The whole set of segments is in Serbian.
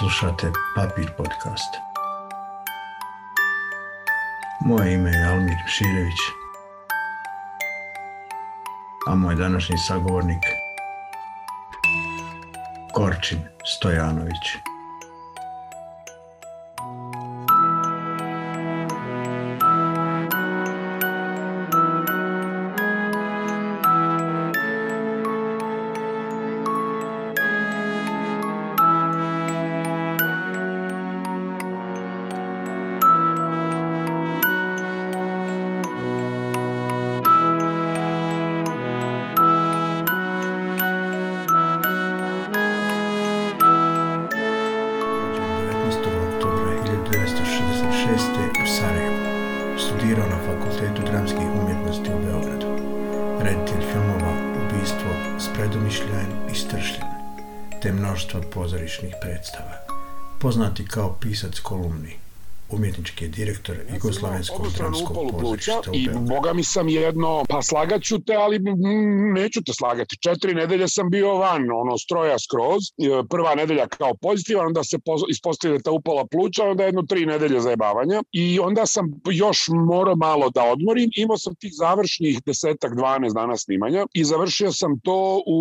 Slušate Papir podcast. Moje ime je Almir Širević, a moj današnji sagovornik Korčin Stojanović. Poznati kao pisac kolumni, umjetnički je direktor Jugoslavenskog dramskog pozorišta u i boga mi sam jedno, pa slagaću te, ali neću te slagati. Četiri nedelje sam bio van, ono, stroja skroz. E, Prva nedelja kao pozitivan, onda se ispostavi da upala pluća, onda jedno tri nedelje zajebavanja. I onda sam još morao malo da odmorim. Imao sam tih završnih desetak, 12 dana snimanja i završio sam to u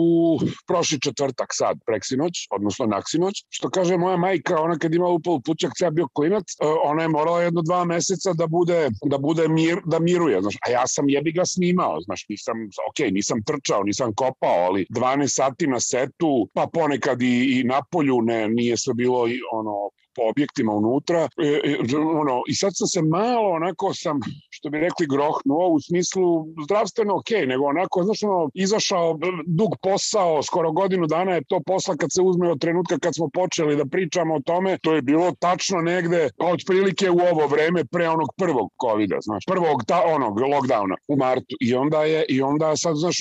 prošli četvrtak sad, preksinoć, odnosno naksinoć. Što kaže moja majka, ona kad ima upalu pluća, kad ja bio klinac, e, ona je morala jedno dva meseca da bude, da bude mir, da miruje, znaš, a ja sam jebi ga snimao, znaš, nisam, ok, nisam trčao, nisam kopao, ali 12 sati na setu, pa ponekad i, i na polju, ne, nije sve bilo ono, po objektima unutra, e, e, ono, i sad sam se malo, onako sam, što bi rekli, grohnuo, u smislu zdravstveno ok, nego onako, znaš, ono, izašao b- dug posao, skoro godinu dana je to posla kad se uzme od trenutka kad smo počeli da pričamo o tome, to je bilo tačno negde, otprilike u ovo vreme pre onog prvog covida, znaš, prvog ta, onog lockdowna u martu. I onda je, i onda sad, znaš,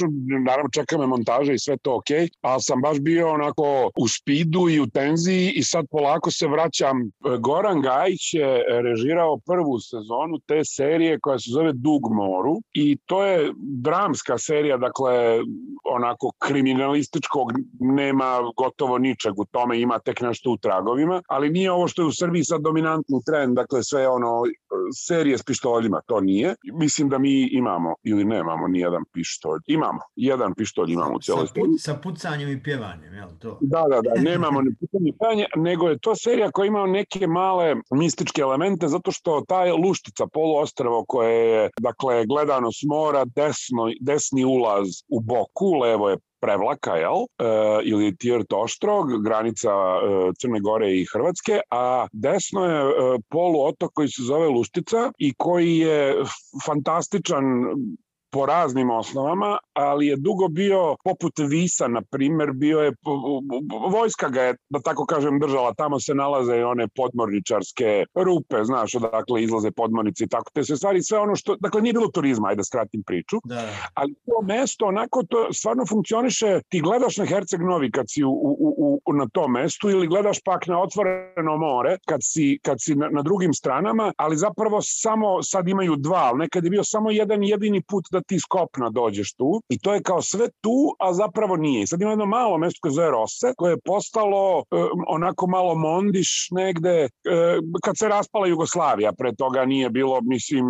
naravno čeka me montaža i sve to ok, ali sam baš bio onako u spidu i u tenziji i sad polako se vraćam. Goran Gajić je režirao prvu sezonu te serije koja se zove Dug moru i to je dramska serija, dakle onako kriminalističkog nema gotovo ničeg u tome, ima tek nešto u tragovima, ali nije ovo što je u Srbiji sad dominantni trend, dakle sve ono serije s pištoljima, to nije. Mislim da mi imamo ili nemamo ni jedan pištolj. Imamo, jedan pištolj imamo u cijeloj Sa, sa pucanjem i pjevanjem, jel to? Da, da, da, nemamo ni pitanje pevanja, nego je to serija koja ima neke male mističke elemente, zato što taj luštica poluostrvo koje je, dakle, gledano s mora, desno, desni ulaz u boku, levo je Prevlaka, jel? E, ili Tirt Oštrog, granica e, Crne Gore i Hrvatske, a desno je e, poluotok koji se zove Luštica i koji je fantastičan po raznim osnovama, ali je dugo bio poput Visa, na primer, bio je, vojska ga je, da tako kažem, držala, tamo se nalaze i one podmorničarske rupe, znaš, odakle izlaze podmornici i tako, te sve stvari, sve ono što, dakle, nije bilo turizma, ajde da skratim priču, Da, ali to mesto onako to stvarno funkcioniše, ti gledaš na Herceg Novi kad si u, u, u, u, na tom mestu ili gledaš pak na otvoreno more kad si, kad si na, na drugim stranama, ali zapravo samo sad imaju dva, ali nekad je bio samo jedan jedini put da ti skopna dođeš tu i to je kao sve tu, a zapravo nije. I sad ima jedno malo mesto koje zove Rose, koje je postalo e, onako malo mondiš negde e, kad se raspala Jugoslavija, pre toga nije bilo, mislim,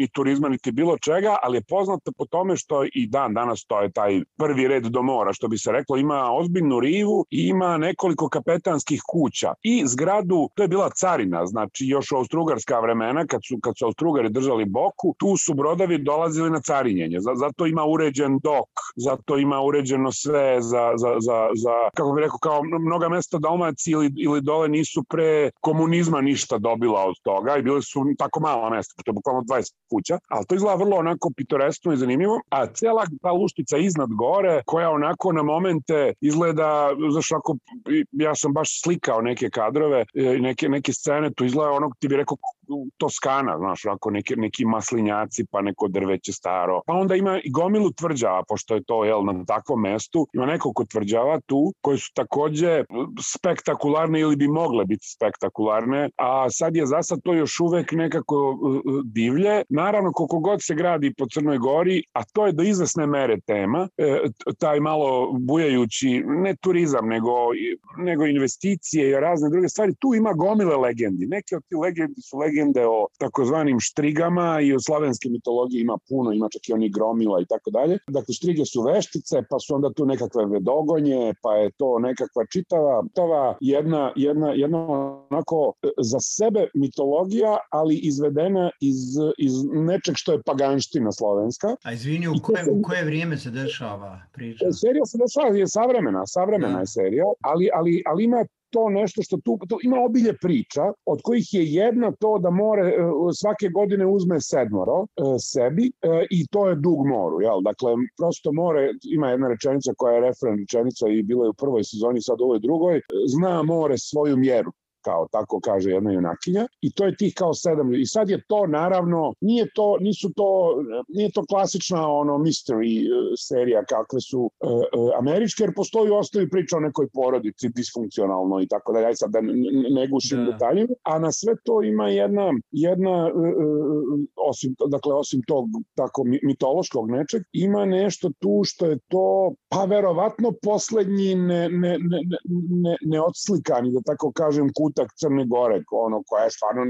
ni turizma, niti bilo čega, ali je poznata po tome što i dan danas to je taj prvi red do mora, što bi se reklo, ima ozbiljnu rivu i ima nekoliko kapetanskih kuća i zgradu, to je bila carina, znači još u austrougarska vremena, kad su, kad su austrugari držali boku, tu su brodovi dolazili na carinjenje, Za- zato ima uređen dok, zato ima uređeno sve za, za, za, za kako bih rekao, kao mnoga mesta Dalmaci ili, ili dole nisu pre komunizma ništa dobila od toga i bile su tako mala mesta, to je bukvalno 20 kuća, ali to izgleda vrlo onako pitoresno i zanimljivo, a cijela ta luštica iznad gore, koja onako na momente izgleda, znaš, onako, ja sam baš slikao neke kadrove, e, neke, neke scene, to izgleda onog, ti bi rekao, Toskana, znaš, ako neki, neki maslinjaci, pa neko drveće staro. Pa onda ima i gomilu tvrđava, pošto je to jel, na takvom mestu. Ima nekoliko tvrđava tu, koje su takođe spektakularne ili bi mogle biti spektakularne, a sad je za sad to još uvek nekako uh, uh, divlje. Naravno, koliko god se gradi po Crnoj Gori, a to je do izvesne mere tema, e, taj malo bujajući, ne turizam, nego, nego investicije i razne druge stvari, tu ima gomile legendi. Neke od ti legendi su legende o takozvanim štrigama i o slavenske mitologije ima puno, ima čak i oni gromila i tako dalje. Dakle, štrige su veštice, pa su onda tu nekakve vedogonje, pa je to nekakva čitava, čitava jedna, jedna, jedna onako za sebe mitologija, ali izvedena iz, iz nečeg što je paganština slovenska. A izvini, u koje, u koje vrijeme se dešava priča? Serija se dešava, je savremena, savremena da. je serija, ali, ali, ali ima to nešto što tu, to ima obilje priča, od kojih je jedna to da more e, svake godine uzme sedmoro e, sebi e, i to je dug moru, jel? Dakle, prosto more, ima jedna rečenica koja je referen rečenica i bila je u prvoj sezoni, sad u ovoj drugoj, zna more svoju mjeru kao tako kaže jedna junakinja i to je tih kao sedam i sad je to naravno nije to nisu to nije to klasična ono mystery uh, serija kakve su uh, uh, američke jer postoji ostavi priča o nekoj porodici disfunkcionalno i tako dalje sad da ne gušim da. detaljima a na sve to ima jedna jedna uh, osim dakle osim tog tako mitološkog nečeg ima nešto tu što je to pa verovatno poslednji ne, ne, ne, ne, ne odslikani da tako kažem kut kutak Crne Gore, ono koja je stvarno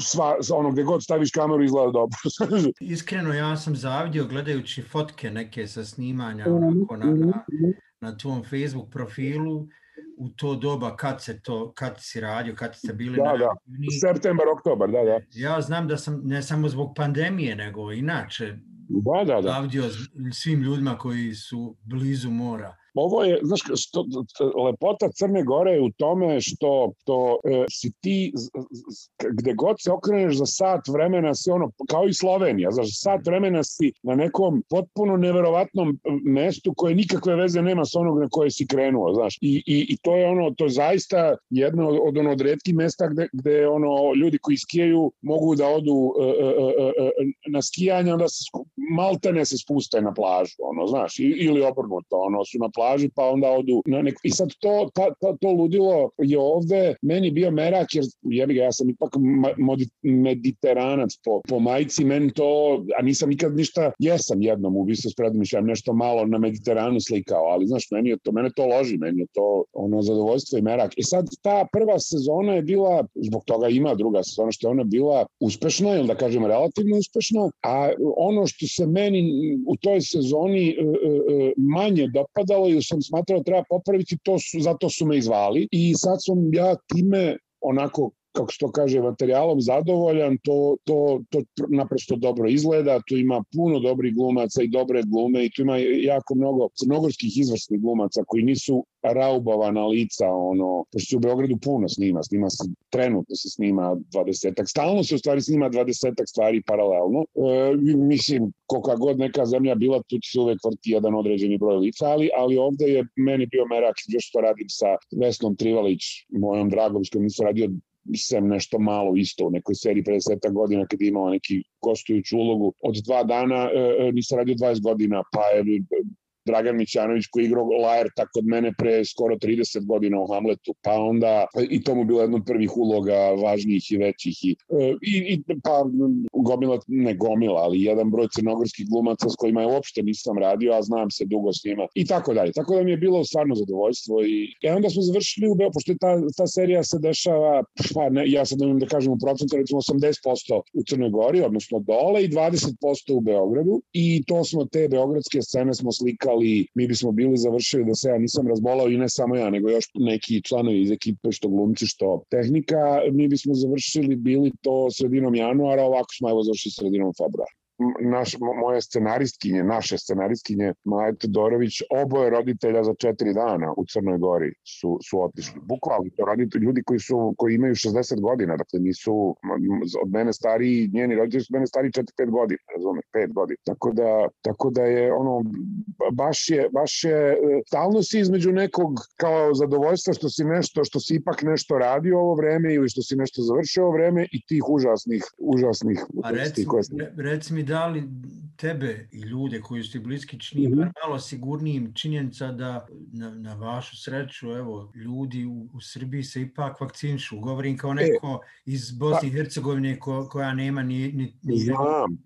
sva, ono gde god staviš kameru izgleda dobro. Iskreno ja sam zavidio gledajući fotke neke sa snimanja mhm, onako na, na, mhm. na tvom Facebook profilu u to doba kad se to kad si radio, kad ste bili da, na da. Septembar, oktobar, da, da. Ja znam da sam ne samo zbog pandemije, nego inače da, da, da. zavdio svim ljudima koji su blizu mora Ovo je, znaš, što, lepota Crne Gore je u tome što, to e, si ti, gde god se okreneš za sat vremena si ono, kao i Slovenija, znaš, sat vremena si na nekom potpuno neverovatnom mestu koje nikakve veze nema sa onog na koje si krenuo, znaš. I, i, i to je ono, to je zaista jedno od, ono, od redkih mesta gde, gde ono, ljudi koji skijaju mogu da odu e, e, e, e, na skijanje, onda se maltene se spuste na plažu, ono, znaš, ili obrnuto, ono, su na plaži pa onda odu na neku... I sad to, ta, ta, to ludilo je ovde meni bio merak jer jebi ga, ja sam ipak mediteranac po, po majci, meni to, a nisam nikad ništa, jesam jednom u Bisu Spredomišljem nešto malo na Mediteranu slikao, ali znaš, meni je to, mene to loži, meni je to ono zadovoljstvo i merak. I sad ta prva sezona je bila, zbog toga ima druga sezona, što je ona bila uspešna, ili da kažem relativno uspešna, a ono što se meni u toj sezoni e, e, e, manje dopadalo i sam smatrao da treba popraviti, to su, zato su me izvali i sad sam ja time onako kako se to kaže, materijalom zadovoljan, to, to, to naprosto dobro izgleda, tu ima puno dobrih glumaca i dobre glume i tu ima jako mnogo crnogorskih izvrsnih glumaca koji nisu raubovana lica, ono, pošto se u Beogradu puno snima, snima se, trenutno se snima 20 stalno se u stvari snima 20 stvari paralelno. E, mislim, koliko god neka zemlja bila, tu se uvek vrti jedan određeni broj lica, ali, ali ovde je meni bio merak, još to radim sa Vesnom Trivalić, mojom dragom, s kojom nisam radio sem nešto malo isto u nekoj seriji 50 godina kad je imao neki gostujuću ulogu. Od dva dana, e, e nisam radio 20 godina, pa je Dragan Mićanović koji igrao Lajerta kod mene pre skoro 30 godina u Hamletu, pa onda i to mu bilo jedno od prvih uloga važnijih i većih i, e, i, i pa gomila, ne gomila, ali jedan broj crnogorskih glumaca s kojima je uopšte nisam radio, a znam se dugo s njima i tako dalje. Tako da mi je bilo stvarno zadovoljstvo i, i onda smo završili u Beo, pošto ta, ta serija se dešava, pa ne, ja sad ne da kažem u procentu, recimo 80% u Crnoj Gori, odnosno dole i 20% u Beogradu i to smo te beogradske scene smo slikali ali mi bismo bili završili da se ja nisam razbolao i ne samo ja, nego još neki članovi iz ekipe, što glumci, što tehnika, mi bismo završili bili to sredinom januara, ovako smo evo završili sredinom februara. Naš, moje scenaristkinje, naše scenaristkinje, Maja Todorović, oboje roditelja za četiri dana u Crnoj Gori su, su otišli. Bukvalno, to roditelji, ljudi koji, su, koji imaju 60 godina, dakle nisu od mene stariji, njeni roditelji su mene stariji 4-5 godina, razumeš, 5 godina. Tako da, tako da je ono, baš je, baš je, stalno si između nekog kao zadovoljstva što si nešto, što si ipak nešto radio ovo vreme ili što si nešto završio ovo vreme i tih užasnih, užasnih A reci, koje... reci mi da li tebe i ljude koji su ti bliski čini mm -hmm. malo sigurnijim činjenica da na, na vašu sreću, evo, ljudi u, u Srbiji se ipak vakcinišu. Govorim kao e, neko e, iz Bosne i pa- Hercegovine ko, koja nema ni, ni, ni Znam.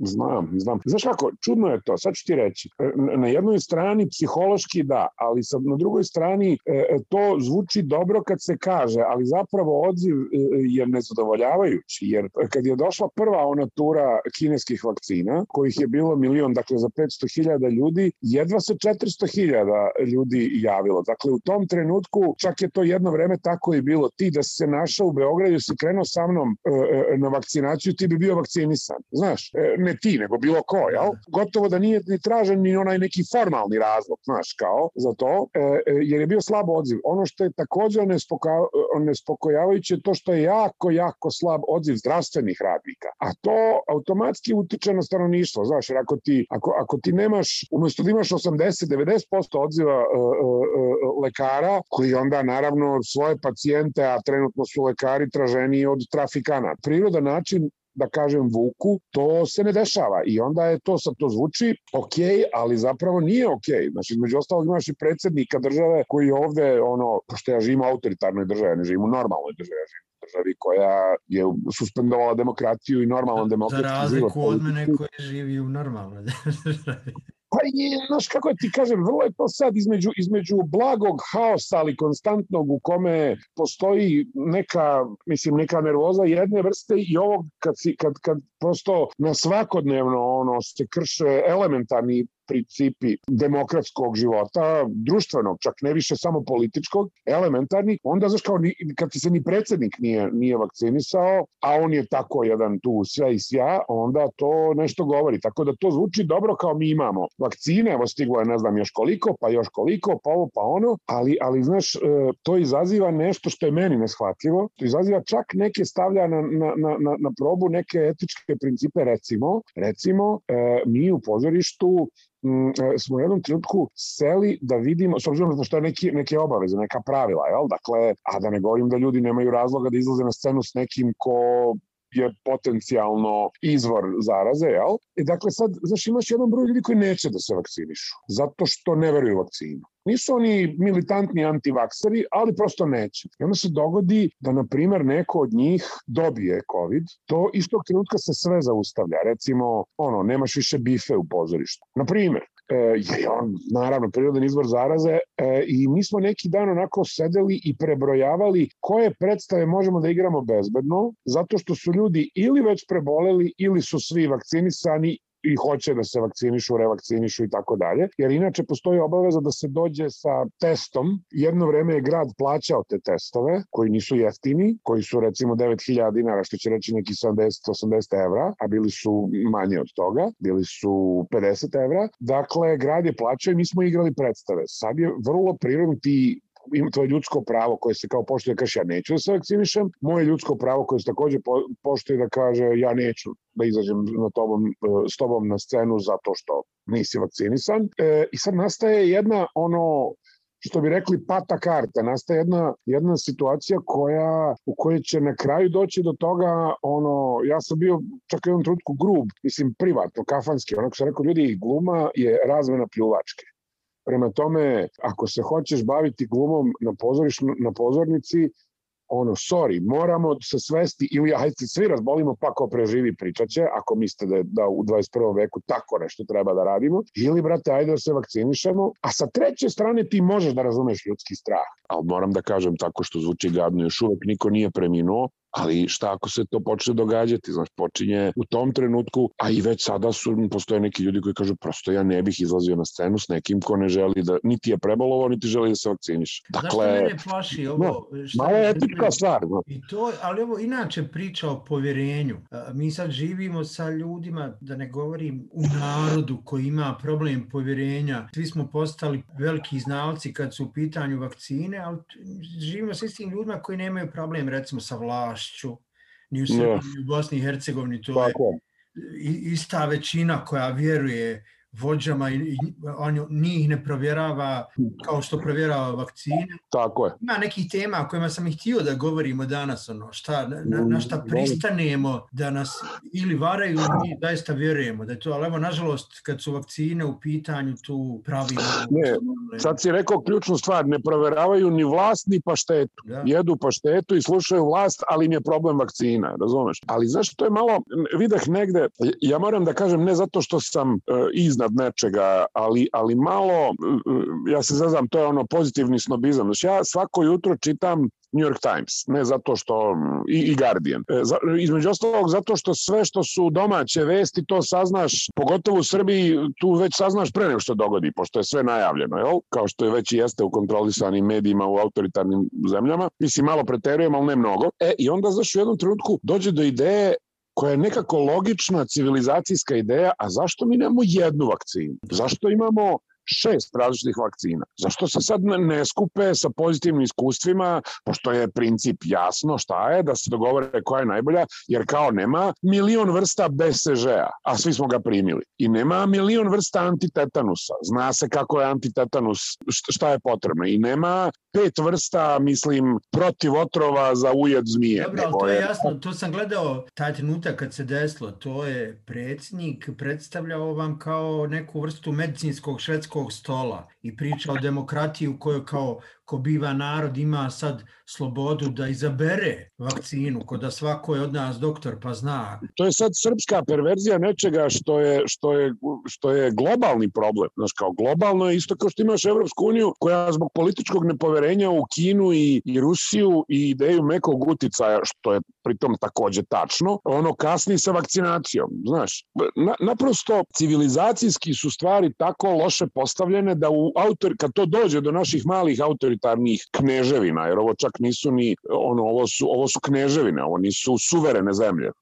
Znam, znam. Znaš kako, čudno je to, sad ću ti reći. Na jednoj strani psihološki da, ali sad na drugoj strani e, e, to zvuči dobro kad se kaže, ali zapravo odziv e, je nezadovoljavajući, jer kad je došla prva ona tura kineskih vakcina, kojih je bilo milion, dakle za 500.000 ljudi, jedva se 400.000 ljudi javilo. Dakle, u tom trenutku, čak je to jedno vreme tako i bilo, ti da se našao u Beogradu, si krenuo sa mnom na vakcinaciju, ti bi bio vakcinisan. Znaš, ne ti, nego bilo ko, jel? Gotovo da nije ni tražen ni onaj neki formalni razlog, znaš, kao za to, e, e jer je bio slab odziv. Ono što je takođe nespokojavajuće to što je jako, jako slab odziv zdravstvenih radnika. A to automatski utiče na stanovništvo, znaš, jer ako ti, ako, ako ti nemaš, umesto da imaš 80-90% odziva e, e, e, lekara, koji onda naravno svoje pacijente, a trenutno su lekari traženi od trafikana. Priroda način da kažem vuku, to se ne dešava i onda je to sad to zvuči ok, ali zapravo nije ok. Znači, između ostalog imaš i predsednika države koji ovde, ono, pošto ja živim u autoritarnoj državi, ne živim u normalnoj državi, ja živim državi koja je suspendovala demokratiju i normalan demokratski život. Za razliku od mene koji živi u normalnoj državi. Pa je, znaš kako ti kažem, vrlo je to sad između, između blagog haosa, ali konstantnog u kome postoji neka, mislim, neka nervoza jedne vrste i ovog kad, si, kad, kad prosto na svakodnevno ono se krše elementarni principi demokratskog života, društvenog, čak ne više samo političkog, elementarni, onda znaš kao ni, kad se ni predsednik nije, nije vakcinisao, a on je tako jedan tu sve i sja, onda to nešto govori. Tako da to zvuči dobro kao mi imamo vakcine, evo stiglo je ne znam još koliko, pa još koliko, pa ovo, pa ono, ali, ali znaš, e, to izaziva nešto što je meni neshvatljivo, to izaziva čak neke stavlja na, na, na, na probu neke etičke principe, recimo, recimo, e, mi u pozorištu smo u jednom trenutku seli da vidimo, s obzirom da što je neki, neke obaveze, neka pravila, jel? Dakle, a da ne govorim da ljudi nemaju razloga da izlaze na scenu s nekim ko je potencijalno izvor zaraze, jel? I dakle sad, znaš, imaš jedan broj ljudi koji neće da se vakcinišu, zato što ne veruju vakcinu. Nisu oni militantni antivakseri, ali prosto neće. I onda se dogodi da, na primer, neko od njih dobije COVID, to istog trenutka se sve zaustavlja. Recimo, ono, nemaš više bife u pozorištu. Na primer, e, je on naravno prirodan izvor zaraze e, i mi smo neki dan onako sedeli i prebrojavali koje predstave možemo da igramo bezbedno, zato što su ljudi ili već preboleli ili su svi vakcinisani i hoće da se vakcinišu, revakcinišu i tako dalje, jer inače postoji obaveza da se dođe sa testom. Jedno vreme je grad plaćao te testove, koji nisu jeftini, koji su recimo 9000 dinara, što će reći neki 70-80 evra, a bili su manje od toga, bili su 50 evra. Dakle, grad je plaćao i mi smo igrali predstave. Sad je vrlo prirodno ti ima to je ljudsko pravo koje se kao poštuje da kaže ja neću da se vakcinišem, moje ljudsko pravo koje se takođe poštuje da kaže ja neću da izađem na tobom, e, s tobom na scenu zato što nisi vakcinisan. E, I sad nastaje jedna ono što bi rekli pata karta, nastaje jedna, jedna situacija koja, u kojoj će na kraju doći do toga, ono, ja sam bio čak u jednom trutku grub, mislim privatno, kafanski, onako sam rekao, ljudi, gluma je razmena pljuvačke. Prema tome, ako se hoćeš baviti glumom na, pozoriš, na pozornici, ono, sorry, moramo se svesti ili hajde se svi razbolimo pa ko preživi pričaće, ako mislite da, da u 21. veku tako nešto treba da radimo, ili brate, ajde da se vakcinišemo, a sa treće strane ti možeš da razumeš ljudski strah. Ali moram da kažem tako što zvuči gadno, još uvek niko nije preminuo, ali šta ako se to počne događati, znaš, počinje u tom trenutku, a i već sada su, postoje neki ljudi koji kažu, prosto ja ne bih izlazio na scenu s nekim ko ne želi da, niti je prebolovo, niti želi da se vakciniš. Dakle, Zašto mene plaši ovo? No, malo je etička stvar. No. I to, ali ovo inače priča o povjerenju. Mi sad živimo sa ljudima, da ne govorim u narodu koji ima problem povjerenja. Svi smo postali veliki znalci kad su u pitanju vakcine, ali živimo sa istim ljudima koji nemaju problem recimo sa vlašću, ni u Srbiji, ni u Bosni i Hercegovini. To je ista većina koja vjeruje vođama i on njih ne provjerava kao što provjerava vakcine. Tako je. Ima nekih tema o kojima sam ih htio da govorimo danas, ono, šta, na, na šta pristanemo da nas ili varaju ili mi zaista vjerujemo da je to, ali evo, nažalost, kad su vakcine u pitanju, tu pravimo... Ne, sad si rekao ključnu stvar, ne provjeravaju ni vlast ni paštetu. Da. Jedu paštetu i slušaju vlast, ali im je problem vakcina, razumeš? Ali znaš, to je malo, vidah negde, ja moram da kažem, ne zato što sam uh, iznad iznad nečega, ali, ali malo, ja se zazam, to je ono pozitivni snobizam. Znači ja svako jutro čitam New York Times, ne zato što i, i Guardian. E, za, između ostalog zato što sve što su domaće vesti to saznaš, pogotovo u Srbiji, tu već saznaš pre nego što dogodi, pošto je sve najavljeno, jel? Kao što je već i jeste u kontrolisanim medijima u autoritarnim zemljama. Mislim, malo preterujem, ali ne mnogo. E, i onda, znaš, u jednom trenutku dođe do ideje koja je nekako logična civilizacijska ideja, a zašto mi nemamo jednu vakcinu? Zašto imamo šest različitih vakcina. Zašto se sad ne skupe sa pozitivnim iskustvima, pošto je princip jasno šta je, da se dogovore koja je najbolja, jer kao nema milion vrsta BCG-a, a svi smo ga primili. I nema milion vrsta antitetanusa. Zna se kako je antitetanus, šta je potrebno. I nema pet vrsta, mislim, protiv otrova za ujed zmije. Dobro, ali to je jasno, to sam gledao taj trenutak kad se desilo, to je predsjednik predstavljao vam kao neku vrstu medicinskog švedskog stola i priča o demokratiji u kojoj kao ko biva narod ima sad slobodu da izabere vakcinu, ko da svako je od nas doktor pa zna. To je sad srpska perverzija nečega što je, što je, što je globalni problem. Znaš, kao globalno je isto kao što imaš Evropsku uniju koja zbog političkog nepoverenja u Kinu i, i Rusiju i ideju mekog uticaja, što je pritom takođe tačno, ono kasni sa vakcinacijom. Znaš, na, naprosto civilizacijski su stvari tako loše postavljene da u autor, kad to dođe do naših malih autoritarnih kneževina, jer ovo čak nisu ni, ono, ovo su, ovo su kneževine, ovo nisu suverene zemlje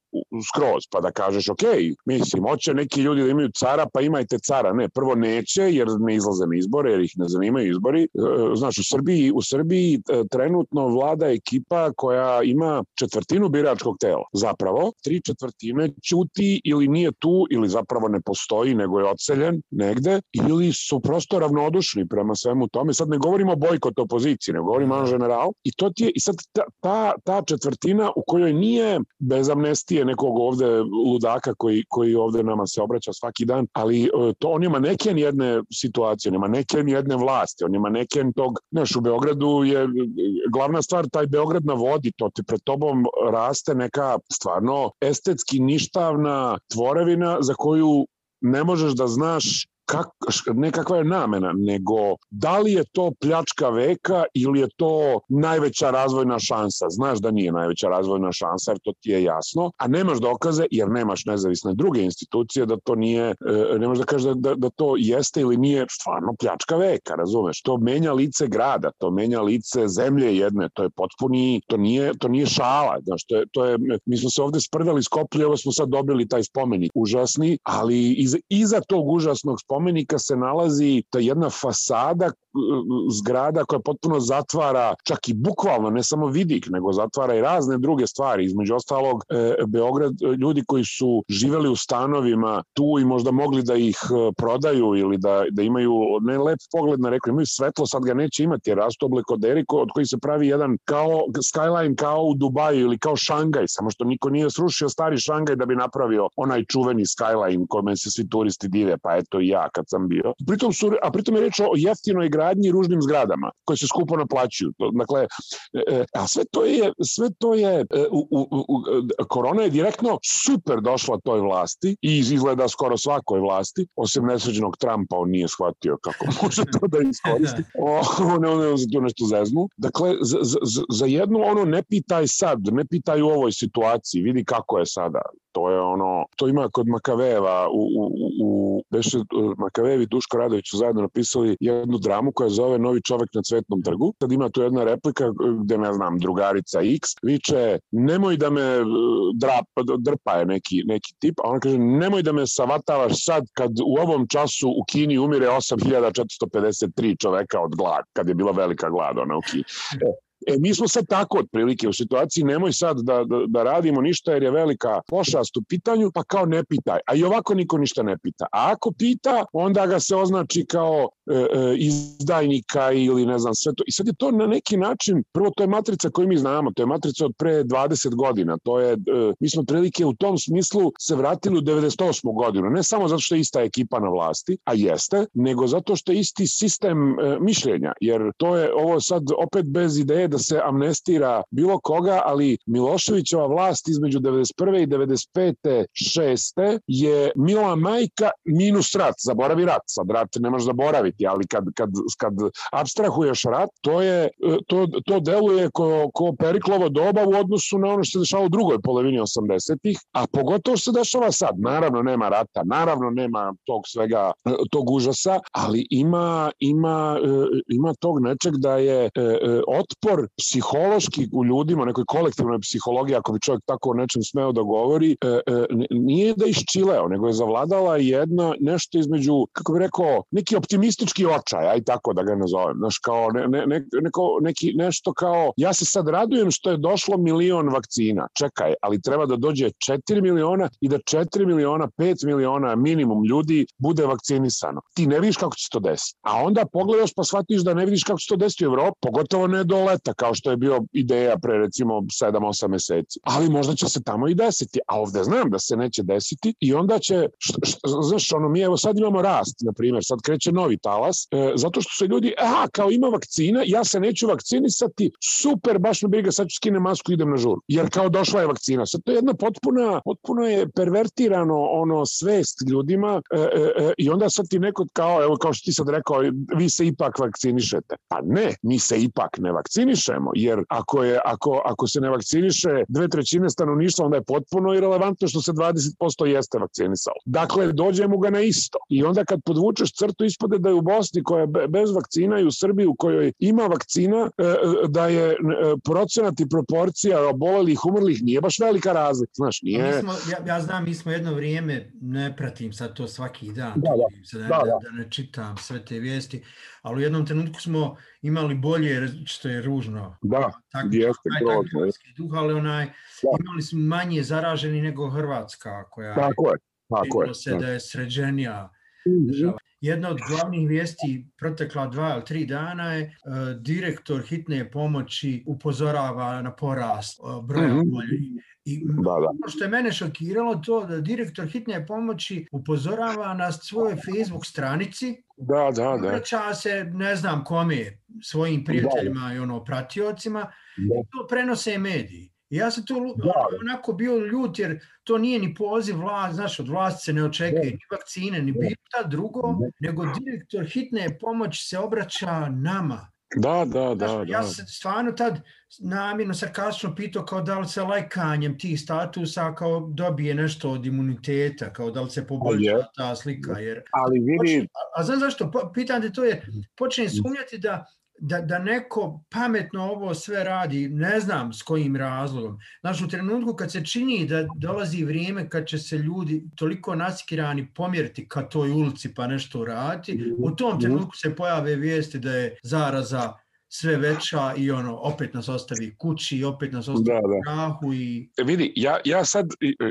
skroz, pa da kažeš, ok, mislim, hoće neki ljudi da imaju cara, pa imajte cara. Ne, prvo neće, jer ne izlaze na izbore, jer ih ne zanimaju izbori. E, znaš, u Srbiji, u Srbiji e, trenutno vlada ekipa koja ima četvrtinu biračkog tela. Zapravo, tri četvrtine ćuti ili nije tu, ili zapravo ne postoji, nego je odseljen negde, ili su prosto ravnodušni prema svemu tome. Sad ne govorimo o bojkot opoziciji, ne govorimo o general. I to ti je, i sad ta, ta, ta četvrtina u kojoj nije bez amnestije nekog ovde ludaka koji, koji ovde nama se obraća svaki dan, ali e, to on ima neke jedne situacije, nema neke jedne vlasti, on ima neke tog, znaš, u Beogradu je glavna stvar taj Beograd na vodi, to ti pred tobom raste neka stvarno estetski ništavna tvorevina za koju ne možeš da znaš kak, ne kakva je namena, nego da li je to pljačka veka ili je to najveća razvojna šansa. Znaš da nije najveća razvojna šansa, jer to ti je jasno, a nemaš dokaze jer nemaš nezavisne druge institucije da to nije, e, ne možeš da kažeš da, da, da to jeste ili nije stvarno pljačka veka, razumeš? To menja lice grada, to menja lice zemlje jedne, to je potpuni, to nije, to nije šala, znaš, to je, to je, mi smo se ovde sprdali skoplje, ovo smo sad dobili taj spomenik užasni, ali iza, iza tog užasnog spomenika spomenika se nalazi ta jedna fasada zgrada koja potpuno zatvara, čak i bukvalno, ne samo vidik, nego zatvara i razne druge stvari. Između ostalog, e, Beograd, ljudi koji su živeli u stanovima tu i možda mogli da ih e, prodaju ili da, da imaju ne lep pogled na reku, imaju svetlo, sad ga neće imati, jer rastu oblekoderi od koji se pravi jedan kao skyline kao u Dubaju ili kao Šangaj, samo što niko nije srušio stari Šangaj da bi napravio onaj čuveni skyline kome se svi turisti dive, pa eto i ja kad sam bio. Pritom su, a pritom je reč o jeftinoj gradi gradnji i ružnim zgradama koje se skupo naplaćuju. Dakle, e, e, a sve to je, sve to je u, u, u, korona je direktno super došla toj vlasti i izgleda skoro svakoj vlasti, osim nesređenog Trumpa, on nije shvatio kako može to da iskoristi. O, ne, on za to nešto zeznu. Dakle, za, za, za jednu ono ne pitaj sad, ne pitaj u ovoj situaciji, vidi kako je sada. To je ono, to ima kod Makaveva u, u, u beše Makavevi Duško Radović su zajedno napisali jednu dramu koja zove Novi čovek na Cvetnom trgu. Sad ima tu jedna replika gde ne znam, drugarica X viče nemoj da me e, drap, drpa je neki, neki tip, a ona kaže nemoj da me savatavaš sad kad u ovom času u Kini umire 8453 čoveka od glad, kad je bila velika glad ona u Kini. E, mi smo sad tako otprilike u situaciji, nemoj sad da, da, da radimo ništa jer je velika pošast u pitanju, pa kao ne pitaj. A i ovako niko ništa ne pita. A ako pita, onda ga se označi kao e, e, izdajnika ili ne znam sve to. I sad je to na neki način, prvo to je matrica koju mi znamo, to je matrica od pre 20 godina. To je, e, mi smo otprilike u tom smislu se vratili u 98. godinu. Ne samo zato što je ista ekipa na vlasti, a jeste, nego zato što je isti sistem e, mišljenja. Jer to je ovo sad opet bez ideje da se amnestira bilo koga, ali Miloševićeva vlast između 91. i 95. 6. je Mila Majka minus rat, zaboravi rat, sad rat ne možeš zaboraviti, ali kad, kad, kad abstrahuješ rat, to, je, to, to deluje ko, ko Periklovo doba u odnosu na ono što se dešava u drugoj polovini 80-ih, a pogotovo što se dešava sad. Naravno nema rata, naravno nema tog svega, tog užasa, ali ima, ima, ima tog nečeg da je otpor psihološki u ljudima, nekoj kolektivnoj psihologiji, ako bi čovjek tako o nečem smeo da govori, e, e, nije da iščileo, nego je zavladala jedna nešto između, kako bi rekao, neki optimistički očaj, aj tako da ga nazovem, znaš, kao ne, ne, neko, neki, nešto kao, ja se sad radujem što je došlo milion vakcina, čekaj, ali treba da dođe 4 miliona i da 4 miliona, 5 miliona minimum ljudi bude vakcinisano. Ti ne vidiš kako će to desiti. A onda pogledaš pa shvatiš da ne vidiš kako će to desiti u Evropi, pogotovo ne do leta, kao što je bio ideja pre recimo 7-8 meseci. Ali možda će se tamo i desiti, a ovde znam da se neće desiti i onda će, znaš, ono mi evo sad imamo rast, na primjer, sad kreće novi talas, e, zato što se ljudi, aha, kao ima vakcina, ja se neću vakcinisati, super, baš me briga, sad ću skinem masku, idem na žur. Jer kao došla je vakcina. Sad to je jedna potpuna, potpuno je pervertirano ono svest ljudima e, e, e, i onda sad ti neko kao, evo kao što ti sad rekao, vi se ipak vakcinišete. Pa ne, mi se ipak ne vakcinišemo, jer ako, je, ako, ako se ne vakciniše dve trećine stanovništva, onda je potpuno irelevantno što se 20% jeste vakcinisalo. Dakle, dođemo ga na isto. I onda kad podvučeš crtu ispode da je u Bosni koja je bez vakcina i u Srbiji u kojoj ima vakcina, e, e, da je e, procenat i proporcija obolelih, umrlih nije baš velika razlika. Znaš, nije... Pa smo, ja, ja znam, mi smo jedno vrijeme, ne pratim sad to svaki dan, da, da, da, da, da ne čitam sve te vijesti, ali u jednom trenutku smo imali bolje, što je ružno. Da, tako, jeste grozno. Duh, ali onaj, da. imali smo manje zaraženi nego Hrvatska, koja tako je, tako je. se da je sređenija mm -hmm. Jedna od glavnih vijesti protekla dva ili tri dana je uh, direktor hitne pomoći upozorava na porast uh, broja mm -hmm. I da, da. ono što je mene šokiralo to da direktor hitne pomoći upozorava na svojoj Facebook stranici da, da, da. Vraća se, ne znam kome, svojim da, prijateljima da. i ono pratiocima da. i to prenose mediji. I ja sam tu da. onako bio ljut jer to nije ni poziv vlast, znaš, od vlasti se ne očekuje da. ni vakcine, ni bilo šta drugo, da. nego direktor hitne pomoći se obraća nama. Da, da, da. Znaš, ja da. sam stvarno tad namjerno sarkastično pitao kao da li se lajkanjem tih statusa kao dobije nešto od imuniteta, kao da li se poboljša ta slika. Jer, Ali vidi... a, a znam zašto? Pitan te to je, počne sumnjati da da, da neko pametno ovo sve radi, ne znam s kojim razlogom. Znaš, u trenutku kad se čini da dolazi vrijeme kad će se ljudi toliko naskirani pomjeriti ka toj ulici pa nešto raditi, u tom mhm. trenutku se pojave vijesti da je zaraza sve veća i ono opet nas ostavi kući, opet nas ostavi da, da. krahu i e, vidi, ja ja sad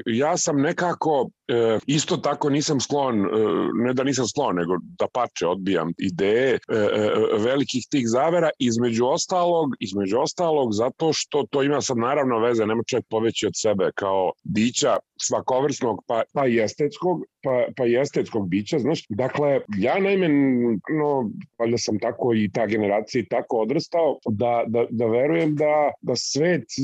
ja sam nekako e, isto tako nisam sklon e, ne da nisam sklon nego da pače odbijam ideje e, e, velikih tih zavera između ostalog između ostalog zato što to ima sad naravno veze nema čovjek poveći od sebe kao bića svakovrsnog pa, pa i estetskog, pa, pa i estetskog bića, znaš. Dakle, ja naime, no, valjda sam tako i ta generacija i tako odrastao, da, da, da verujem da, da svet e,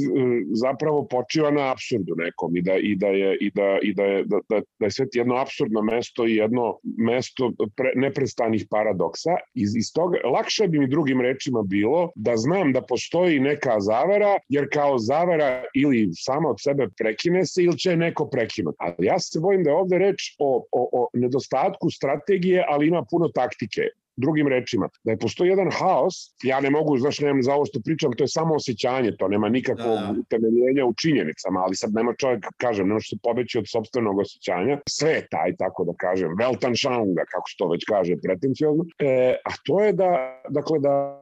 zapravo počiva na absurdu nekom i da, i da je, i da, i da je, da, da, da je svet jedno absurdno mesto i jedno mesto pre, neprestanih paradoksa. Iz, iz toga, lakše bi mi drugim rečima bilo da znam da postoji neka zavera, jer kao zavera ili sama od sebe prekine se ili će neko prekinuti. Ali ja se bojim da je ovde reč o, o, o nedostatku strategije, ali ima puno taktike drugim rečima, da je postoji jedan haos, ja ne mogu, znaš, nemam za ovo što pričam, to je samo osjećanje, to nema nikakvog da, da. temeljenja u činjenicama, ali sad nema čovjek, kažem, nema što pobeći od sobstvenog osjećanja, sve je taj, tako da kažem, Weltanschauunga, kako se to već kaže, pretencijozno, e, a to je da, dakle, da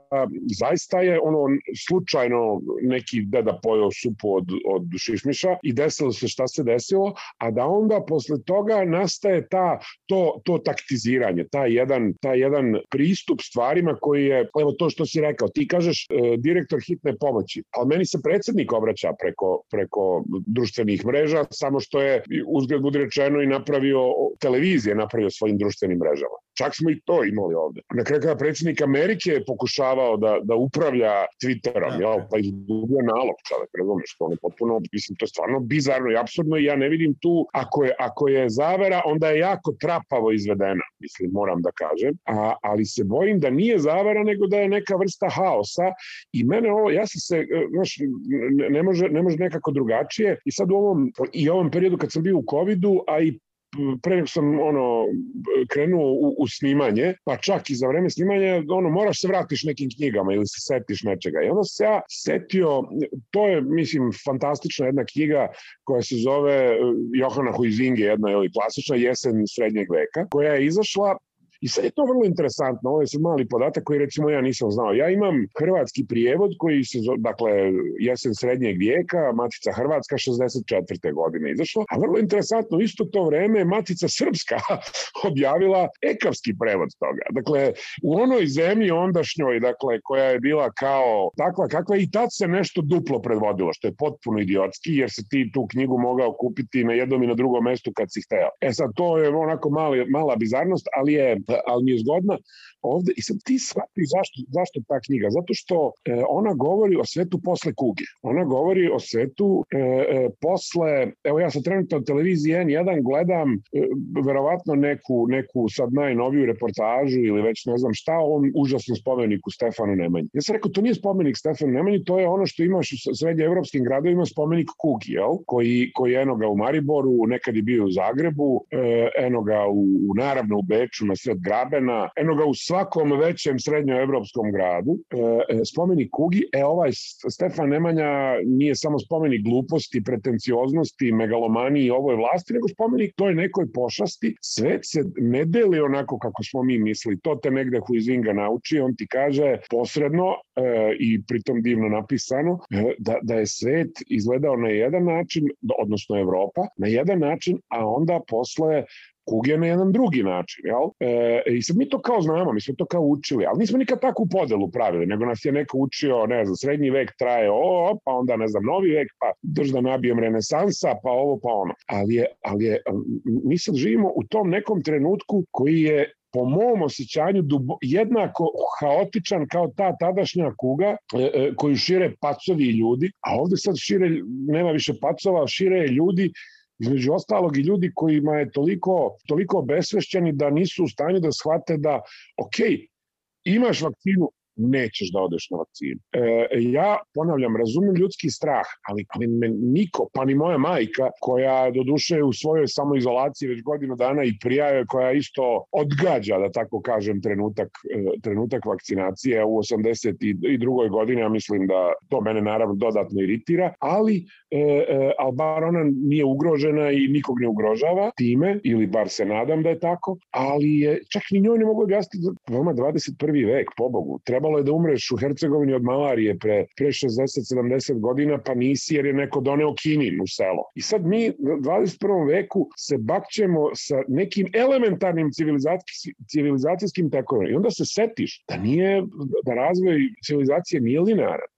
zaista je ono slučajno neki deda pojao supu od, od šišmiša i desilo se šta se desilo, a da onda posle toga nastaje ta, to, to taktiziranje, taj jedan, taj jedan pristup stvarima koji je, evo to što si rekao, ti kažeš e, direktor hitne pomoći, ali meni se predsednik obraća preko, preko društvenih mreža, samo što je uzgled budi rečeno i napravio televizije, napravio svojim društvenim mrežama. Čak smo i to imali ovde. Na kraju kada predsednik Amerike je pokušavao da, da upravlja Twitterom, ja, jel, pa izgubio nalog čovek, razumeš, to je potpuno, mislim, to je stvarno bizarno i absurdno i ja ne vidim tu, ako je, ako je zavera, onda je jako trapavo izvedena, mislim, moram da kažem, a, ali se bojim da nije zavera, nego da je neka vrsta haosa i mene ovo, ja sam se, e, znaš, ne može, ne može nekako drugačije i sad u ovom, i ovom periodu kad sam bio u covidu, a i pre nego sam ono krenuo u, u snimanje, pa čak i za vreme snimanja, ono moraš se vratiš nekim knjigama ili se setiš nečega. I onda se ja setio, to je mislim fantastična jedna knjiga koja se zove Johana Huizinge, jedna je klasična jesen srednjeg veka, koja je izašla I sad je to vrlo interesantno, ovo je sad mali podatak koji recimo ja nisam znao. Ja imam hrvatski prijevod koji se, dakle, jesen srednjeg vijeka, Matica Hrvatska 64. godine izašlo, a vrlo interesantno, isto to vreme Matica Srpska objavila ekavski prevod toga. Dakle, u onoj zemlji ondašnjoj, dakle, koja je bila kao takva kakva i tad se nešto duplo predvodilo, što je potpuno idiotski, jer se ti tu knjigu mogao kupiti na jednom i na drugom mestu kad si hteo. E sad, to je onako mali, mala bizarnost, ali je ali mi je zgodna ovde. I sad ti shvati zašto, zašto ta knjiga? Zato što e, ona govori o svetu posle kuge. Ona govori o svetu e, e, posle, evo ja sam trenutno na televiziji N1 gledam e, verovatno neku, neku sad najnoviju reportažu ili već ne znam šta o ovom užasnom spomeniku Stefanu Nemanji. Ja sam rekao, to nije spomenik Stefanu Nemanji, to je ono što imaš u srednje evropskim gradovima spomenik Kugi, jel? Koji, koji eno ga u Mariboru, nekad je bio u Zagrebu, e, eno ga u, u naravno u Beču na sred Grabena, eno ga u svakom većem srednjoevropskom gradu. E, e, spomenik Kugi, e ovaj Stefan Nemanja nije samo spomenik gluposti, pretencioznosti, megalomaniji ovoj vlasti, nego spomenik toj nekoj pošasti. Svet se ne deli onako kako smo mi mislili. To te negde Huizinga nauči, on ti kaže posredno e, i pritom divno napisano e, da, da je svet izgledao na jedan način, odnosno Evropa, na jedan način, a onda posle kuge na jedan drugi način, jel? E, I sad mi to kao znamo, mi smo to kao učili, ali nismo nikad takvu podelu pravili, nego nas je neko učio, ne znam, srednji vek traje ovo, pa onda, ne znam, novi vek, pa drž da nabijem renesansa, pa ovo, pa ono. Ali je, ali je, mi sad živimo u tom nekom trenutku koji je po mom osjećanju dubo, jednako haotičan kao ta tadašnja kuga e, e, koju šire pacovi ljudi, a ovde sad šire, nema više pacova, šire ljudi između ostalog i ljudi kojima je toliko, toliko besvešćeni da nisu u stanju da shvate da, ok, imaš vakcinu, nećeš da odeš na vakcinu. E, ja, ponavljam, razumem ljudski strah, ali, ali me niko, pa ni moja majka, koja do duše u svojoj samoizolaciji već godinu dana i prijave, koja isto odgađa, da tako kažem, trenutak, e, trenutak vakcinacije u 82. godini, ja mislim da to mene naravno dodatno iritira, ali, e, e, ali bar ona nije ugrožena i nikog ne ugrožava time, ili bar se nadam da je tako, ali je, čak ni njoj ne mogu objasniti, vama 21. vek, pobogu, treba trebalo je da umreš u Hercegovini od malarije pre, pre 60-70 godina, pa nisi jer je neko doneo kinin u selo. I sad mi u 21. veku se bakćemo sa nekim elementarnim civilizacijskim, civilizacijskim. I onda se setiš da nije, da razvoj civilizacije nije linearan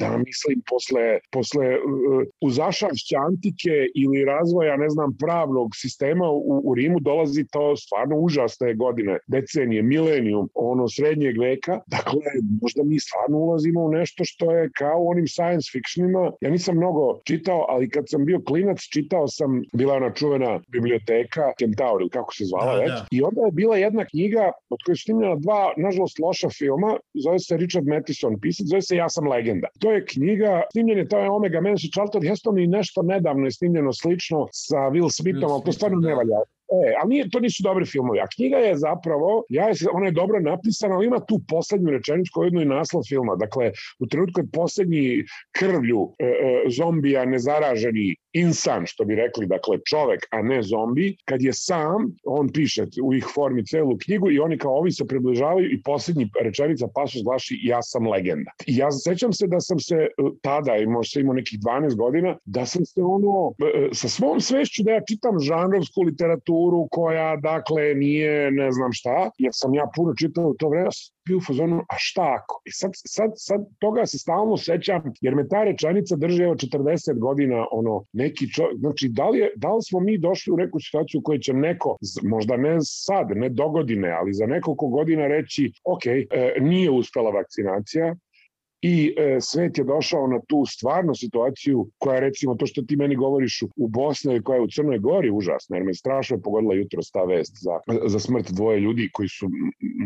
da mislim posle, posle uh, uzašavšća antike ili razvoja, ne znam, pravnog sistema u, u Rimu dolazi to stvarno užasne godine, decenije, milenijum, ono srednjeg veka. Dakle, možda mi stvarno ulazimo u nešto što je kao u onim science fictionima. Ja nisam mnogo čitao, ali kad sam bio klinac, čitao sam, bila ona čuvena biblioteka Kentaur, ili kako se zvala da, već, da. i onda je bila jedna knjiga od koje su snimljena dva, nažalost, loša filma, zove se Richard Matheson, pisac, zove se Ja sam legenda. To je knjiga, snimljen je, to je Omega Man sa Charlton Heston i nešto nedavno je snimljeno slično sa Will Smithom, ali to stvarno ne da. valja. E, ali nije, to nisu dobri filmovi. A knjiga je zapravo, ja, ona je dobro napisana, ali ima tu poslednju rečenicu koju jednu i naslov filma. Dakle, u trenutku kad poslednji krvlju e, e, zombija nezaraženi insan, što bi rekli, dakle čovek, a ne zombi, kad je sam, on piše u ih formi celu knjigu i oni kao ovi se približavaju i poslednji rečenica pasus glaši ja sam legenda. I ja sećam se da sam se e, tada, i možda imao nekih 12 godina, da sam se ono, e, sa svom svešću da ja čitam žanrovsku literaturu koja, dakle, nije ne znam šta, jer sam ja puno čitao u to vreme, bio u fazonu, a šta ako? I sad, sad, sad toga se stalno sećam, jer me ta rečanica drži evo 40 godina, ono, neki čo, znači, da li, je, da li smo mi došli u neku situaciju u kojoj će neko, možda ne sad, ne dogodine, ali za nekoliko godina reći, ok, e, nije uspela vakcinacija, i e, svet je došao na tu stvarnu situaciju koja recimo to što ti meni govoriš u Bosni koja je u Crnoj Gori užasna, jer me strašno pogodila jutro ta vest za, za smrt dvoje ljudi koji su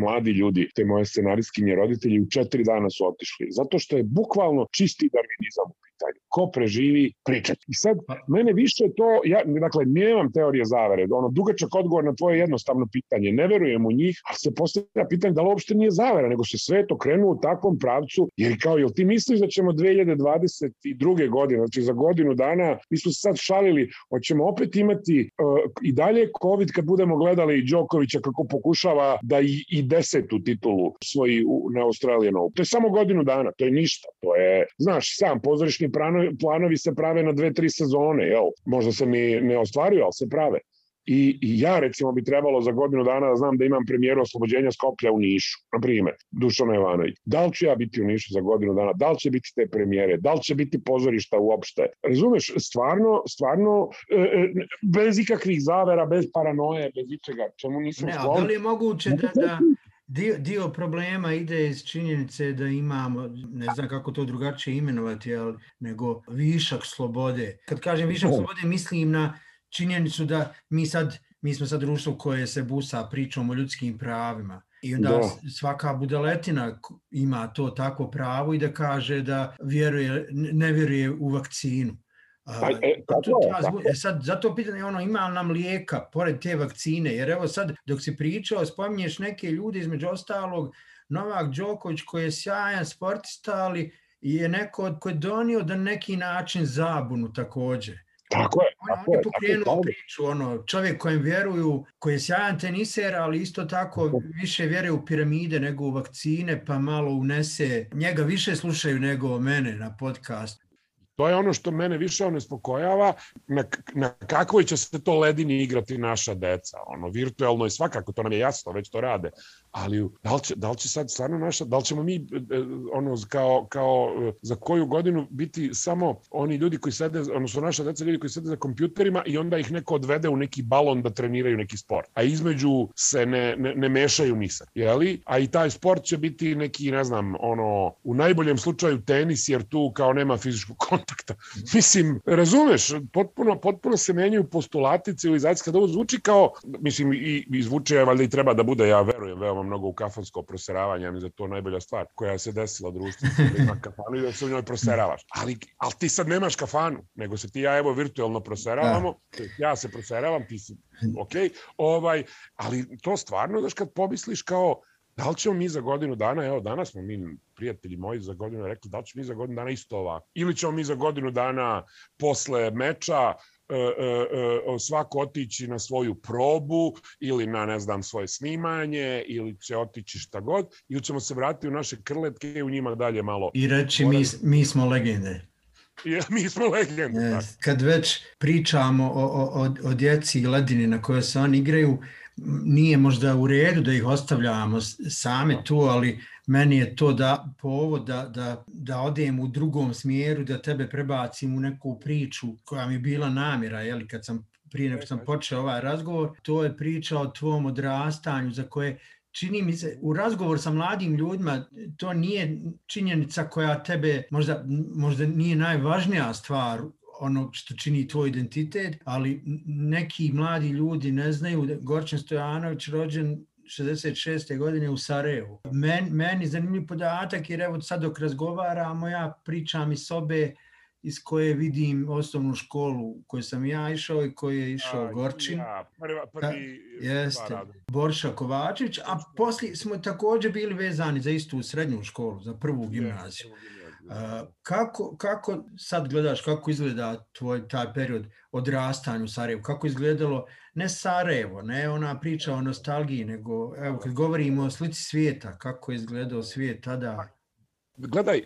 mladi ljudi, te moje scenarijskinje roditelji u četiri dana su otišli. Zato što je bukvalno čisti darvinizam pitanju. Ko preživi, pričati. I sad, pa- mene više to, ja, dakle, nemam teorije zavere, ono, dugačak odgovor na tvoje jednostavno pitanje, ne verujem u njih, a se postavlja pitanje da li uopšte nije zavera, nego se sve to krenuo u takvom pravcu, jer kao, jel ti misliš da ćemo 2022. godine, znači za godinu dana, mi smo se sad šalili, hoćemo opet imati uh, i dalje COVID kad budemo gledali Đokovića kako pokušava da i, i desetu titulu svoji u, na Australijan Open. To je samo godinu dana, to je ništa, to je, znaš, sam pozorišni planovi, planovi se prave na dve, tri sezone, jel? Možda se mi ne ostvaruju, ali se prave. I, I ja recimo bi trebalo za godinu dana da znam da imam premijeru oslobođenja Skoplja u Nišu, na primer, Dušana Jovanović. Da li ću ja biti u Nišu za godinu dana? Da li će biti te premijere? Da li će biti pozorišta uopšte? Razumeš, stvarno, stvarno, e, e, bez ikakvih zavera, bez paranoje, bez ičega, čemu nisam ne, sklon. Ne, da li je moguće da, da, Dio, dio problema ide iz činjenice da imamo, ne znam kako to drugačije imenovati, ali, nego višak slobode. Kad kažem višak slobode, mislim na činjenicu da mi sad, mi smo sad društvo koje se busa pričom o ljudskim pravima. I onda da. svaka budaletina ima to tako pravo i da kaže da vjeruje, ne vjeruje u vakcinu. Pa, e, tako je, tako. E sad, zato pitanje ono, ima nam lijeka pored te vakcine, jer evo sad dok si pričao, spominješ neke ljude između ostalog, Novak Đoković koji je sjajan sportista, ali je neko koji je donio da neki način zabunu takođe. Tako je. On je pokrenuo priču, ono, čovjek kojem vjeruju, koji je sjajan teniser, ali isto tako više vjeruje u piramide nego u vakcine, pa malo unese, njega više slušaju nego mene na podcastu. To je ono što mene više onespokojava, na, na kakvoj će se to ledini igrati naša deca. Ono, virtuelno i svakako, to nam je jasno, već to rade. Ali da li će, da li će sad stvarno naša, da li ćemo mi e, e, ono, kao, kao e, za koju godinu biti samo oni ljudi koji sede, odnosno naša deca ljudi koji sede za kompjuterima i onda ih neko odvede u neki balon da treniraju neki sport. A između se ne, ne, ne mešaju ni sad, jeli? A i taj sport će biti neki, ne znam, ono, u najboljem slučaju tenis, jer tu kao nema fizičkog kontakta. Mislim, razumeš, potpuno, potpuno se menjaju postulati civilizacije, kada ovo zvuči kao, mislim, i, i zvuči je, valjda i treba da bude, ja verujem veoma mnogo u kafansko proseravanje, ja mislim da to najbolja stvar koja se desila društvu, da ima kafanu i da se u njoj proseravaš. Ali, ali ti sad nemaš kafanu, nego se ti ja evo virtualno proseravamo, da. ja se proseravam, ti si, ok, ovaj, ali to stvarno, znaš, kad pomisliš kao, Da li ćemo mi za godinu dana, evo danas smo mi prijatelji moji za godinu rekli da li ćemo mi za godinu dana isto ovako. Ili ćemo mi za godinu dana posle meča svako otići na svoju probu ili na, ne znam, svoje snimanje ili će otići šta god ili ćemo se vratiti u naše krletke i u njima dalje malo... I reći mi, mi smo legende. Ja, mi smo legende. Yes. Kad već pričamo o, o, o, o djeci i ledini na koje se oni igraju, nije možda u redu da ih ostavljamo same tu, ali meni je to da povod da, da, da odem u drugom smjeru, da tebe prebacim u neku priču koja mi je bila namjera, jeli, kad sam prije nego sam počeo ovaj razgovor, to je priča o tvom odrastanju za koje čini mi se, u razgovor sa mladim ljudima, to nije činjenica koja tebe, možda, možda nije najvažnija stvar ono što čini tvoj identitet, ali neki mladi ljudi ne znaju da Gorčin Stojanović rođen 66. godine u Sarajevu. Men, meni zanimljiv podatak jer evo sad dok razgovaramo ja pričam iz sobe iz koje vidim osnovnu školu u kojoj sam ja išao i koji je išao a, Gorčin. Ja, prvi, prvi da, jeste, Borša Kovačić, a poslije smo također bili vezani za istu srednju školu, za prvu gimnaziju. A, kako, kako sad gledaš kako izgleda tvoj taj period odrastanja u Sarajevu? Kako izgledalo ne Sarajevo, ne ona priča o nostalgiji, nego evo kad govorimo o slici svijeta, kako je izgledao svijet tada? Gledaj,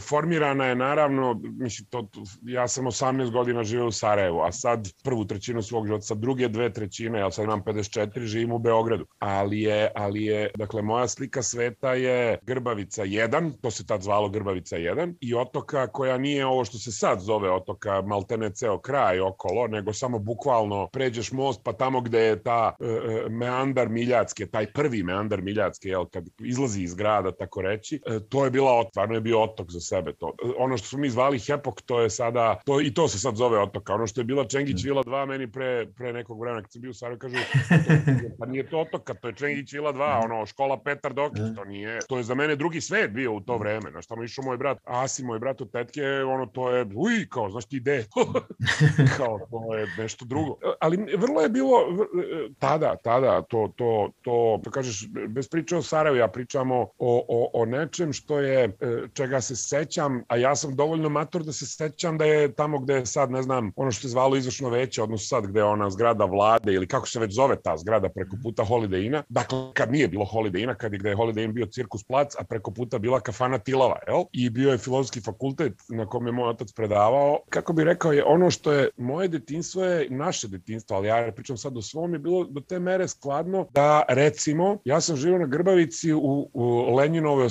formirana je naravno, mislim, to, ja sam 18 godina živeo u Sarajevu, a sad prvu trećinu svog života, sad druge dve trećine, ja sad imam 54, živim u Beogradu. Ali je, ali je, dakle, moja slika sveta je Grbavica 1, to se tad zvalo Grbavica 1, i otoka koja nije ovo što se sad zove otoka, maltene ceo kraj okolo, nego samo bukvalno pređeš most, pa tamo gde je ta uh, meandar Miljacke, taj prvi meandar Miljacke, jel, kad izlazi iz grada, tako reći, uh, to je bila stvarno je bio otok za sebe to. Ono što smo mi zvali Hepok, to je sada, to, i to se sad zove otok. Ono što je bila Čengić Vila 2, meni pre, pre nekog vremena, kad sam bio u Sarajevo, kažu, pa nije to otok, to je Čengić Vila 2, ono, škola Petar Dokić, to nije, to je za mene drugi svet bio u to vreme, znaš, tamo išao moj brat, Asi, moj brat od tetke, ono, to je, uj, kao, znaš ti ide, kao, to je nešto drugo. Ali vrlo je bilo, tada, tada, to, to, to, to kažeš, bez priče o Sarajevu, ja pričamo o, o, o nečem što je E, čega se sećam, a ja sam dovoljno mator da se sećam da je tamo gde je sad, ne znam, ono što je zvalo izvršno veće, odnosno sad gde je ona zgrada vlade ili kako se već zove ta zgrada preko puta Holiday Ina. Dakle, kad nije bilo Holiday Ina, kad je gde je Holiday Inn bio cirkus plac, a preko puta bila kafana Tilava, jel? I bio je filozofski fakultet na kom je moj otac predavao. Kako bi rekao je, ono što je moje detinstvo je naše detinstvo, ali ja pričam sad o svom, je bilo do te mere skladno da recimo, ja sam živio na Grbavici u, u Lenjinove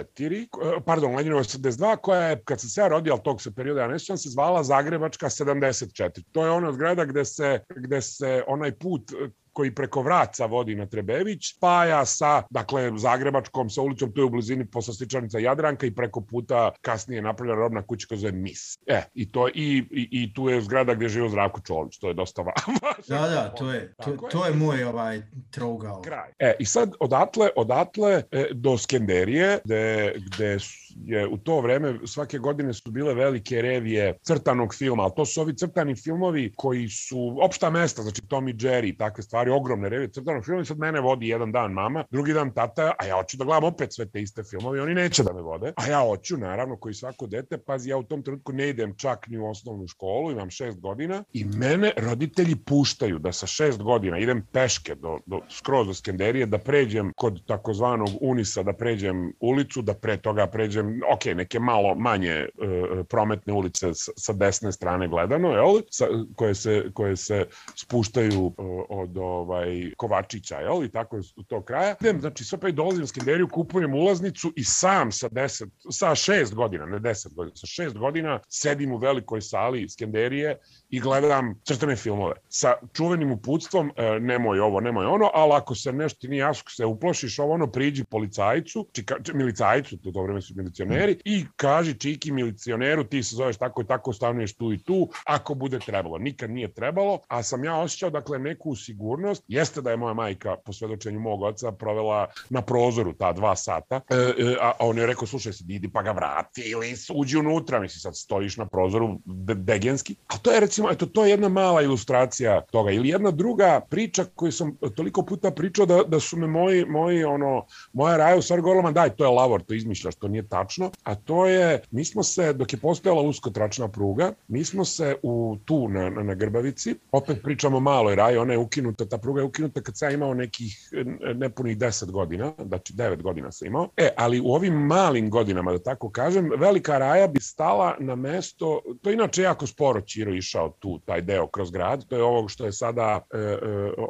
84 4, pardon, Lenjinova 82, koja je, kad sam se ja rodio, ali tog se perioda ja ne se zvala Zagrebačka 74. To je ona zgrada gde se, gde se onaj put koji preko Vraca vodi na Trebević, spaja sa, dakle, Zagrebačkom, sa ulicom, tu je u blizini poslastičarnica Jadranka i preko puta kasnije napravljena robna kuća koja zove Mis. E, i, to, i, i, i tu je zgrada gde živo Zdravko Čolić, to je dosta važno. Da, da, to je, to, to je moj ovaj trougao. Kraj. E, i sad odatle, odatle e, do Skenderije, gde, gde je u to vreme svake godine su bile velike revije crtanog filma, ali to su ovi crtani filmovi koji su opšta mesta, znači Tom i Jerry i takve stvari, ogromne revije crtanog filma i sad mene vodi jedan dan mama, drugi dan tata, a ja hoću da gledam opet sve te iste filmove, oni neće da me vode, a ja hoću, naravno, koji svako dete, pazi, ja u tom trenutku ne idem čak ni u osnovnu školu, imam šest godina i mene roditelji puštaju da sa šest godina idem peške do, do skroz do Skenderije, da pređem kod takozvanog Unisa, da pređem ulicu, da pre toga pređem, ok, neke malo manje uh, prometne ulice sa desne strane gledano, jel? Sa, koje, se, koje se spuštaju uh, od ovaj, Kovačića, jel? I tako do tog kraja. Idem, znači, sve pa i dolazim u Skenderiju, kupujem ulaznicu i sam sa 10, sa šest godina, ne 10 godina, sa šest godina sedim u velikoj sali Skenderije i gledam crtane filmove sa čuvenim uputstvom, e, nemoj ovo, nemoj ono, ali ako se nešto nije jasno, se uplošiš ovo ono, priđi policajcu, čika, milicajcu, to dobro su milicioneri, i kaži čiki milicioneru, ti se zoveš tako i tako, stanuješ tu i tu, ako bude trebalo. Nikad nije trebalo, a sam ja osjećao, dakle, neku sigurnost. Jeste da je moja majka, po svedočenju mog oca, provela na prozoru ta dva sata, e, e, a on je rekao, slušaj, se, idi pa ga vrati ili uđi unutra, misli, sad stojiš na prozoru degenski. A to je, recimo, eto, to je jedna mala ilustracija toga. Ili jedna druga priča koju sam toliko puta pričao da, da su me moji, moji ono, moja raja u stvari govorila, daj, to je lavor, to izmišljaš, to nije tačno. A to je, mi smo se, dok je postojala uskotračna pruga, mi smo se u tu na, na, na Grbavici, opet pričamo maloj raji, ona je ukinuta ta pruga je ukinuta kad sam imao nekih nepunih 10 godina, znači 9 godina sam imao. E, ali u ovim malim godinama, da tako kažem, Velika Raja bi stala na mesto, to je inače jako sporo Čiro išao tu, taj deo kroz grad, to je ovo što je sada e, e,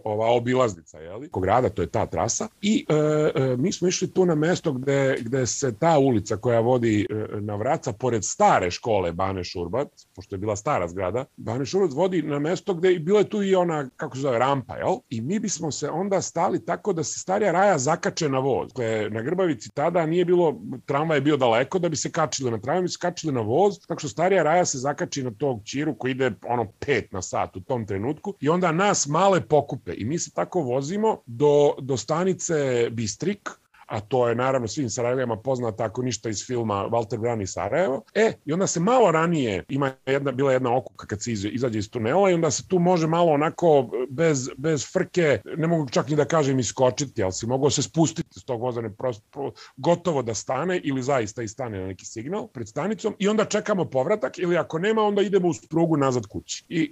ova obilaznica, jeli, ko grada, to je ta trasa. I e, e, mi smo išli tu na mesto gde, gde se ta ulica koja vodi e, na Vraca, pored stare škole Bane Šurbac, pošto je bila stara zgrada, Bane Šurbac vodi na mesto gde bilo je tu i ona, kako se zove, rampa, jel? I mi bismo se onda stali tako da se starija raja zakače na voz. Dakle, na Grbavici tada nije bilo, tramvaj je bio daleko da bi se kačili na tramvaj, mi se kačili na voz, tako što starija raja se zakači na tog čiru koji ide ono pet na sat u tom trenutku i onda nas male pokupe i mi se tako vozimo do, do stanice Bistrik, a to je naravno svim Sarajevima poznata ako ništa iz filma Walter Brani Sarajevo. E, i onda se malo ranije, ima jedna, bila jedna okuka kad se izađe iz tunela i onda se tu može malo onako bez, bez frke, ne mogu čak ni da kažem iskočiti, ali si mogao se spustiti s tog voza, ne prosto, gotovo da stane ili zaista i stane na neki signal pred stanicom i onda čekamo povratak ili ako nema onda idemo uz prugu nazad kući. I, i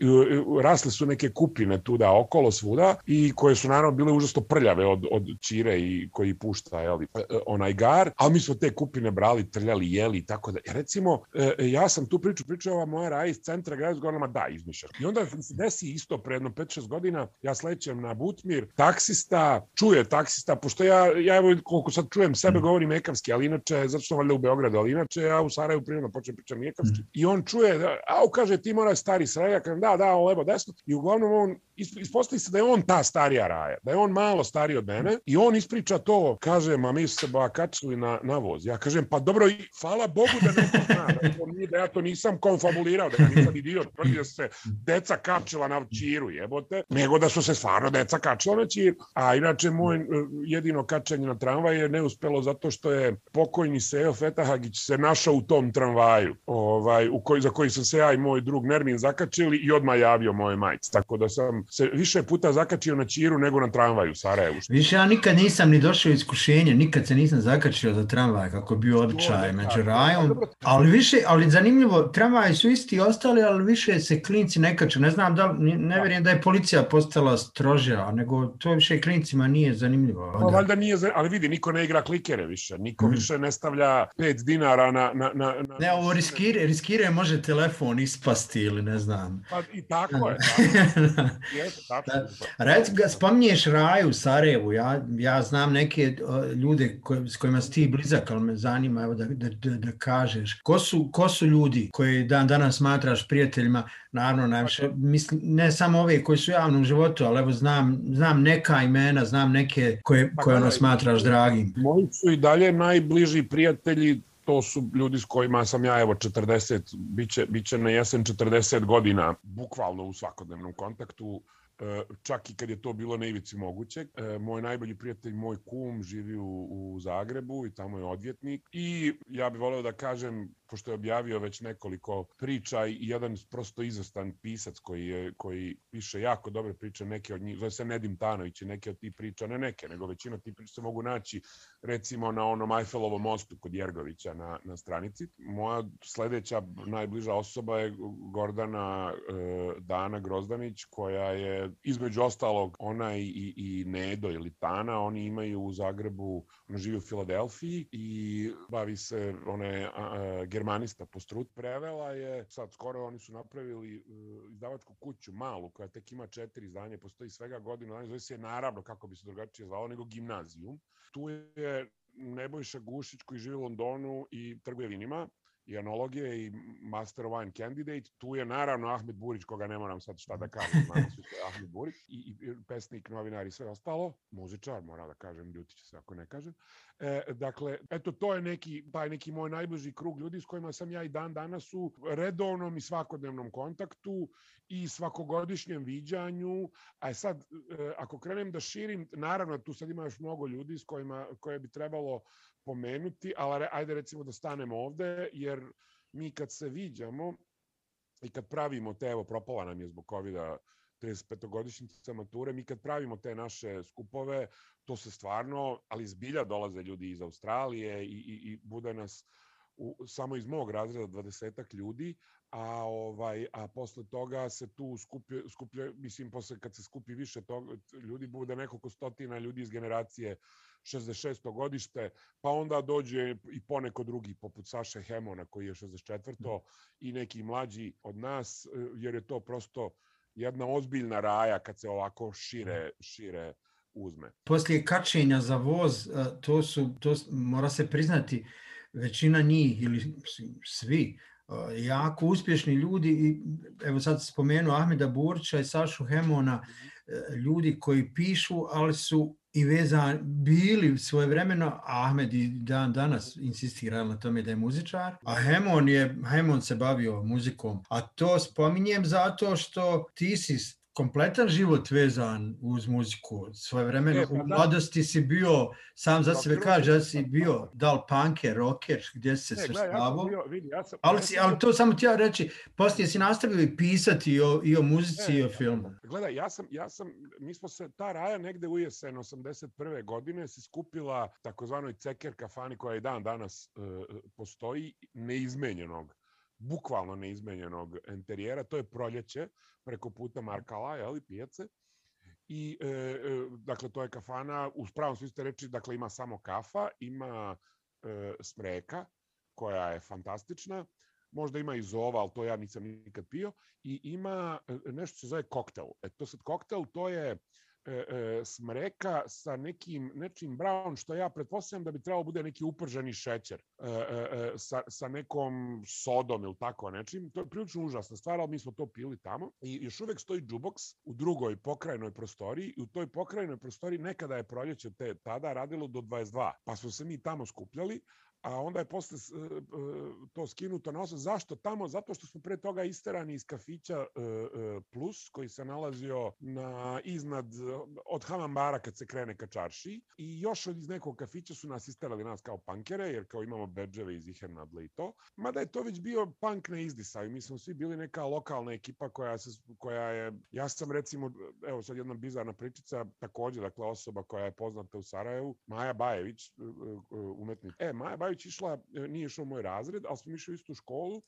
rasle su neke kupine tu da okolo svuda i koje su naravno bile užasno prljave od, od čire i koji pušta jeli, e, e, onaj gar, a mi smo te kupine brali, trljali, jeli i tako da. I recimo, e, ja sam tu priču pričao, ova moja raja iz centra grada zgodama, da, izmišljaš. I onda se desi isto pre jedno 5-6 godina, ja slećem na Butmir, taksista, čuje taksista, pošto ja, ja evo koliko sad čujem sebe mm. govorim ekavski, ali inače, zato što valjda u Beogradu, ali inače ja u Sarajevu prirodno počnem pričam ekavski. Mm. I on čuje, da, au, kaže, ti mora stari Sarajevo, kažem, da, da, levo, desno. I uglavnom on, ispostavi se da je on ta starija raja, da je on malo stariji od mene i on ispriča to, kaže, ma mi se ba kačili na, na voz. Ja kažem, pa dobro, hvala Bogu da neko zna, da, to nije, da ja to nisam konfabulirao, da ja nisam idiot, tvrdi da se deca kačila na čiru, jebote, nego da su se stvarno deca kačila na čiru. A inače, moj e, jedino kačanje na tramvaj je neuspelo zato što je pokojni Seo Fetahagić se našao u tom tramvaju, ovaj, u koji, za koji sam se ja i moj drug Nermin zakačili i odmah javio moje majice. Tako da sam se više puta zakačio na čiru nego na tramvaju u Sarajevu. Više ja nikad nisam ni došao iskušenje, nikad se nisam zakačio za tramvaj kako bio običaj među rajom, ali više, ali zanimljivo, tramvaji su isti ostali, ali više se klinci ne kaču. Ne znam da, ne vjerujem da je policija postala strožja, nego to više klincima nije zanimljivo. Pa valjda nije, ali vidi, niko ne igra klikere više, niko hmm. više ne stavlja 5 dinara na... na, na, na ne, ovo riskire, riskire može telefon ispasti ili ne znam. Pa i tako je. Tako. Jeste, tako. Reci, spominješ raju u Sarajevu, ja, ja znam neke ljude koje, s kojima si ti blizak, ali me zanima evo da, da, da, da kažeš. Ko su, ko su ljudi koji dan danas smatraš prijateljima, naravno najviše, mislim, ne samo ove koji su u javnom životu, ali evo znam, znam neka imena, znam neke koje, pa koje ono smatraš dragim. Moji su i dalje najbliži prijatelji to su ljudi s kojima sam ja evo 40, biće, biće na jesen 40 godina, bukvalno u svakodnevnom kontaktu čak i kad je to bilo na ivici mogućeg. E, moj najbolji prijatelj, moj kum, živi u, u Zagrebu i tamo je odvjetnik i ja bih voleo da kažem pošto je objavio već nekoliko priča i jedan prosto izvestan pisac koji, je, koji piše jako dobre priče, neke od njih, zove se Nedim Tanović i neke od tih priča, ne neke, nego većina tih priča se mogu naći recimo na onom Eiffelovom mostu kod Jergovića na, na stranici. Moja sledeća najbliža osoba je Gordana e, Dana Grozdanić, koja je između ostalog ona i, i, i Nedo ili Tana, oni imaju u Zagrebu, ona živi u Filadelfiji i bavi se, ona je a, germanista po strut, prevela je, sad skoro oni su napravili uh, izdavačku kuću malu, koja tek ima četiri izdanja, postoji svega godinu zove se naravno, kako bi se drugačije zvalo, nego gimnazijum. Tu je Nebojša Gušić koji živi u Londonu i trguje vinima i analogije i Master Wine Candidate. Tu je naravno Ahmed Burić, koga ne moram sad šta da kažem, znam svi što je Ahmed Burić, i, i pesnik, novinar i sve ostalo. Muzičar, moram da kažem, ljuti će se ako ne kažem. E, dakle, eto, to je neki, taj neki moj najbliži krug ljudi s kojima sam ja i dan danas u redovnom i svakodnevnom kontaktu i svakogodišnjem viđanju. A sad, e, ako krenem da širim, naravno, tu sad ima još mnogo ljudi s kojima, koje bi trebalo pomenuti, ali ajde recimo da stanemo ovde, jer mi kad se viđamo i kad pravimo te, evo propala nam je zbog COVID-a 35-godišnjica mature, mi kad pravimo te naše skupove, to se stvarno, ali zbilja dolaze ljudi iz Australije i, i, i bude nas u, samo iz mog razreda 20 ljudi, a ovaj a posle toga se tu skupi skuplja mislim posle kad se skupi više toga ljudi bude nekoliko stotina ljudi iz generacije 66. godište, pa onda dođe i poneko drugi, poput Saše Hemona, koji je 64. i neki mlađi od nas, jer je to prosto jedna ozbiljna raja kad se ovako šire, šire uzme. Poslije kačenja za voz, to su, to mora se priznati, većina njih ili svi jako uspješni ljudi i evo sad spomenu Ahmeda Burča i Sašu Hemona, e, ljudi koji pišu, ali su i vezan bili svoje vremeno, Ahmed i dan danas insistira na tome da je muzičar, a Hemon, je, Hemon se bavio muzikom. A to spominjem zato što ti si kompletan život vezan uz muziku. Svoje vremeno e, pa u da. mladosti si bio, sam za sebe kaže, da si bio da li punker, rocker, gdje si se. Ja sam, ali, si, ali to samo ti ja reći, poslije si nastavio i pisati i o, i o muzici e, i o filmu. Gledaj, ja sam, ja sam, mi smo se, ta raja negde u jesen 81. godine se skupila takozvanoj ceker kafani koja i dan danas uh, postoji, neizmenjenog bukvalno neizmenjenog interijera, to je proljeće preko puta Markala, jeli, pijace. I, e, e, dakle, to je kafana, u pravom smislu reči, dakle, ima samo kafa, ima e, smreka, koja je fantastična, možda ima i zova, ali to ja nisam nikad pio, i ima e, nešto se zove koktel. E, to sad koktel, to je e, e, smreka sa nekim nečim brown što ja pretpostavljam da bi trebalo bude neki uprženi šećer e, e, e, sa, sa nekom sodom ili tako nečim. To je prilično užasna stvar, ali mi smo to pili tamo. I još uvek stoji džuboks u drugoj pokrajnoj prostoriji i u toj pokrajnoj prostoriji nekada je proljeće te tada radilo do 22. Pa smo se mi tamo skupljali, a onda je posle e, e, to skinuto na osam. Zašto tamo? Zato što smo pre toga isterani iz kafića e, Plus, koji se nalazio na, iznad, od Hamambara kad se krene ka čarši. I još iz nekog kafića su nas isterali nas kao pankere, jer kao imamo bedževe iz Ihernadle i to. Mada je to već bio punk na izdisaju. Mi smo svi bili neka lokalna ekipa koja, se, koja je... Ja sam recimo, evo sad jedna bizarna pričica, takođe, dakle, osoba koja je poznata u Sarajevu, Maja Bajević, umetnik. E, Maja Bajević Bajrović išla, e, nije išao moj razred, ali smo išli u istu školu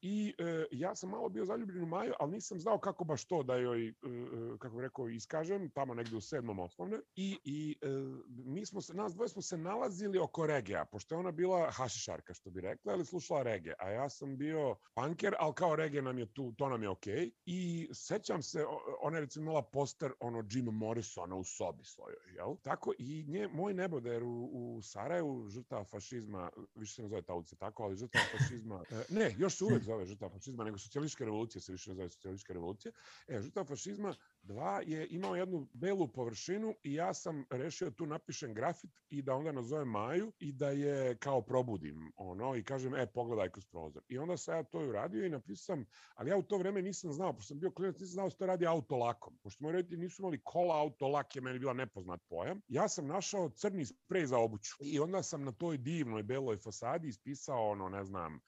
I e, ja sam malo bio zaljubljen u Maju, ali nisam znao kako baš to da joj, e, e, kako bih rekao, iskažem, tamo negde u sedmom osnovne. I, i e, mi smo se, nas dvoje smo se nalazili oko regea, pošto je ona bila hašišarka, što bi rekla, ali slušala reggae. A ja sam bio punker, ali kao reggae nam je tu, to nam je okej. Okay. I sećam se, ona je recimo imala poster ono Jim Morrisona u sobi svojoj, jel? Tako i nje, moj neboder u, u Sarajevu, žrtava fašizma, više se ne zove ta ulica tako, ali žrtava fašizma, e, ne, još se uvek zove žrtva fašizma, nego socijalistička revolucija se više ne zove socijalistička revolucija. E, žrtva fašizma 2 je imao jednu belu površinu i ja sam rešio tu napišem grafit i da onda nazovem Maju i da je kao probudim ono i kažem, e, pogledaj kroz prozor. I onda sam ja to uradio i napisam, ali ja u to vreme nisam znao, pošto sam bio klinac, nisam znao da se to radi autolakom. Pošto moji roditelji nisu imali kola, autolak je meni bila nepoznat pojam. Ja sam našao crni sprej za obuću i onda sam na toj divnoj beloj fasadi ispisao ono, ne znam,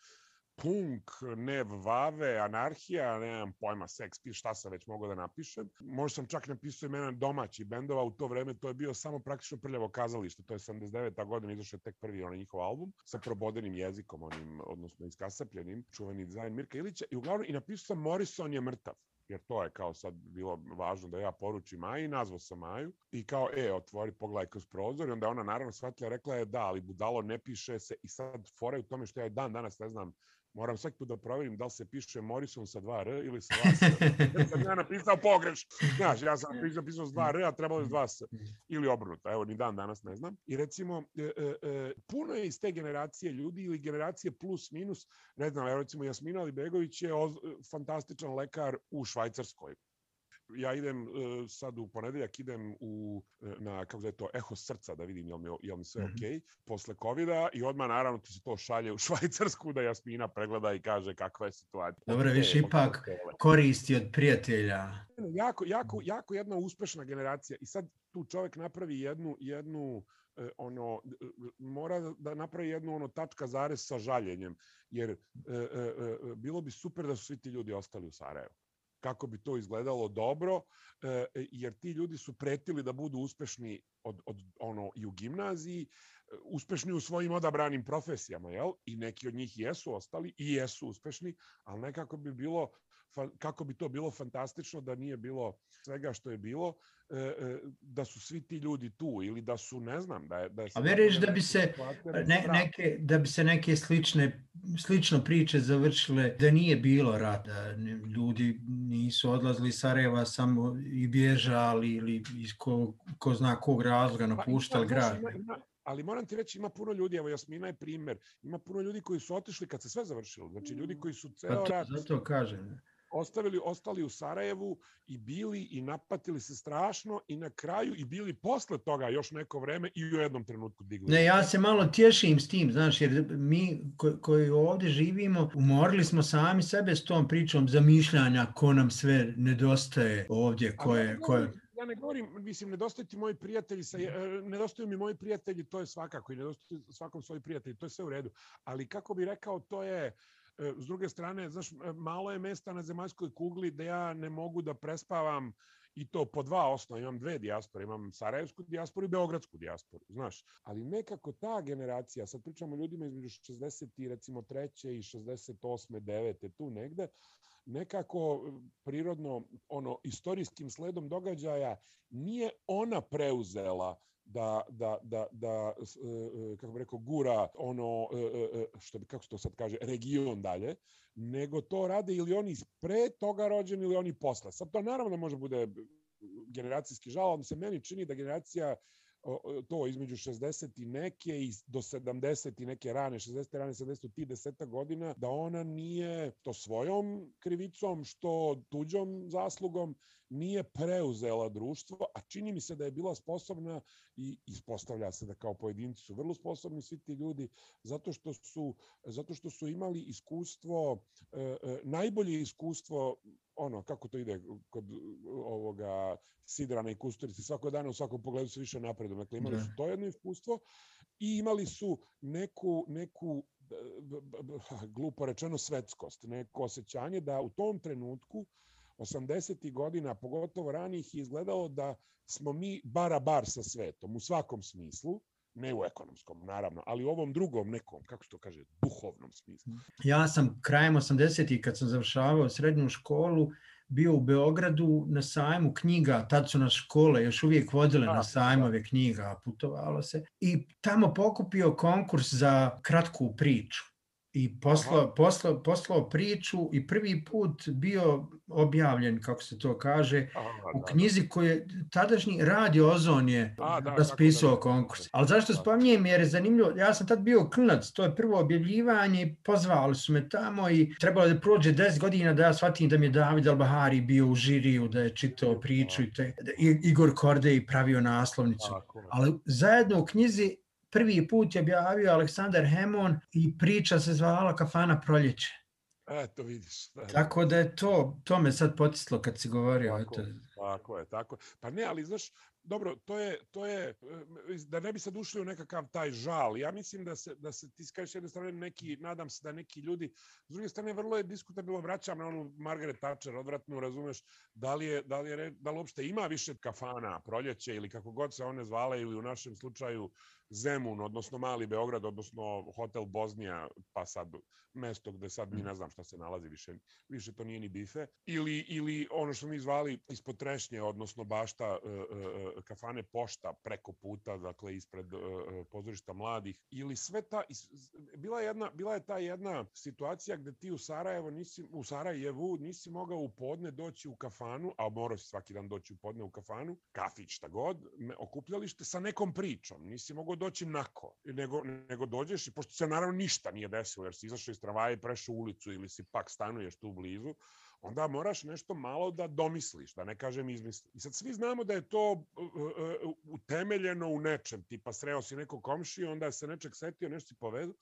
punk, nev vave, anarhija, nemam pojma, seks, šta sam već mogao da napišem. Možda sam čak napisao imena domaći bendova, u to vreme to je bio samo praktično prljavo kazalište, to je 79. godina, izašao je tek prvi onaj njihov album sa probodenim jezikom, onim, odnosno iskasapljenim, čuveni dizajn Mirka Ilića i uglavnom i napisao sam Morrison je mrtav jer to je kao sad bilo važno da ja poručim Maji, nazvao sam Maju i kao, e, otvori, pogledaj kroz prozor i onda ona naravno shvatila, rekla je da, ali budalo ne piše se i sad fora u tome što ja dan danas ne znam Moram svaki put da proverim da li se piše Morrison sa dva R ili sa dva S. Ja sam ja napisao pogreš. Znaš, ja sam napisao, napisao s dva R, a trebalo je s dva S. Ili obrnuto. Evo, ni dan danas ne znam. I recimo, e, e, e, puno je iz te generacije ljudi ili generacije plus minus. Ne znam, evo recimo Jasmina Libegović je oz, fantastičan lekar u Švajcarskoj ja idem uh, sad u ponedeljak idem u e, na kako zove to eho srca da vidim jel mi jel mi sve mm -hmm. okej okay, posle kovida i odmah naravno ti se to šalje u Švajcarsku da Jasmina pregleda i kaže kakva je situacija. Dobro, više ipak koristi od prijatelja. Jako jako jako jedna uspešna generacija i sad tu čovjek napravi jednu jednu e, ono mora da napravi jednu ono tačka zarez sa žaljenjem jer e, e, e, bilo bi super da su svi ti ljudi ostali u Sarajevu kako bi to izgledalo dobro, e, jer ti ljudi su pretili da budu uspešni od, od ono i u gimnaziji, uspešni u svojim odabranim profesijama, jel? I neki od njih jesu ostali i jesu uspešni, ali nekako bi bilo kako bi to bilo fantastično da nije bilo svega što je bilo, e, e, da su svi ti ljudi tu ili da su, ne znam, da je... Da je A veriš da bi se ne, neke, da bi se neke slične, slično priče završile da nije bilo rata, ljudi nisu odlazili iz Sarajeva samo i bježali ili iz ko, ko zna kog razloga pa napuštali pa, grad. Ali moram ti reći, ima puno ljudi, evo Jasmina je primer, ima puno ljudi koji su otišli kad se sve završilo, znači ljudi koji su ceo pa to, rat... Zato kažem ostavili, ostali u Sarajevu i bili i napatili se strašno i na kraju i bili posle toga još neko vreme i u jednom trenutku digli. Ne, ja se malo tješim s tim, znaš, jer mi ko, koji ovdje živimo, umorili smo sami sebe s tom pričom zamišljanja ko nam sve nedostaje ovdje, ko je... Ko je ja ne govorim, mislim, nedostaju ti moji prijatelji, sa, e, nedostaju mi moji prijatelji, to je svakako i nedostaju svakom svoji prijatelji, to je sve u redu. Ali kako bi rekao, to je, E, s druge strane, znaš, e, malo je mesta na zemaljskoj kugli da ja ne mogu da prespavam i to po dva osnova. Imam dve dijaspore, imam Sarajevsku dijasporu i Beogradsku dijasporu, znaš. Ali nekako ta generacija, sad pričamo o ljudima između 60 i recimo treće i 68. 9. tu negde, nekako e, prirodno, ono, istorijskim sledom događaja nije ona preuzela da, da, da, da e, e, kako bih rekao, gura ono, e, što bi, kako se to sad kaže, region dalje, nego to rade ili oni pre toga rođeni ili oni posle. Sad to naravno može bude generacijski žal, ali se meni čini da generacija to između 60 i neke i do 70 i neke rane, 60 rane, 70 ti deseta godina, da ona nije to svojom krivicom, što tuđom zaslugom nije preuzela društvo, a čini mi se da je bila sposobna i ispostavlja se da kao pojedinci su vrlo sposobni svi ti ljudi zato što su zato što su imali iskustvo e, e, najbolje iskustvo ono kako to ide kod ovoga Sidrana i Kusturice svako dana u svakom pogledu se više napredu dakle imali su to jedno iskustvo i imali su neku neku glupo rečeno svetskost, neko osjećanje da u tom trenutku 80. godina, pogotovo ranih, je izgledalo da smo mi bara bar sa svetom, u svakom smislu, ne u ekonomskom, naravno, ali u ovom drugom nekom, kako se to kaže, duhovnom smislu. Ja sam krajem 80. kad sam završavao srednju školu, bio u Beogradu na sajmu knjiga, tad su nas škole još uvijek vodile na sajmove knjiga, putovalo se, i tamo pokupio konkurs za kratku priču i poslao, poslao, poslao priču i prvi put bio objavljen, kako se to kaže, Aha, u knjizi koju je tadašnji radio Ozon je A, da, raspisao da, konkurs. Ali zašto spominjem, jer je zanimljivo, ja sam tad bio klinac, to je prvo objavljivanje, pozvali su me tamo i trebalo da prođe 10 godina da ja shvatim da mi je David Albahari bio u žiriju, da je čitao priču i te, da Igor Kordej pravio naslovnicu. Ali zajedno u knjizi prvi put je objavio Aleksandar Hemon i priča se zvala Kafana proljeće. Eto vidiš. Da. Tako da je to, to me sad potislo kad si govorio. Tako, eto. tako je, tako. Pa ne, ali znaš, dobro, to je, to je, e, da ne bi sad ušli u nekakav taj žal, ja mislim da se, da se ti skaš jedne strane neki, nadam se da neki ljudi, s druge strane vrlo je diskutabilno, vraćam na onu Margaret Thatcher, odvratno razumeš, da li, je, da li, je, da li uopšte ima više kafana, proljeće ili kako god se one zvale ili u našem slučaju Zemun, odnosno Mali Beograd, odnosno Hotel Boznija, pa sad mesto gde sad mi ne znam šta se nalazi više, više to nije ni bife, ili, ili ono što mi zvali ispod Trešnje, odnosno bašta uh, uh, kafane Pošta preko puta, dakle ispred uh, pozorišta mladih, ili sve ta, bila je, jedna, bila je ta jedna situacija gde ti u Sarajevo nisi, u Sarajevu nisi mogao u podne doći u kafanu, a morao si svaki dan doći u podne u kafanu, kafić, šta god, okupljalište sa nekom pričom, nisi mogao doći nako, nego, nego dođeš i pošto se naravno ništa nije desilo, jer si izašao iz tramvaja i prešao ulicu ili si pak stanuješ tu blizu, onda moraš nešto malo da domisliš, da ne kažem izmisliš. I sad svi znamo da je to uh, uh, utemeljeno u nečem, tipa sreo si nekog komšiju, onda se nečeg setio, nešto si povedu.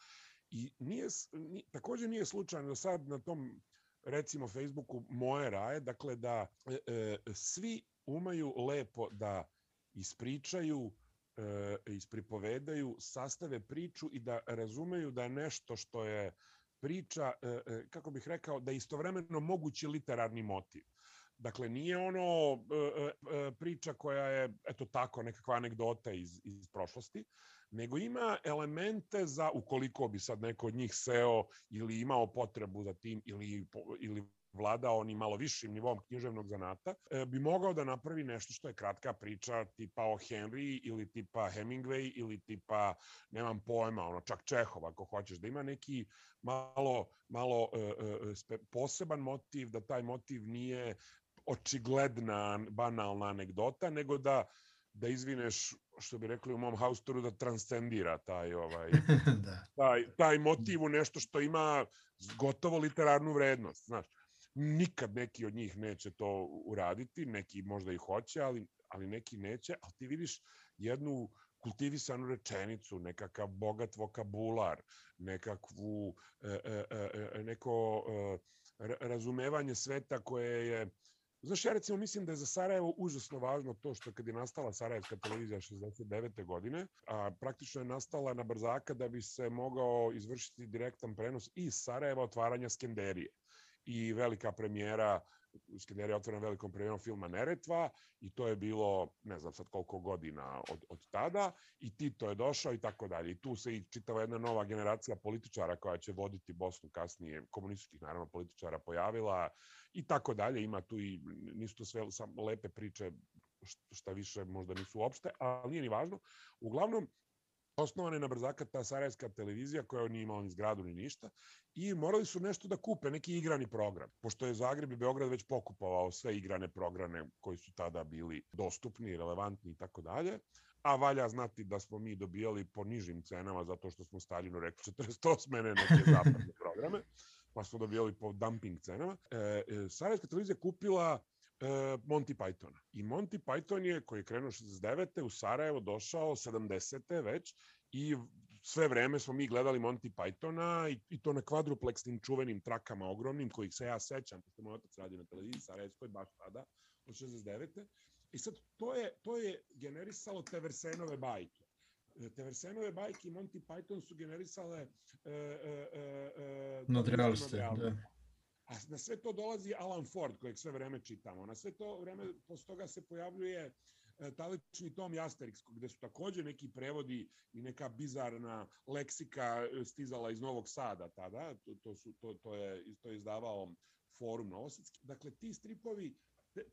I nije, nije, takođe nije slučajno da sad na tom recimo Facebooku moje raje, dakle da e, e, svi umaju lepo da ispričaju e, ispripovedaju, sastave priču i da razumeju da nešto što je priča, e, e, kako bih rekao, da je istovremeno mogući literarni motiv. Dakle, nije ono priča koja je, eto tako, nekakva anegdota iz, iz prošlosti, nego ima elemente za, ukoliko bi sad neko od njih seo ili imao potrebu za tim ili, ili vladao onim malo višim nivom književnog zanata, e, bi mogao da napravi nešto što je kratka priča tipa o Henry ili tipa Hemingway ili tipa, nemam pojma, ono, čak Čehov ako hoćeš, da ima neki malo, malo e, e, poseban motiv, da taj motiv nije očigledna, banalna anegdota, nego da da izvineš, što bi rekli u mom haustoru, da transcendira taj, ovaj, da. taj, taj motiv u nešto što ima gotovo literarnu vrednost. Znaš, nikad neki od njih neće to uraditi, neki možda i hoće, ali, ali neki neće, ali ti vidiš jednu kultivisanu rečenicu, nekakav bogat vokabular, nekakvu, e, e, e, e neko e, razumevanje sveta koje je Znaš, ja recimo mislim da je za Sarajevo užasno važno to što kad je nastala Sarajevska televizija 69. godine, a praktično je nastala na brzaka da bi se mogao izvršiti direktan prenos iz Sarajeva otvaranja Skenderije i velika premijera Skenderija otvorena velikom premijerom filma Neretva i to je bilo, ne znam sad koliko godina od, od tada i Tito je došao i tako dalje. I tu se i čitava jedna nova generacija političara koja će voditi Bosnu kasnije, komunističkih naravno političara pojavila i tako dalje. Ima tu i, nisu to sve samo lepe priče šta više možda nisu uopšte, ali nije ni važno. Uglavnom, osnovana je na brzaka ta sarajevska televizija koja nije imala ni zgradu ni ništa i morali su nešto da kupe, neki igrani program. Pošto je Zagreb i Beograd već pokupovao sve igrane programe koji su tada bili dostupni, relevantni i tako dalje, a valja znati da smo mi dobijali po nižim cenama zato što smo Staljinu rekli 48 mene neke zapadne programe, pa smo dobijali po dumping cenama. E, e, Sarajevska televizija kupila Monty Pythona. I Monty Python je, koji je krenuo 69. u Sarajevo došao 70. već i sve vreme smo mi gledali Monty Pythona i, i to na kvadrupleksnim čuvenim trakama ogromnim, kojih se ja sećam, pošto moj otac radio na televiziji Sarajevskoj baš tada, od 69. I sad to je, to je generisalo te Versenove bajke. E, te Versenove bajke i Monty Python su generisale e, e, e, e nadrealiste, da. A na sve to dolazi Alan Ford, kojeg sve vreme čitamo. Na sve to vreme, posle toga se pojavljuje e, talični tom i Asterix, gde su takođe neki prevodi i neka bizarna leksika e, stizala iz Novog Sada tada, to, to, su, to, to, je, to je izdavao forum Novosadski. Dakle, ti stripovi,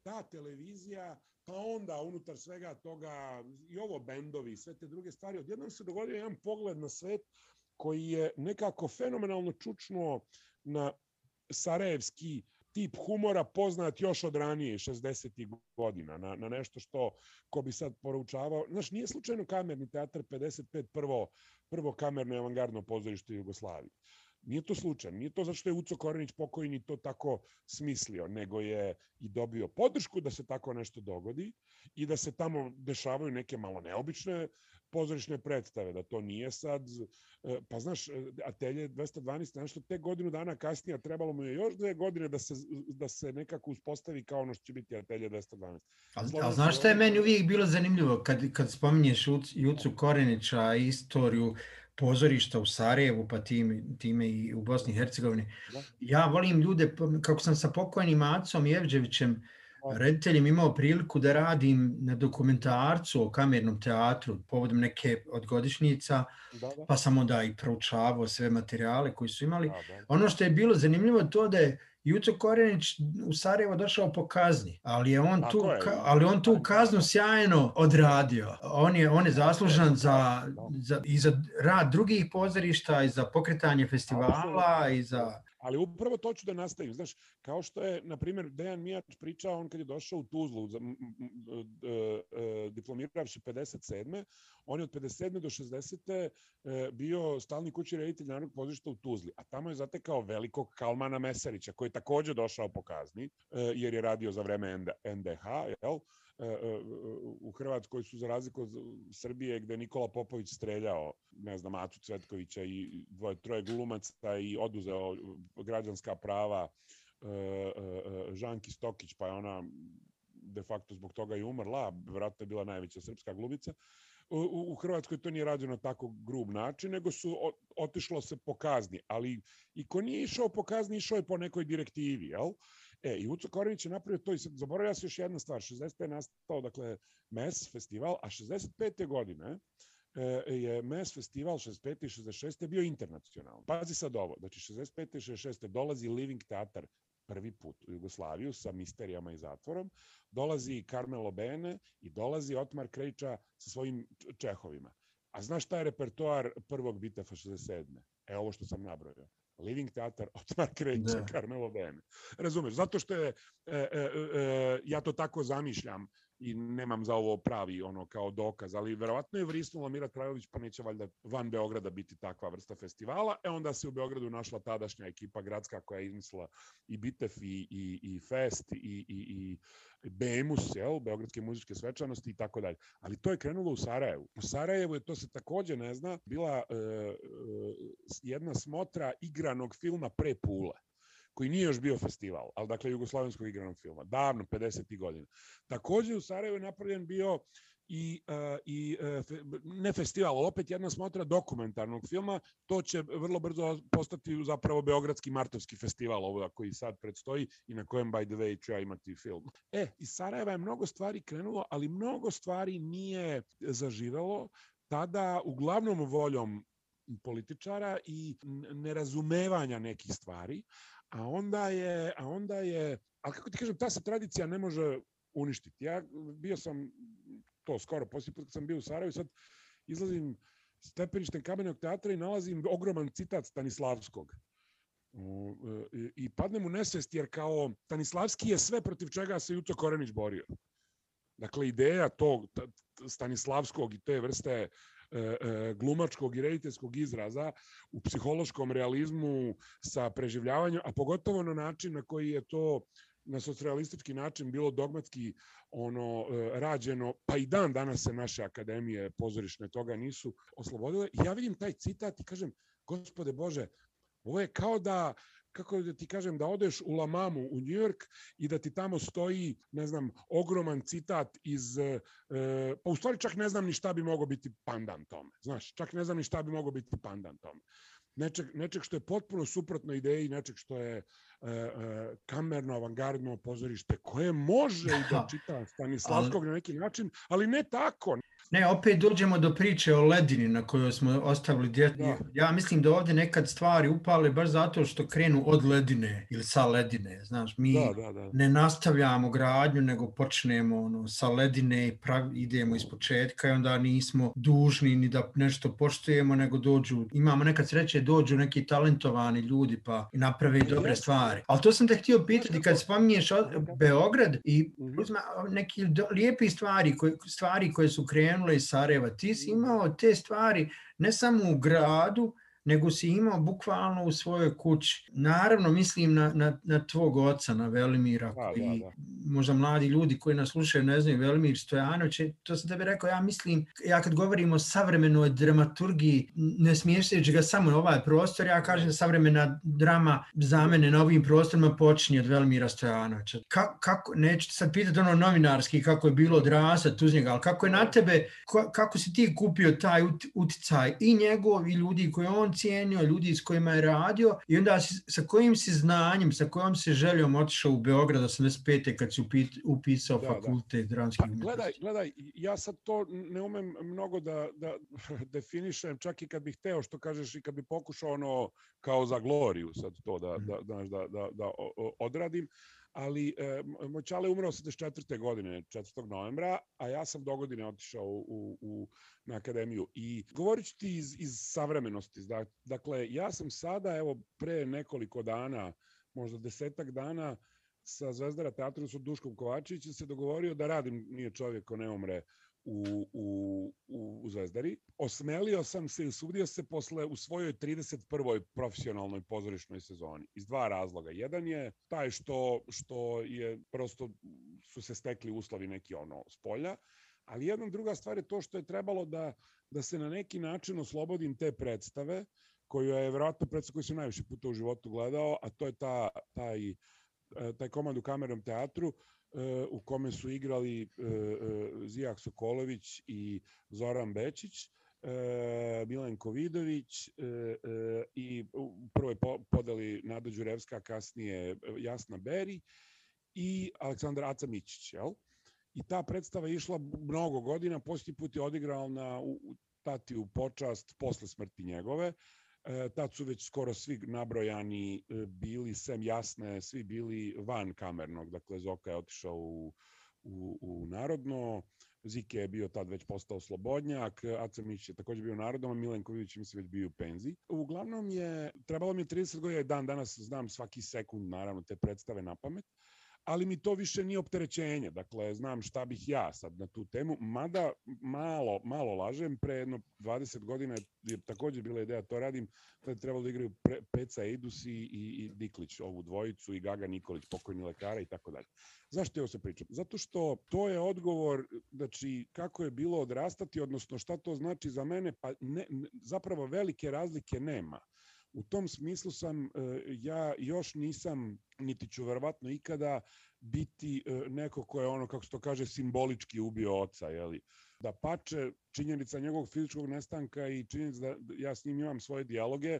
ta televizija, pa onda unutar svega toga i ovo bendovi, sve te druge stvari, odjednom se dogodio jedan pogled na svet koji je nekako fenomenalno čučno na sarajevski tip humora poznat još od ranije, 60. godina, na, na nešto što ko bi sad poručavao. Znaš, nije slučajno kamerni teatr 55 prvo, prvo kamerno avangardno pozorište u Jugoslaviji. Nije to slučajno, nije to zato što je Uco Korenić pokojni to tako smislio, nego je i dobio podršku da se tako nešto dogodi i da se tamo dešavaju neke malo neobične pozorišne predstave, da to nije sad, e, pa znaš, e, Atelje 212 nešto te godinu dana kasnije, trebalo mu je još dve godine da se, da se nekako uspostavi kao ono što će biti Atelje 212. A, a znaš šta je meni uvijek bilo zanimljivo kad, kad spominješ Jucu Korenića i istoriju pozorišta u Sarajevu, pa time, time i u Bosni i Hercegovini. Da. Ja volim ljude, kako sam sa pokojnim Acom Jevđevićem, rediteljem imao priliku da radim na dokumentarcu o kamernom teatru povodom neke od godišnjica, da, da. pa sam onda i proučavao sve materijale koji su imali. Da, da. Ono što je bilo zanimljivo to da je Juco Korenić u Sarajevo došao po kazni, ali je on tu, je. ali on tu kaznu sjajno odradio. On je, on je zaslužan za, za, i za rad drugih pozorišta, i za pokretanje festivala, i za Ali upravo to ću da nastavim. Znaš, kao što je, na primjer, Dejan Mijač pričao, on kad je došao u Tuzlu, za, e, e, diplomiravši 57. On je od 57. do 60. E, bio stalni kući reditelj Narodnog pozorišta u Tuzli, a tamo je zatekao velikog Kalmana Mesarića, koji je takođe došao po kazni, jer je radio za vreme NDH, jel? E, e, u Hrvatskoj su za razliku od Srbije gde Nikola Popović streljao, ne znam, Atu Cvetkovića i dvoje, troje glumaca i oduzeo građanska prava e, Žanki Stokić, pa je ona de facto zbog toga i umrla, vratno je bila najveća srpska glumica. u, Hrvatskoj to nije rađeno tako grub način, nego su otišlo se po kazni, ali i ko nije išao po kazni, išao je po nekoj direktivi, jel? E, i Uco Korinić je napravio to i sad zaboravlja se još jedna stvar, 60. je nastao, dakle, MES festival, a 65. godine e, je MES festival 65. i 66. je bio internacionalan. Pazi sad ovo, znači 65. i 66. dolazi Living Teatar prvi put u Jugoslaviju sa misterijama i zatvorom, dolazi Carmelo Bene i dolazi Otmar Krejča sa svojim Čehovima. A znaš šta je repertoar prvog bitefa 67. E, ovo što sam nabrojao. Living Teatar, Otmar Krejča, da. Carmelo Bene. Razumeš, zato što je, e, e, e, ja to tako zamišljam, i nemam za ovo pravi ono kao dokaz, ali verovatno je vrisnula Mira Trajović, pa neće valjda van Beograda biti takva vrsta festivala. E onda se u Beogradu našla tadašnja ekipa gradska koja je izmislila i Bitef i, i, i Fest i, i, i Bemus, jel, Beogradske muzičke svečanosti i tako dalje. Ali to je krenulo u Sarajevu. U Sarajevu je, to se takođe ne zna, bila e, e, jedna smotra igranog filma pre Pula koji nije još bio festival, ali dakle jugoslovenskog igranog filma, davno, 50. godina. Takođe u Sarajevu je napravljen bio i, uh, i uh, ne festival, opet jedna smotra dokumentarnog filma, to će vrlo brzo postati zapravo Beogradski martovski festival, ovo koji sad predstoji i na kojem, by the way, ću ja imati film. E, iz Sarajeva je mnogo stvari krenulo, ali mnogo stvari nije zaživelo, tada uglavnom voljom političara i nerazumevanja nekih stvari, a onda je, a onda je, ali kako ti kažem, ta se tradicija ne može uništiti. Ja bio sam to skoro, poslije put kad sam bio u Sarajevu, sad izlazim stepeništem kamenog teatra i nalazim ogroman citat Stanislavskog. I padnem u nesvest jer kao Stanislavski je sve protiv čega se Juco Korenić borio. Dakle, ideja tog Stanislavskog i te vrste E, e, glumačkog i rediteljskog izraza u psihološkom realizmu sa preživljavanjem, a pogotovo na način na koji je to na socrealistički način bilo dogmatski ono e, rađeno, pa i dan danas se naše akademije pozorišne toga nisu oslobodile. I ja vidim taj citat i kažem, gospode Bože, ovo je kao da kako da ti kažem, da odeš u Lamamu u New York i da ti tamo stoji, ne znam, ogroman citat iz, e, pa u stvari čak ne znam ni šta bi mogao biti pandan tome. Znaš, čak ne znam ni šta bi mogao biti pandan tome. Nečeg, nečeg što je potpuno suprotno ideji, nečeg što je e, e, kamerno, avangardno pozorište, koje može i da čita Stanislavskog na neki način, ali ne tako. Ne, opet dođemo do priče o ledini na kojoj smo ostavili djetu. Da. Ja mislim da ovde nekad stvari upale baš zato što krenu od ledine ili sa ledine. Znaš, mi da, da, da. ne nastavljamo gradnju, nego počnemo ono, sa ledine i prav, idemo iz početka i onda nismo dužni ni da nešto poštujemo, nego dođu, imamo nekad sreće, dođu neki talentovani ljudi pa i naprave i dobre stvari. Ali to sam te htio pitati, kad spominješ Beograd i mhm. uzma neki lijepi stvari, koje, stvari koje su krenule krenula iz Sarajeva. Ti si imao te stvari ne samo u gradu, nego si imao bukvalno u svojoj kući. Naravno, mislim na, na, na tvog oca, na Velimira, da, koji da, da. možda mladi ljudi koji nas slušaju ne znaju Velimir Stojanović, to sam tebi rekao, ja mislim, ja kad govorim o savremenoj dramaturgiji, ne smiješajući ga samo na ovaj prostor, ja kažem da savremena drama za mene na ovim prostorima počinje od Velimira Stojanovića. Ka, kako, neću sad pitati ono novinarski kako je bilo odrasati uz njega, ali kako je na tebe, kako si ti kupio taj uticaj i njegov i ljudi koje on cijenio, ljudi s kojima je radio i onda si, sa kojim si znanjem, sa kojom si željom otišao u Beograd 85. kad si upisao da, da. fakultet da. dramskih pa, Gledaj, gledaj, ja sad to ne umem mnogo da, da definišem, čak i kad bih teo, što kažeš, i kad bih pokušao ono kao za gloriju sad to da, da, da, da, da, da odradim, ali e, moj čale umrao 84. godine, 4. novembra, a ja sam do godine otišao u, u, na akademiju. I govorit ću ti iz, iz savremenosti. Dakle, ja sam sada, evo, pre nekoliko dana, možda desetak dana, sa Zvezdara teatru sa Duškom Kovačevićem se dogovorio da radim Nije čovjek ko ne umre u, u, u Zvezdari. Osmelio sam se i usudio se posle u svojoj 31. profesionalnoj pozorišnoj sezoni. Iz dva razloga. Jedan je taj što, što je prosto su se stekli uslovi neki ono s polja, ali jedna druga stvar je to što je trebalo da, da se na neki način oslobodim te predstave, koju je vjerojatno predstava koju sam najviše puta u životu gledao, a to je ta, taj taj komad u kamernom teatru u kome su igrali Zijak Sokolović i Zoran Bečić, Milenko Vidović i prvo je podeli Nada Đurevska, kasnije Jasna Beri i Aleksandar Aca Mićić, jel? I ta predstava je išla mnogo godina, posljednji put je odigrao na u, tati u počast posle smrti njegove. E, tad su već skoro svi nabrojani e, bili, sem jasne, svi bili van kamernog. Dakle, Zoka je otišao u, u, u Narodno, Zike je bio tad već postao slobodnjak, Aca Mić je takođe bio narodom, a Milenković mi se već bio u penziji. Uglavnom je, trebalo mi je 30 godina, dan danas znam svaki sekund, naravno, te predstave na pamet ali mi to više nije opterećenje. Dakle, znam šta bih ja sad na tu temu, mada malo, malo lažem, pre jedno 20 godina je takođe bila ideja to radim, da je trebalo da igraju pre, Peca Eidus i, i, i Diklić, ovu dvojicu, i Gaga Nikolić, pokojni lekara i tako dalje. Zašto je se pričam? Zato što to je odgovor, znači, kako je bilo odrastati, odnosno šta to znači za mene, pa ne, zapravo velike razlike nema. U tom smislu sam, e, ja još nisam, niti ću verovatno ikada biti e, neko ko je ono, kako se to kaže, simbolički ubio oca, jeli? Da pače, činjenica njegovog fizičkog nestanka i činjenica da ja s njim imam svoje dijaloge,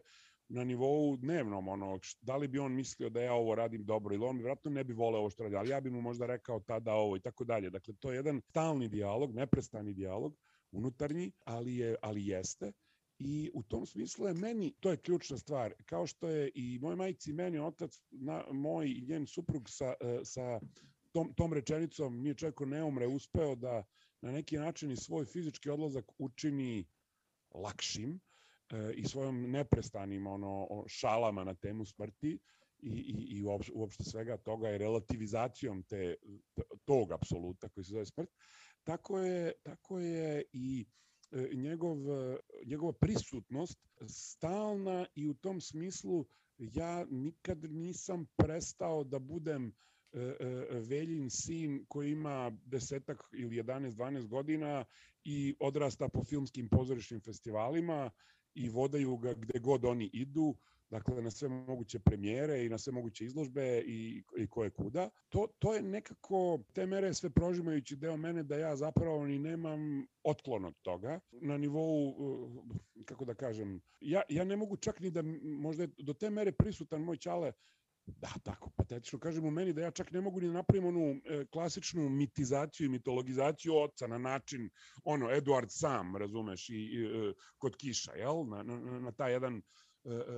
na nivou dnevnom, ono, da li bi on mislio da ja ovo radim dobro ili on vjerojatno ne bi voleo ovo što radi, ali ja bi mu možda rekao tada ovo i tako dalje. Dakle, to je jedan stalni dijalog, neprestani dijalog, unutarnji, ali, je, ali jeste. I u tom smislu je meni, to je ključna stvar, kao što je i moj majci meni otac, na, moj i njen suprug sa, e, sa tom, tom rečenicom nije čovjek ne umre, uspeo da na neki način i svoj fizički odlazak učini lakšim e, i svojom neprestanim ono, šalama na temu smrti i, i, i uopšte svega toga i relativizacijom te, tog apsoluta koji se zove smrt, tako je, tako je i njegov, e, njegova prisutnost stalna i u tom smislu ja nikad nisam prestao da budem e, Veljin sin koji ima desetak ili 11-12 godina i odrasta po filmskim pozorišnim festivalima i vodaju ga gde god oni idu dakle na sve moguće premijere i na sve moguće izložbe i, i koje kuda. To, to je nekako, te mere sve prožimajući deo mene da ja zapravo ni nemam otklon od toga. Na nivou, uh, kako da kažem, ja, ja ne mogu čak ni da možda do te mere prisutan moj čale Da, tako, patetično kažem u meni da ja čak ne mogu ni da napravim onu e, klasičnu mitizaciju i mitologizaciju oca na način, ono, Eduard sam, razumeš, i, i e, kod Kiša, jel? Na, na, na taj jedan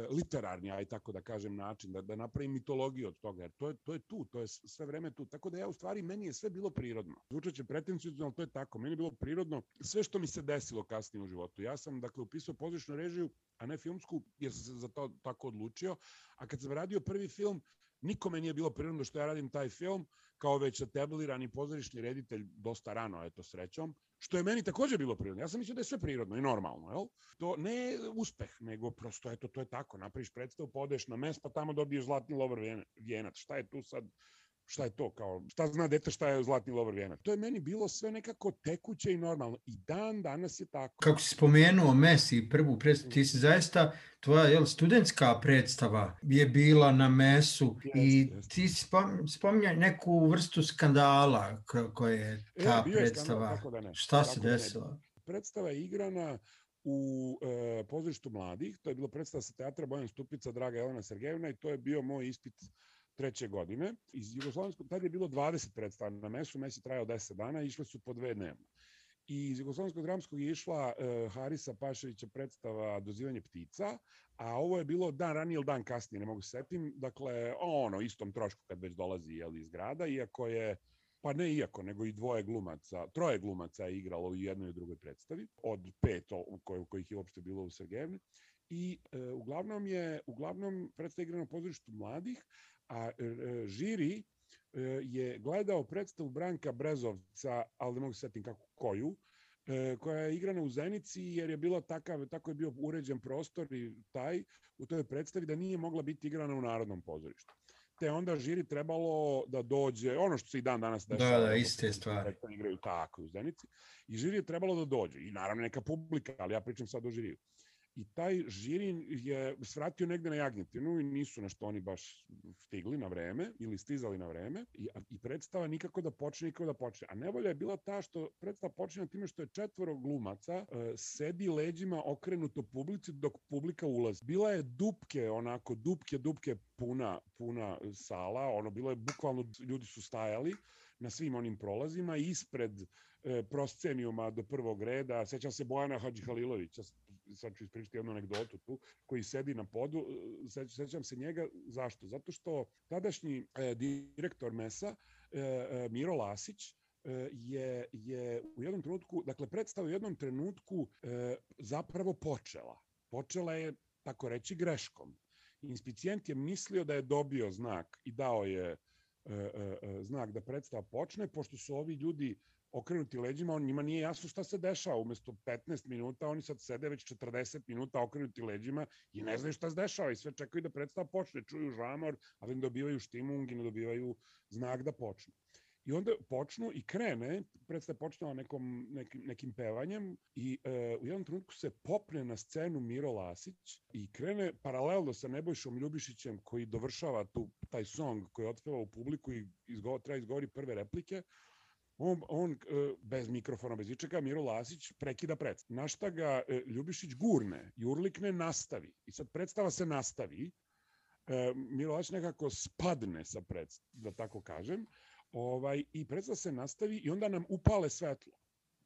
literarni, aj tako da kažem, način, da, da napravim mitologiju od toga, jer to je, to je tu, to je sve vreme tu. Tako da ja u stvari, meni je sve bilo prirodno. Zvučaće pretencijno, ali to je tako. Meni je bilo prirodno sve što mi se desilo kasnije u životu. Ja sam, dakle, upisao pozorišnu režiju, a ne filmsku, jer sam se za to tako odlučio. A kad sam radio prvi film, nikome nije bilo prirodno što ja radim taj film, kao već etablirani pozorišni reditelj, dosta rano, eto, srećom, što je meni takođe bilo prirodno. Ja sam mislio da je sve prirodno i normalno, jel? To ne uspeh, nego prosto, eto, to je tako, napraviš predstavu, podeš na mes, pa tamo dobiješ zlatni lovar vijenac. Šta je tu sad šta je to kao, šta zna dete šta je zlatni lovar vijenac. To je meni bilo sve nekako tekuće i normalno. I dan danas je tako. Kako si spomenuo Messi, prvu predstavu, ti si zaista, tvoja jel, studentska predstava je bila na mesu yes, i yes. ti spominjaj neku vrstu skandala koje je e, ta e, predstava. Je skandal, da ne. Šta tako se da desilo? Ne. Predstava je igrana u e, pozorištu mladih, to je bilo predstava sa teatra Bojan Stupica, Draga Jelena Sergejevna i to je bio moj ispit treće godine. Iz Jugoslovenskog, tad je bilo 20 predstava na mesu, mes je trajao 10 dana, išle su po dve dnevno. I iz Jugoslovenskog dramskog je išla uh, Harisa Paševića predstava Dozivanje ptica, a ovo je bilo dan ranije ili dan kasnije, ne mogu se setim, dakle, ono, istom trošku kad već dolazi jel, iz grada, iako je pa ne iako, nego i dvoje glumaca, troje glumaca je igralo u jednoj i drugoj predstavi, od pet koj, kojih je uopšte bilo u Sergejevni. I e, uglavnom je, uglavnom predstava igrana u pozorištu mladih, a e, e, žiri e, je gledao predstavu Branka Brezovca, ali ne mogu se setim kako koju, koja je igrana u Zenici jer je bilo takav, tako je bio uređen prostor i taj u toj predstavi da nije mogla biti igrana u Narodnom pozorištu. Te onda žiri trebalo da dođe, ono što se i dan danas dešava. Da, da, iste stvari. Igraju tako u Zenici. I žiri je trebalo da dođe. I naravno neka publika, ali ja pričam sad o žiriju. I taj žirin je svratio negde na Jagnjetinu i nisu nešto oni baš stigli na vreme ili stizali na vreme i, i predstava nikako da počne, nikako da počne. A nevolja je bila ta što predstava počinje time što je četvoro glumaca uh, sedi leđima okrenuto publici dok publika ulazi. Bila je dupke, onako, dupke, dupke puna, puna sala, ono, bilo je bukvalno, ljudi su stajali na svim onim prolazima, ispred e, proscenijuma do prvog reda, sećam se Bojana Hadži Halilovića, sad ću ispričati jednu anegdotu tu, koji sedi na podu, e, sećam se njega, zašto? Zato što tadašnji e, direktor MESA, e, e, Miro Lasić, e, je, je u jednom trenutku, dakle predstava u jednom trenutku e, zapravo počela. Počela je, tako reći, greškom. Inspicijent je mislio da je dobio znak i dao je E, e, znak da predstava počne, pošto su ovi ljudi okrenuti leđima, on njima nije jasno šta se dešava. Umesto 15 minuta, oni sad sede već 40 minuta okrenuti leđima i ne znaju šta se dešava i sve čekaju da predstava počne. Čuju žamor, ali ne dobivaju štimung i ne dobivaju znak da počne. I onda počnu i krene, predstava počne nekom, nekim, nekim pevanjem i e, u jednom trenutku se popne na scenu Miro Lasić i krene paralelno sa Nebojšom Ljubišićem koji dovršava tu, taj song koji otpeva u publiku i izgo, treba izgovori prve replike. On, on e, bez mikrofona, bez ičega, Miro Lasić prekida predstavu. Na šta ga e, Ljubišić gurne i urlikne nastavi. I sad predstava se nastavi. E, Miro Lasić nekako spadne sa predstavom, da tako kažem ovaj, i predstava se nastavi i onda nam upale svetlo.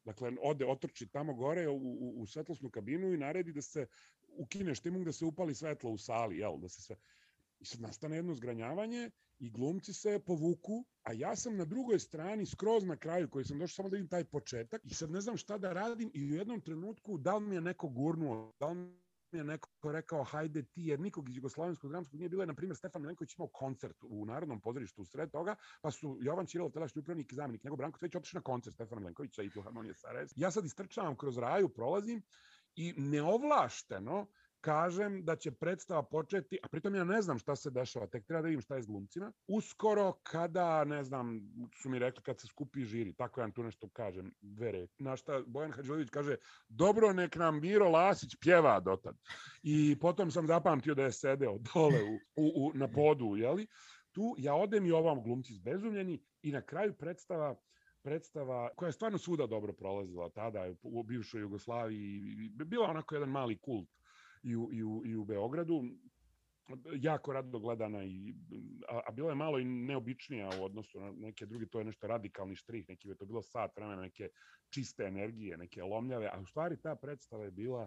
Dakle, ode, otrči tamo gore u, u, u svetlosnu kabinu i naredi da se ukine štimung, da se upali svetlo u sali, jel, da se sve... I sad nastane jedno zgranjavanje i glumci se povuku, a ja sam na drugoj strani, skroz na kraju, koji sam došao samo da vidim taj početak i sad ne znam šta da radim i u jednom trenutku da li mi je neko gurnuo, da li mi je neko rekao hajde ti, jer nikog iz Jugoslovenskog dramskog nije bilo, je, na primjer, Stefan Milenković imao koncert u Narodnom pozorištu u sred toga, pa su Jovan Čirilo, tadašnji upravnik i zamenik, nego Branko Cveć otišli na koncert Stefana Milenkovića i Filharmonije Sarajevske. Ja sad istrčavam kroz raju, prolazim i neovlašteno kažem da će predstava početi, a pritom ja ne znam šta se dešava, tek treba da vidim šta je s glumcima. Uskoro kada, ne znam, su mi rekli kad se skupi žiri, tako ja tu nešto kažem, vere. Na šta Bojan Hadžović kaže, dobro nek nam Miro Lasić pjeva dotad. I potom sam zapamtio da je sedeo dole u, u, u, na podu, jeli? Tu ja odem i ovam glumci zbezumljeni i na kraju predstava predstava koja je stvarno svuda dobro prolazila tada u bivšoj Jugoslaviji bila onako jedan mali kult i u, i u, i u Beogradu. Jako rado gledana i a, a bilo je malo i neobičnija u odnosu na neke druge to je nešto radikalni štrih neki je to bilo sat vremena neke čiste energije neke lomljave a u stvari ta predstava je bila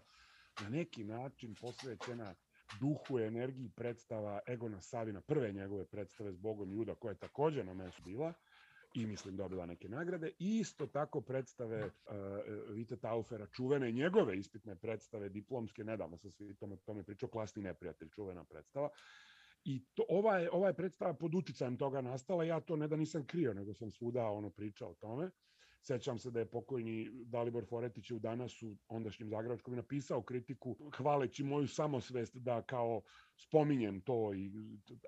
na neki način posvećena duhu i energiji predstava Egona Savina, prve njegove predstave s Bogom Juda, koja je takođe na mesu bila, i mislim dobila neke nagrade. I isto tako predstave uh, Vita Taufera, čuvene njegove ispitne predstave, diplomske, nedavno sa svi tome, tome pričao, Klasni neprijatelj, čuvena predstava. I to, ova, je, ova je predstava pod uticajem toga nastala, ja to ne da nisam krio, nego sam svuda ono pričao o tome. Sećam se da je pokojni Dalibor Foretić u danas u ondašnjem Zagrebačkom napisao kritiku hvaleći moju samosvest da kao spominjem to i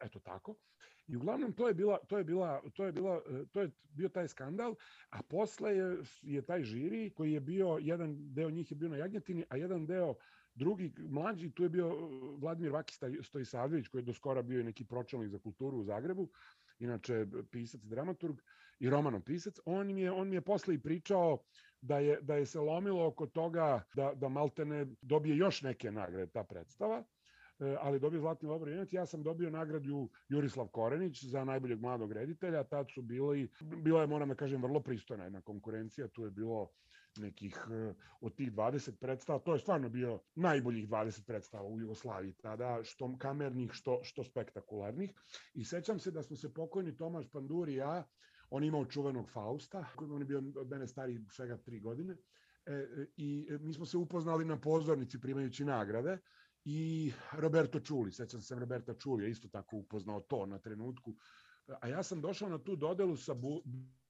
eto tako. I uglavnom to je bila to je bila to je bila to je bio taj skandal, a posle je, je taj žiri koji je bio jedan deo njih je bio na Jagnjetini, a jedan deo drugi mlađi tu je bio Vladimir Vakista Stojisavljević koji je do skora bio neki pročelnik za kulturu u Zagrebu inače pisac dramaturg i romanom pisac, on mi je, on mi je posle i pričao da je, da je se lomilo oko toga da, da Maltene dobije još neke nagrade ta predstava, e, ali dobio Zlatni Lobrinac. Ja sam dobio nagradu Jurislav Korenić za najboljeg mladog reditelja. Tad su bili, bila je, moram da kažem, vrlo pristojna jedna konkurencija. Tu je bilo nekih e, od tih 20 predstava, to je stvarno bio najboljih 20 predstava u Jugoslaviji tada, što kamernih, što, što spektakularnih. I sećam se da smo se pokojni Tomaš Pandur i ja, on imao čuvenog Fausta, on je bio od mene stariji svega tri godine, e, i mi smo se upoznali na pozornici primajući nagrade, i Roberto Čuli, sećam se Roberta Čuli, je isto tako upoznao to na trenutku, a ja sam došao na tu dodelu sa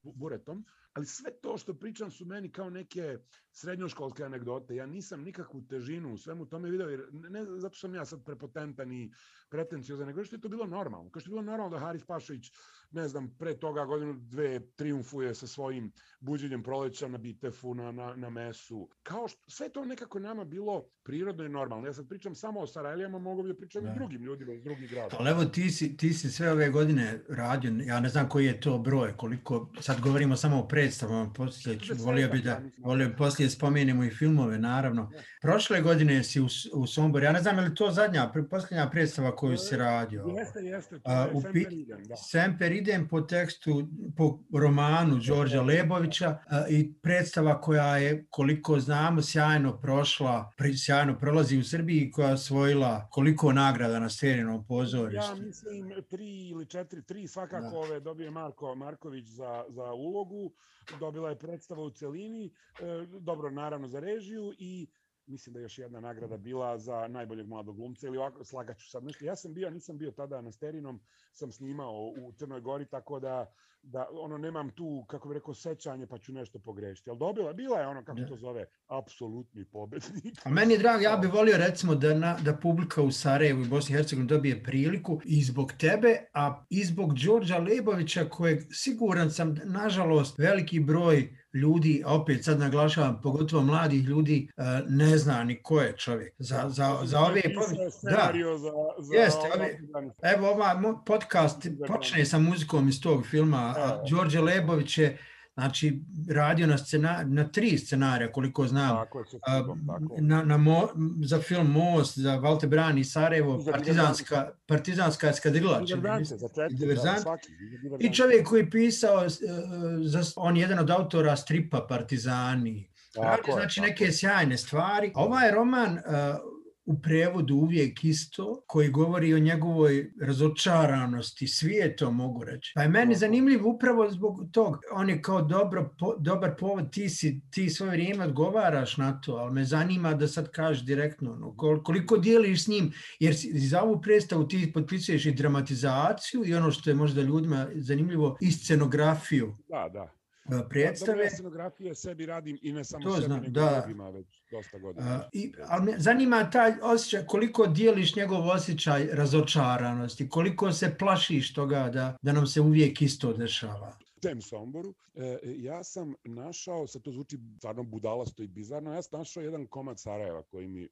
buretom, ali sve to što pričam su meni kao neke srednjoškolske anegdote. Ja nisam nikakvu težinu u svemu tome video, jer ne, zato sam ja sad prepotentan i pretenciozan, nego što je to bilo normalno. Kao što je bilo normalno da Haris Pašović, ne znam, pre toga godinu, dve, triumfuje sa svojim buđenjem proleća na bitefu, na, na, na mesu. Kao što, sve to nekako nama bilo prirodno i normalno. Ja sad pričam samo o Sarajlijama, mogu bi da pričam da. i drugim ljudima iz drugih grada. Ali evo ti si, ti si sve ove godine radio, ja ne znam koji je to broj, koliko, sad govorimo samo o predstavama, poslije, volio bi da, volio poslije spomenemo i filmove, naravno. Prošle godine si u, u Sombor, ja ne znam je li to zadnja, posljednja predstava koju si radio? Jeste, jeste, to je uh, idem, da. Semper idem po tekstu, po romanu Đorđa Lebovića uh, i predstava koja je, koliko znamo, sjajno prošla, sjajno prolazi u Srbiji, koja je osvojila koliko nagrada na sterinom pozorištu? Ja mislim tri ili četiri, tri svakako da. ove dobije Marko Marković za, za ulogu, dobila je predstava u celini, e, dobro, naravno za režiju i mislim da je još jedna nagrada bila za najboljeg mladog glumca ili ovako slagaću sad nešto. Ja sam bio, nisam bio tada na Sterinom, sam snimao u Crnoj Gori, tako da, da ono nemam tu, kako bih rekao, sećanje pa ću nešto pogrešiti. Ali dobila, bila je ono, kako to zove, apsolutni pobednik. A meni je drago, ja bih volio recimo da, na, da publika u Sarajevu i Bosni i Hercegovini dobije priliku i zbog tebe, a i zbog Đorđa Lebovića, kojeg siguran sam, nažalost, veliki broj ljudi, a opet sad naglašavam, pogotovo mladih ljudi, e, ne zna ni ko je čovjek. Za, za, za ove... Da, za, za jeste, ove, evo ovaj podcast počne sa muzikom iz tog filma, a Đorđe Lebović je Znači, radio na, scena, na tri scenarija, koliko znam. Tako je, tako. Na, na mo, za film Most, za Valte Bran i Sarajevo, I partizanska, partizanska eskadrila. Diverzante, za četiri, da. I čovjek koji je pisao, uh, za, on je jedan od autora stripa Partizani. Tako, znači neke sjajne stvari. Ovaj roman uh, u prevodu uvijek isto, koji govori o njegovoj razočaranosti svijetom, mogu reći. Pa je meni zanimljiv upravo zbog tog. On je kao dobro, po, dobar povod, ti, si, ti svoje vrijeme odgovaraš na to, ali me zanima da sad kažeš direktno no, koliko dijeliš s njim, jer za ovu predstavu ti potpisuješ i dramatizaciju i ono što je možda ljudima zanimljivo, i scenografiju. Da, da predstave. Da, scenografije sebi radim i ne samo to sebi, znam, nego da. ljudima već dosta godina. Uh, i, ali me zanima taj osjećaj, koliko dijeliš njegov osjećaj razočaranosti, koliko se plašiš toga da, da nam se uvijek isto dešava tem Somboru, e, ja sam našao, sad to zvuči stvarno budalasto i bizarno, ja sam našao jedan komad Sarajeva koji mi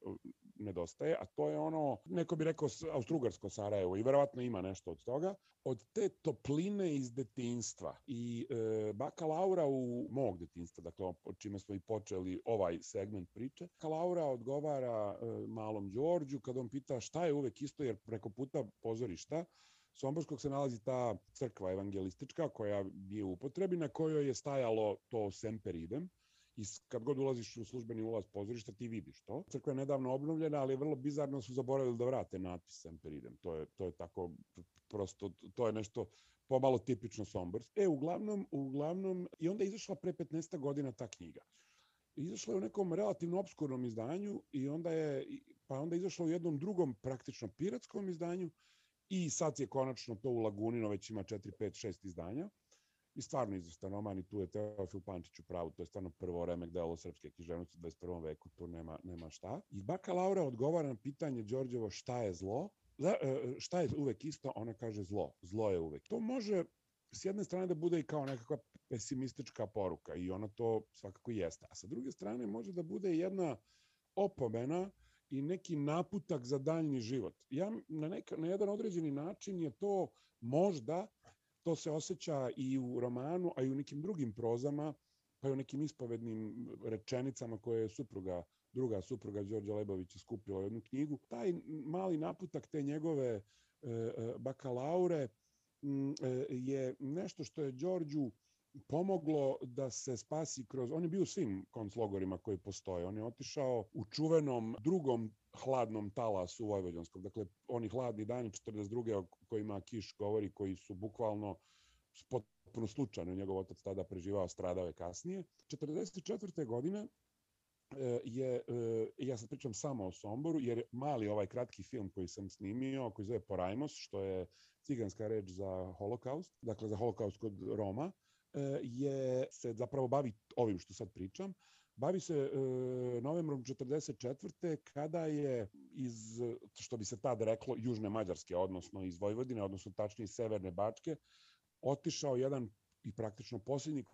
nedostaje, a to je ono, neko bi rekao Austrugarsko Sarajevo i verovatno ima nešto od toga, od te topline iz detinstva i e, baka Laura u mog detinstva, dakle čime smo i počeli ovaj segment priče, baka Laura odgovara e, malom Đorđu kad on pita šta je uvek isto jer preko puta pozorišta Somborskog se nalazi ta crkva evangelistička koja je u upotrebi na kojoj je stajalo to Semper idem i kad god ulaziš u službeni ulaz pozorišta ti vidiš to. Crkva je nedavno obnovljena, ali vrlo bizarno su zaboravili da vrate natpis Semper idem. To je, to je tako prosto, to je nešto pomalo tipično Sombors. E, uglavnom, uglavnom, i onda je izašla pre 15 godina ta knjiga. Izašla je u nekom relativno obskurnom izdanju i onda je, pa onda je izašla u jednom drugom praktično piratskom izdanju I sad je konačno to u Lagunino, već ima 4, 5, 6 izdanja. I stvarno izvrstan roman i tu je Teofil Pančić u pravu, to je stvarno prvo remek delo srpske književnosti u 21. veku, tu nema, nema šta. I Baka Laura odgovara na pitanje Đorđevo šta je zlo, e, šta je uvek isto, ona kaže zlo, zlo je uvek. To može s jedne strane da bude i kao nekakva pesimistička poruka i ona to svakako jeste. A sa druge strane može da bude jedna opomena i neki naputak za daljni život. Ja na, neka, na jedan određeni način je to možda, to se osjeća i u romanu, a i u nekim drugim prozama, pa i u nekim ispovednim rečenicama koje je supruga, druga supruga Đorđa Lebovića skupila jednu knjigu. Taj mali naputak te njegove e, e bakalaure e, je nešto što je Đorđu pomoglo da se spasi kroz... On je bio u svim konclogorima koji postoje. On je otišao u čuvenom drugom hladnom talasu Vojvođanskog. Dakle, oni hladni dani 42. o kojima Kiš govori, koji su bukvalno potpuno slučajno njegov otac tada preživao, stradao je kasnije. 44. godine e, je, e, ja sad pričam samo o Somboru, jer mali ovaj kratki film koji sam snimio, koji zove Porajmos, što je ciganska reč za holokaust, dakle za holokaust kod Roma, je se zapravo bavi ovim što sad pričam, bavi se e, novembrom 44. kada je iz, što bi se tad reklo, Južne Mađarske, odnosno iz Vojvodine, odnosno tačnije Severne Bačke, otišao jedan i praktično posljednji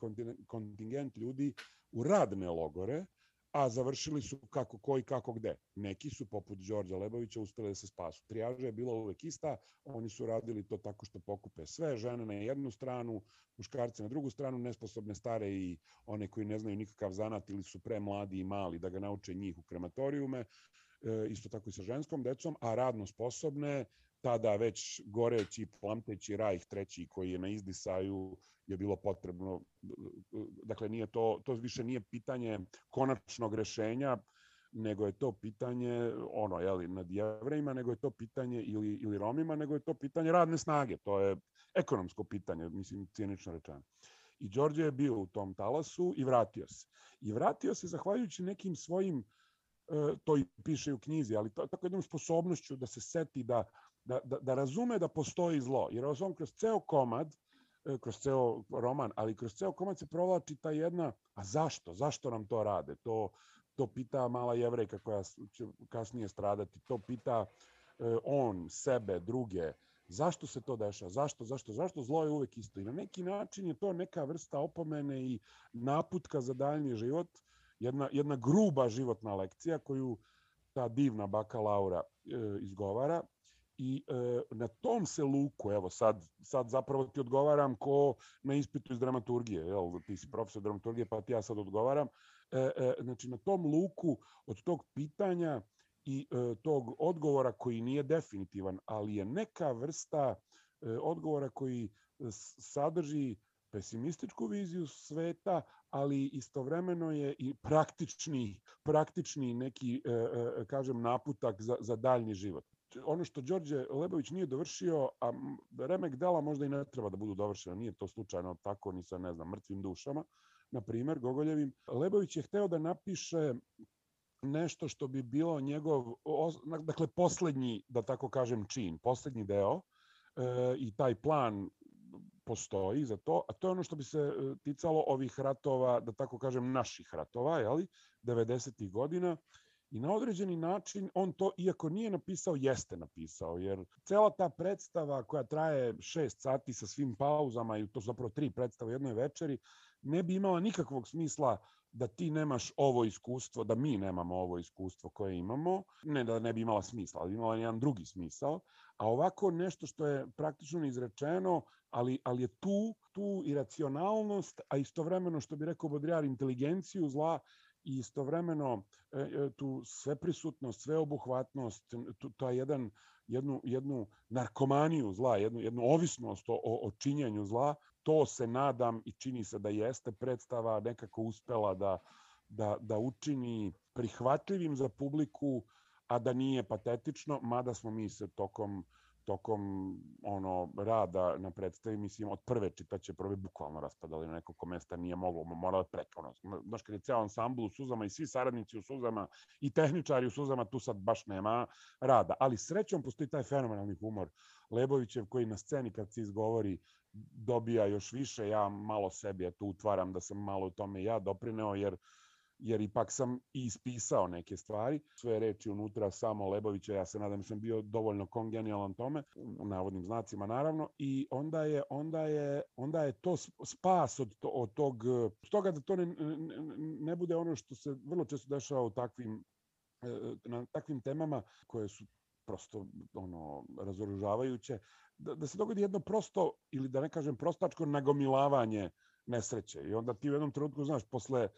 kontingent ljudi u radne logore, a završili su kako koji kako gde. Neki su, poput Đorđa Lebovića, uspeli da se spasu. Trijaža je bila uvek ista, oni su radili to tako što pokupe sve, žene na jednu stranu, muškarce na drugu stranu, nesposobne stare i one koji ne znaju nikakav zanat ili su pre mladi i mali da ga nauče njih u krematorijume, isto tako i sa ženskom decom, a radno sposobne tada već goreći, plamteći rajh treći koji je na izdisaju je bilo potrebno, dakle nije to, to više nije pitanje konačnog rešenja, nego je to pitanje ono je li nad jevrejima, nego je to pitanje ili ili Romima, nego je to pitanje radne snage. To je ekonomsko pitanje, mislim cinično rečeno. I Đorđe je bio u tom talasu i vratio se. I vratio se zahvaljujući nekim svojim e, to i piše u knjizi, ali to, tako jednom sposobnošću da se seti da da, da, da razume da postoji zlo. Jer on kroz ceo komad, e, kroz ceo roman, ali kroz ceo komad se provlači ta jedna, a zašto? Zašto nam to rade? To, to pita mala jevrejka koja će kasnije stradati, to pita e, on, sebe, druge, zašto se to dešava, zašto, zašto, zašto, zlo je uvek isto. I na neki način je to neka vrsta opomene i naputka za daljni život, jedna, jedna gruba životna lekcija koju ta divna baka Laura e, izgovara i e, na tom se luku, evo sad, sad zapravo ti odgovaram ko na ispitu iz dramaturgije, jel, ti si profesor dramaturgije pa ti ja sad odgovaram, e, e, znači na tom luku od tog pitanja i e, tog odgovora koji nije definitivan, ali je neka vrsta e, odgovora koji sadrži pesimističku viziju sveta, ali istovremeno je i praktični, praktični neki, e, e, kažem, naputak za, za daljni život ono što Đorđe Lebović nije dovršio, a remek dela možda i ne treba da budu dovršena, nije to slučajno tako ni sa, ne znam, mrtvim dušama, na primer, Gogoljevim. Lebović je hteo da napiše nešto što bi bilo njegov, dakle, poslednji, da tako kažem, čin, poslednji deo e, i taj plan postoji za to, a to je ono što bi se e, ticalo ovih ratova, da tako kažem, naših ratova, jeli, 90. godina, I na određeni način on to, iako nije napisao, jeste napisao, jer cela ta predstava koja traje šest sati sa svim pauzama i to su zapravo tri predstave u jednoj večeri, ne bi imala nikakvog smisla da ti nemaš ovo iskustvo, da mi nemamo ovo iskustvo koje imamo, ne da ne bi imala smisla, ali imala jedan drugi smisao, a ovako nešto što je praktično neizrečeno, ali, ali je tu, tu i racionalnost, a istovremeno, što bi rekao Bodrijar, inteligenciju zla i istovremeno e, e, tu sveprisutnost, sveobuhvatnost, je jedan, jednu, jednu narkomaniju zla, jednu, jednu ovisnost o, o činjenju zla, to se nadam i čini se da jeste predstava nekako uspela da, da, da učini prihvatljivim za publiku, a da nije patetično, mada smo mi se tokom tokom ono rada na predstavi, mislim, od prve čitaće prve bukvalno raspadali na nekoliko mesta, nije moglo, moralo preko. Ono, znaš, kad je ceo ansambl u suzama i svi saradnici u suzama i tehničari u suzama, tu sad baš nema rada. Ali srećom postoji taj fenomenalni humor Lebovićev koji na sceni kad se izgovori dobija još više, ja malo sebi tu utvaram da sam malo u tome ja doprineo, jer jer ipak sam i ispisao neke stvari. Sve reči unutra samo Lebovića, ja se nadam da sam bio dovoljno kongenijalan tome, u navodnim znacima naravno, i onda je, onda je, onda je to spas od, to, od tog, od toga da to ne, ne, ne bude ono što se vrlo često dešava u takvim, e, na takvim temama koje su prosto ono razoružavajuće, da, da se dogodi jedno prosto ili da ne kažem prostačko nagomilavanje nesreće i onda ti u jednom trenutku znaš posle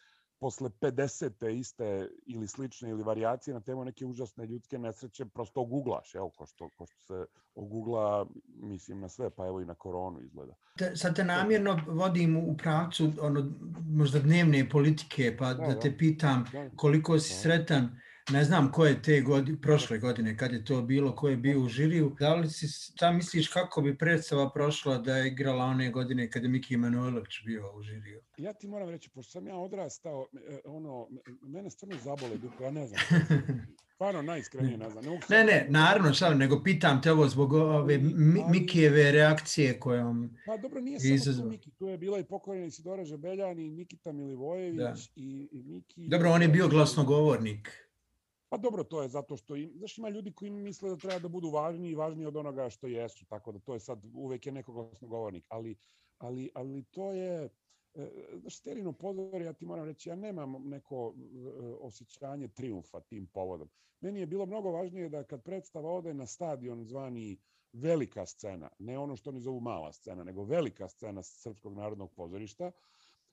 posle 50. iste ili slične ili varijacije na temu neke užasne ljudske nesreće prosto oguglaš, evo, ko što, ko što se ogugla, mislim, na sve, pa evo i na koronu izgleda. Te, sad te namjerno vodim u pravcu ono, možda dnevne politike, pa da, da te pitam koliko si sretan ne znam ko je te godine, prošle godine, kad je to bilo, ko je bio u žiriju. Da li si, šta misliš kako bi predstava prošla da je igrala one godine kada je Miki Manojlović bio u žiriju? Ja ti moram reći, pošto sam ja odrastao, e, ono, mene stvarno zabole dupe, ja ne znam. Stvarno najiskrenije ne znam. Ne, ne, ne, naravno, šta, nego pitam te ovo zbog ove Mikijeve reakcije kojom... Pa dobro, nije samo. Miki, tu je bila i pokojena Isidora Žebeljan i Nikita Milivojević da. i, i Miki... Dobro, on je bio glasnogovornik. Pa dobro, to je zato što im, znaš, ima ljudi koji misle da treba da budu važni i važniji od onoga što jesu, tako da to je sad uvek je neko glasnogovornik, ali, ali, ali to je, e, znaš, sterino pozor, ja ti moram reći, ja nemam neko e, osjećanje triumfa tim povodom. Meni je bilo mnogo važnije da kad predstava ode na stadion zvani velika scena, ne ono što oni zovu mala scena, nego velika scena Srpskog narodnog pozorišta,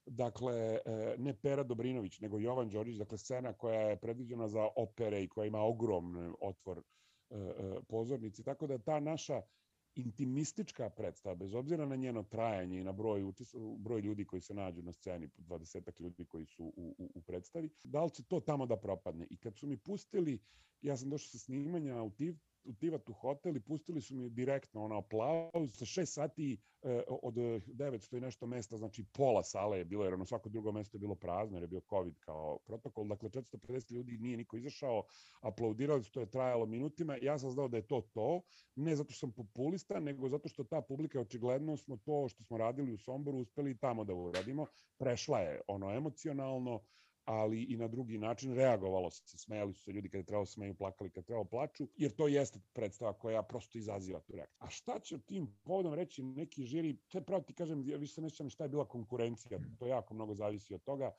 dakle, e, ne Pera Dobrinović, nego Jovan Đorić, dakle, scena koja je predviđena za opere i koja ima ogromni otvor e, e, pozornici, tako da ta naša intimistička predstava, bez obzira na njeno trajanje i na broj, broj ljudi koji se nađu na sceni, 20 ljudi koji su u, u, u predstavi, da li će to tamo da propadne? I kad su mi pustili, ja sam došao sa snimanja u TIV, u Tivatu hotel i pustili su mi direktno ono aplauz sa 6 sati eh, od 900 i nešto mesta, znači pola sale je bilo, jer ono svako drugo mesto je bilo prazno, jer je bio COVID kao protokol, dakle 450 ljudi nije niko izašao, aplaudirali su, to je trajalo minutima, ja sam znao da je to to, ne zato što sam populista, nego zato što ta publika očigledno smo to što smo radili u Somboru uspeli i tamo da uradimo, prešla je ono emocionalno, ali i na drugi način reagovalo se, smejali su se ljudi kada je trebalo smeju, plakali kada je trebalo plaču, jer to jeste predstava koja prosto izaziva tu reakciju. A šta će tim povodom reći neki žiri, to je pravo ti kažem, ja više se nećem šta je bila konkurencija, to jako mnogo zavisi od toga.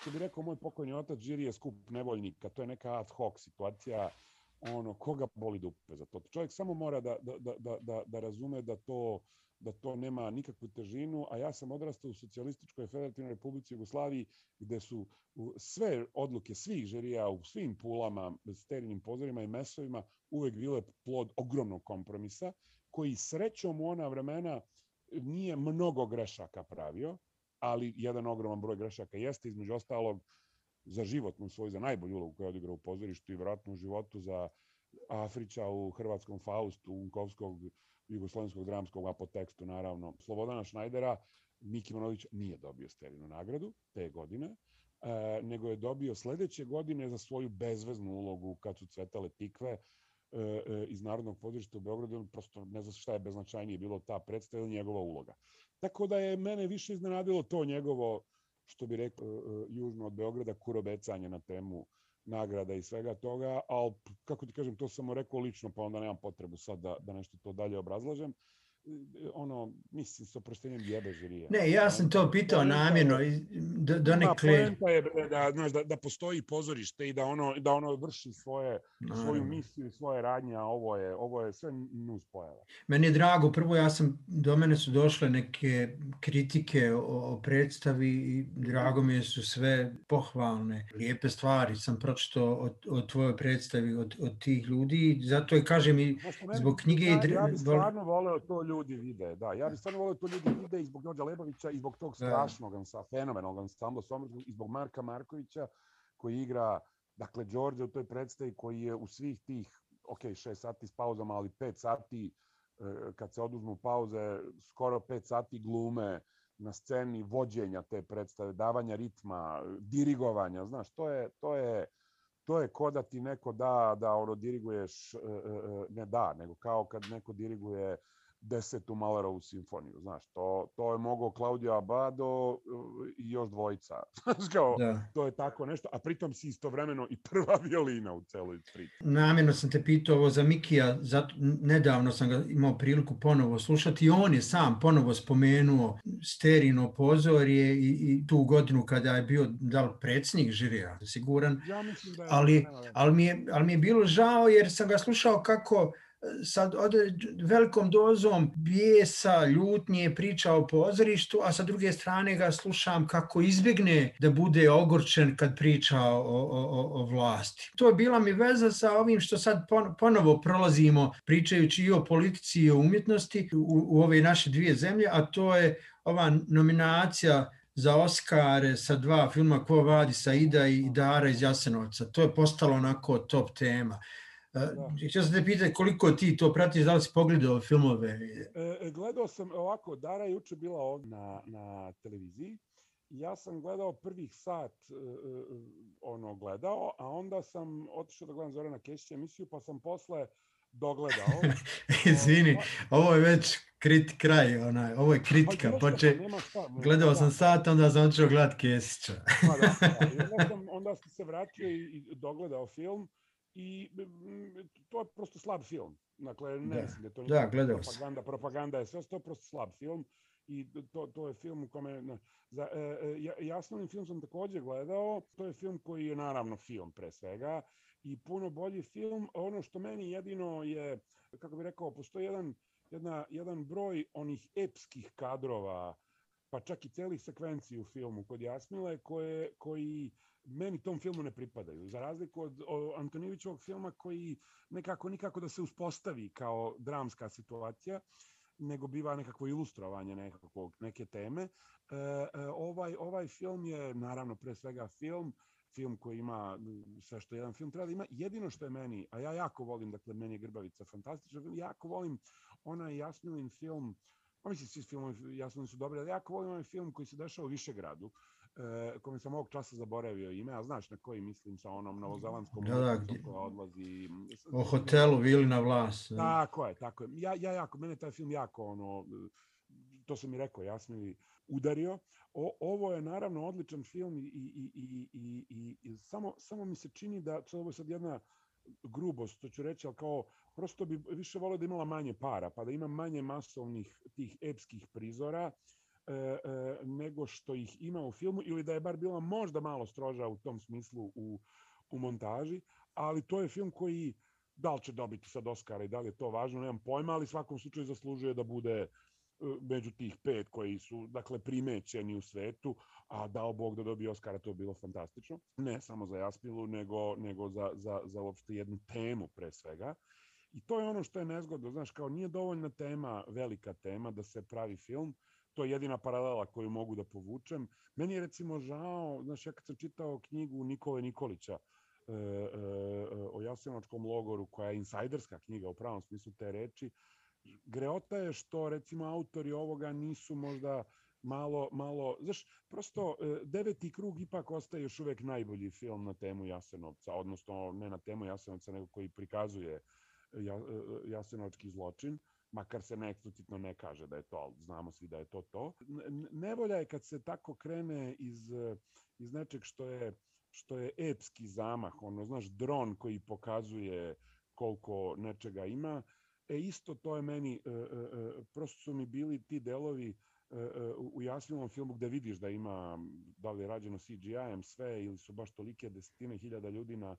Što bi rekao moj pokojni otac, žiri je skup nevoljnika, to je neka ad hoc situacija, ono, koga boli dupe za to. Čovjek samo mora da, da, da, da, da razume da to da to nema nikakvu težinu, a ja sam odrastao u Socijalističkoj federativnoj republici Jugoslaviji, gde su sve odluke svih žirija u svim pulama, sterinim pozorima i mesovima uvek bile plod ogromnog kompromisa, koji srećom u ona vremena nije mnogo grešaka pravio, ali jedan ogroman broj grešaka jeste, između ostalog, za životnu svoju, za najbolju ulogu koju je odigrao u pozorištu i vratno u životu za Afrića u hrvatskom Faustu, Unkovskog jugoslovenskog dramskog, a naravno Slobodana Šnajdera, Miki Manolić nije dobio Sterinu nagradu te godine, e, nego je dobio sledeće godine za svoju bezveznu ulogu kad su cvetale tikve e, e, iz Narodnog pozorišta u Beogradu, prosto ne znam šta je beznačajnije bilo ta predstava njegova uloga. Tako da je mene više iznenadilo to njegovo, što bi rekao, e, južno od Beograda, kurobecanje na temu nagrada i svega toga, ali kako ti kažem, to sam rekao lično, pa onda nemam potrebu sad da, da nešto to dalje obrazlažem ono, mislim, s oproštenjem jebe žirija. Ne, ja sam to pitao namjerno, do, do nekle... je da, znaš, da, da postoji pozorište i da ono, da ono vrši svoje, no. svoju misiju i svoje radnje, a ovo je, ovo je sve nus pojava. Meni je drago, prvo ja sam, do mene su došle neke kritike o, o predstavi i drago mi je su sve pohvalne, lijepe stvari sam pročito o, o tvojoj predstavi od, od tih ljudi, zato je, kažem, i zbog knjige... Ja, ja bih stvarno voleo to ljudi vide, da. Ja bih stvarno volio to ljudi vide i zbog Đorđa Lebovića i zbog tog da. strašnog ansa, fenomenalnog ansambla Somorskog i zbog Marka Markovića koji igra, dakle, Đorđe u toj predstavi koji je u svih tih, ok, 6 sati s pauzama, ali 5 sati e, kad se oduzmu pauze, skoro 5 sati glume na sceni vođenja te predstave, davanja ritma, dirigovanja, znaš, to je, to je, to je ko da ti neko da, da ono diriguješ, e, e, ne da, nego kao kad neko diriguje desetu Malerovu simfoniju, znaš, to, to je mogao Claudio Abado i još dvojica, znaš kao, da. to je tako nešto, a pritom si istovremeno i prva violina u celoj priči. Namjerno sam te pitao ovo za Mikija, zato, nedavno sam ga imao priliku ponovo slušati i on je sam ponovo spomenuo Sterino pozorje i, i tu godinu kada je bio da li predsjednik žirija, siguran, ja da je, ali, ali, mi je, ali mi je bilo žao jer sam ga slušao kako sa velikom dozom bijesa, ljutnje priča o pozorištu, a sa druge strane ga slušam kako izbjegne da bude ogorčen kad priča o, o, o vlasti. To je bila mi veza sa ovim što sad ponovo prolazimo pričajući i o politici i o umjetnosti u, u ove naše dvije zemlje, a to je ova nominacija za Oscare sa dva filma Ko vadi Saida i Dara iz Jasenovca. To je postalo onako top tema. Da. Htio sam te pitati koliko ti to pratiš, da li si pogledao filmove? E, e, gledao sam ovako, Dara je juče bila ovdje na, na televiziji. Ja sam gledao prvih sat uh, ono gledao, a onda sam otišao da gledam Zorana Kesića emisiju, pa sam posle dogledao. Izvini, ovo je već krit, kraj, onaj, ovo je kritika. Pa, poče... šta, gledao da. sam sat, onda sam otišao gledat Kesića. pa da, da. onda, sam, onda sam se vratio i, i dogledao film i to je prosto slab film. Dakle, ne da. mislim da to da, propaganda, propaganda je sve, to je prosto slab film i to, to je film u kome za, e, e, jasnovni film sam takođe gledao to je film koji je naravno film pre svega i puno bolji film ono što meni jedino je kako bih rekao postoji jedan jedna, jedan broj onih epskih kadrova pa čak i celih sekvenciji u filmu kod Jasmile koje, koji meni tom filmu ne pripadaju. Za razliku od Antonijevićevog filma koji nekako nikako da se uspostavi kao dramska situacija, nego biva nekakvo ilustrovanje nekakvog, neke teme. E, e, ovaj, ovaj film je naravno pre svega film, film koji ima sve što jedan film treba da ima. Jedino što je meni, a ja jako volim, dakle meni je Grbavica fantastična, jako volim onaj Jasmilin film, pa mislim svi filmovi Jasmilin su dobri, ali jako volim onaj film koji se dešava u Višegradu, kome sam ovog časa zaboravio ime, a znaš na koji mislim sa onom novozelandskom da, da, koja odlazi... O hotelu Vili na vlas. Da. Tako je, tako je. Ja, ja jako, mene taj film jako, ono, to sam mi rekao, ja sam mi udario. O, ovo je naravno odličan film i, i, i, i, i, i samo, samo mi se čini da, to ovo je sad jedna grubost, to ću reći, ali kao prosto bi više volio da imala manje para, pa da ima manje masovnih tih epskih prizora, e, e, nego što ih ima u filmu ili da je bar bila možda malo stroža u tom smislu u, u montaži, ali to je film koji da li će dobiti sad Oscara i da li je to važno, nemam pojma, ali svakom slučaju zaslužuje da bude e, među tih pet koji su dakle primećeni u svetu, a dao Bog da dobije Oscara, to je bilo fantastično. Ne samo za Jaspilu, nego, nego za, za, za uopšte jednu temu pre svega. I to je ono što je nezgodno, znaš, kao nije dovoljna tema, velika tema da se pravi film, to je jedina paralela koju mogu da povučem. Meni je recimo žao, znaš, ja kad sam čitao knjigu Nikole Nikolića e, e, o Jasenovačkom logoru, koja je insajderska knjiga u pravom smislu te reči, greota je što recimo autori ovoga nisu možda malo, malo, znaš, prosto e, deveti krug ipak ostaje još uvek najbolji film na temu Jasenovca, odnosno ne na temu Jasenovca, nego koji prikazuje Jasenovački zločin makar se ne eksplicitno ne kaže da je to, ali znamo svi da je to to. Nevolja je kad se tako krene iz, iz nečeg što je, što je epski zamah, ono, znaš, dron koji pokazuje koliko nečega ima, e isto to je meni, e, e, e prosto su mi bili ti delovi e, e, u jasnilom filmu gde vidiš da ima, da li je rađeno CGI-em sve ili su baš tolike desetine hiljada ljudi na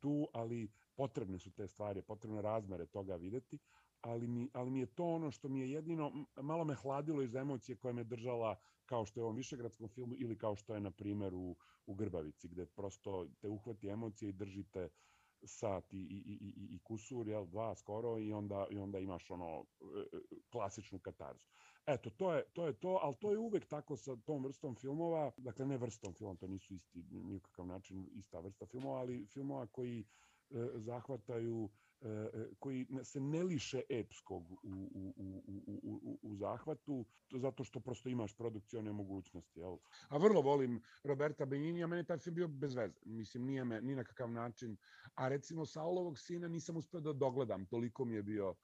tu, ali potrebne su te stvari, potrebne razmere toga videti, ali mi, ali mi je to ono što mi je jedino, malo me hladilo iz emocije koja me držala kao što je u ovom višegradskom filmu ili kao što je na primjer u, u Grbavici, gde prosto te uhvati emocije i držite sat i, i, i, i kusur, jel, dva skoro i onda, i onda imaš ono e, e, klasičnu katarzu. Eto, to je, to je to, ali to je uvek tako sa tom vrstom filmova, dakle ne vrstom filmova, to nisu isti, nikakav način ista vrsta filmova, ali filmova koji e, zahvataju koji se ne liše epskog u, u, u, u, u, zahvatu, zato što prosto imaš produkcione mogućnosti. Jel? A vrlo volim Roberta Benini, a meni taj film bio bez veze. Mislim, nije me ni na kakav način. A recimo Saulovog sina nisam uspeo da dogledam, toliko mi je bio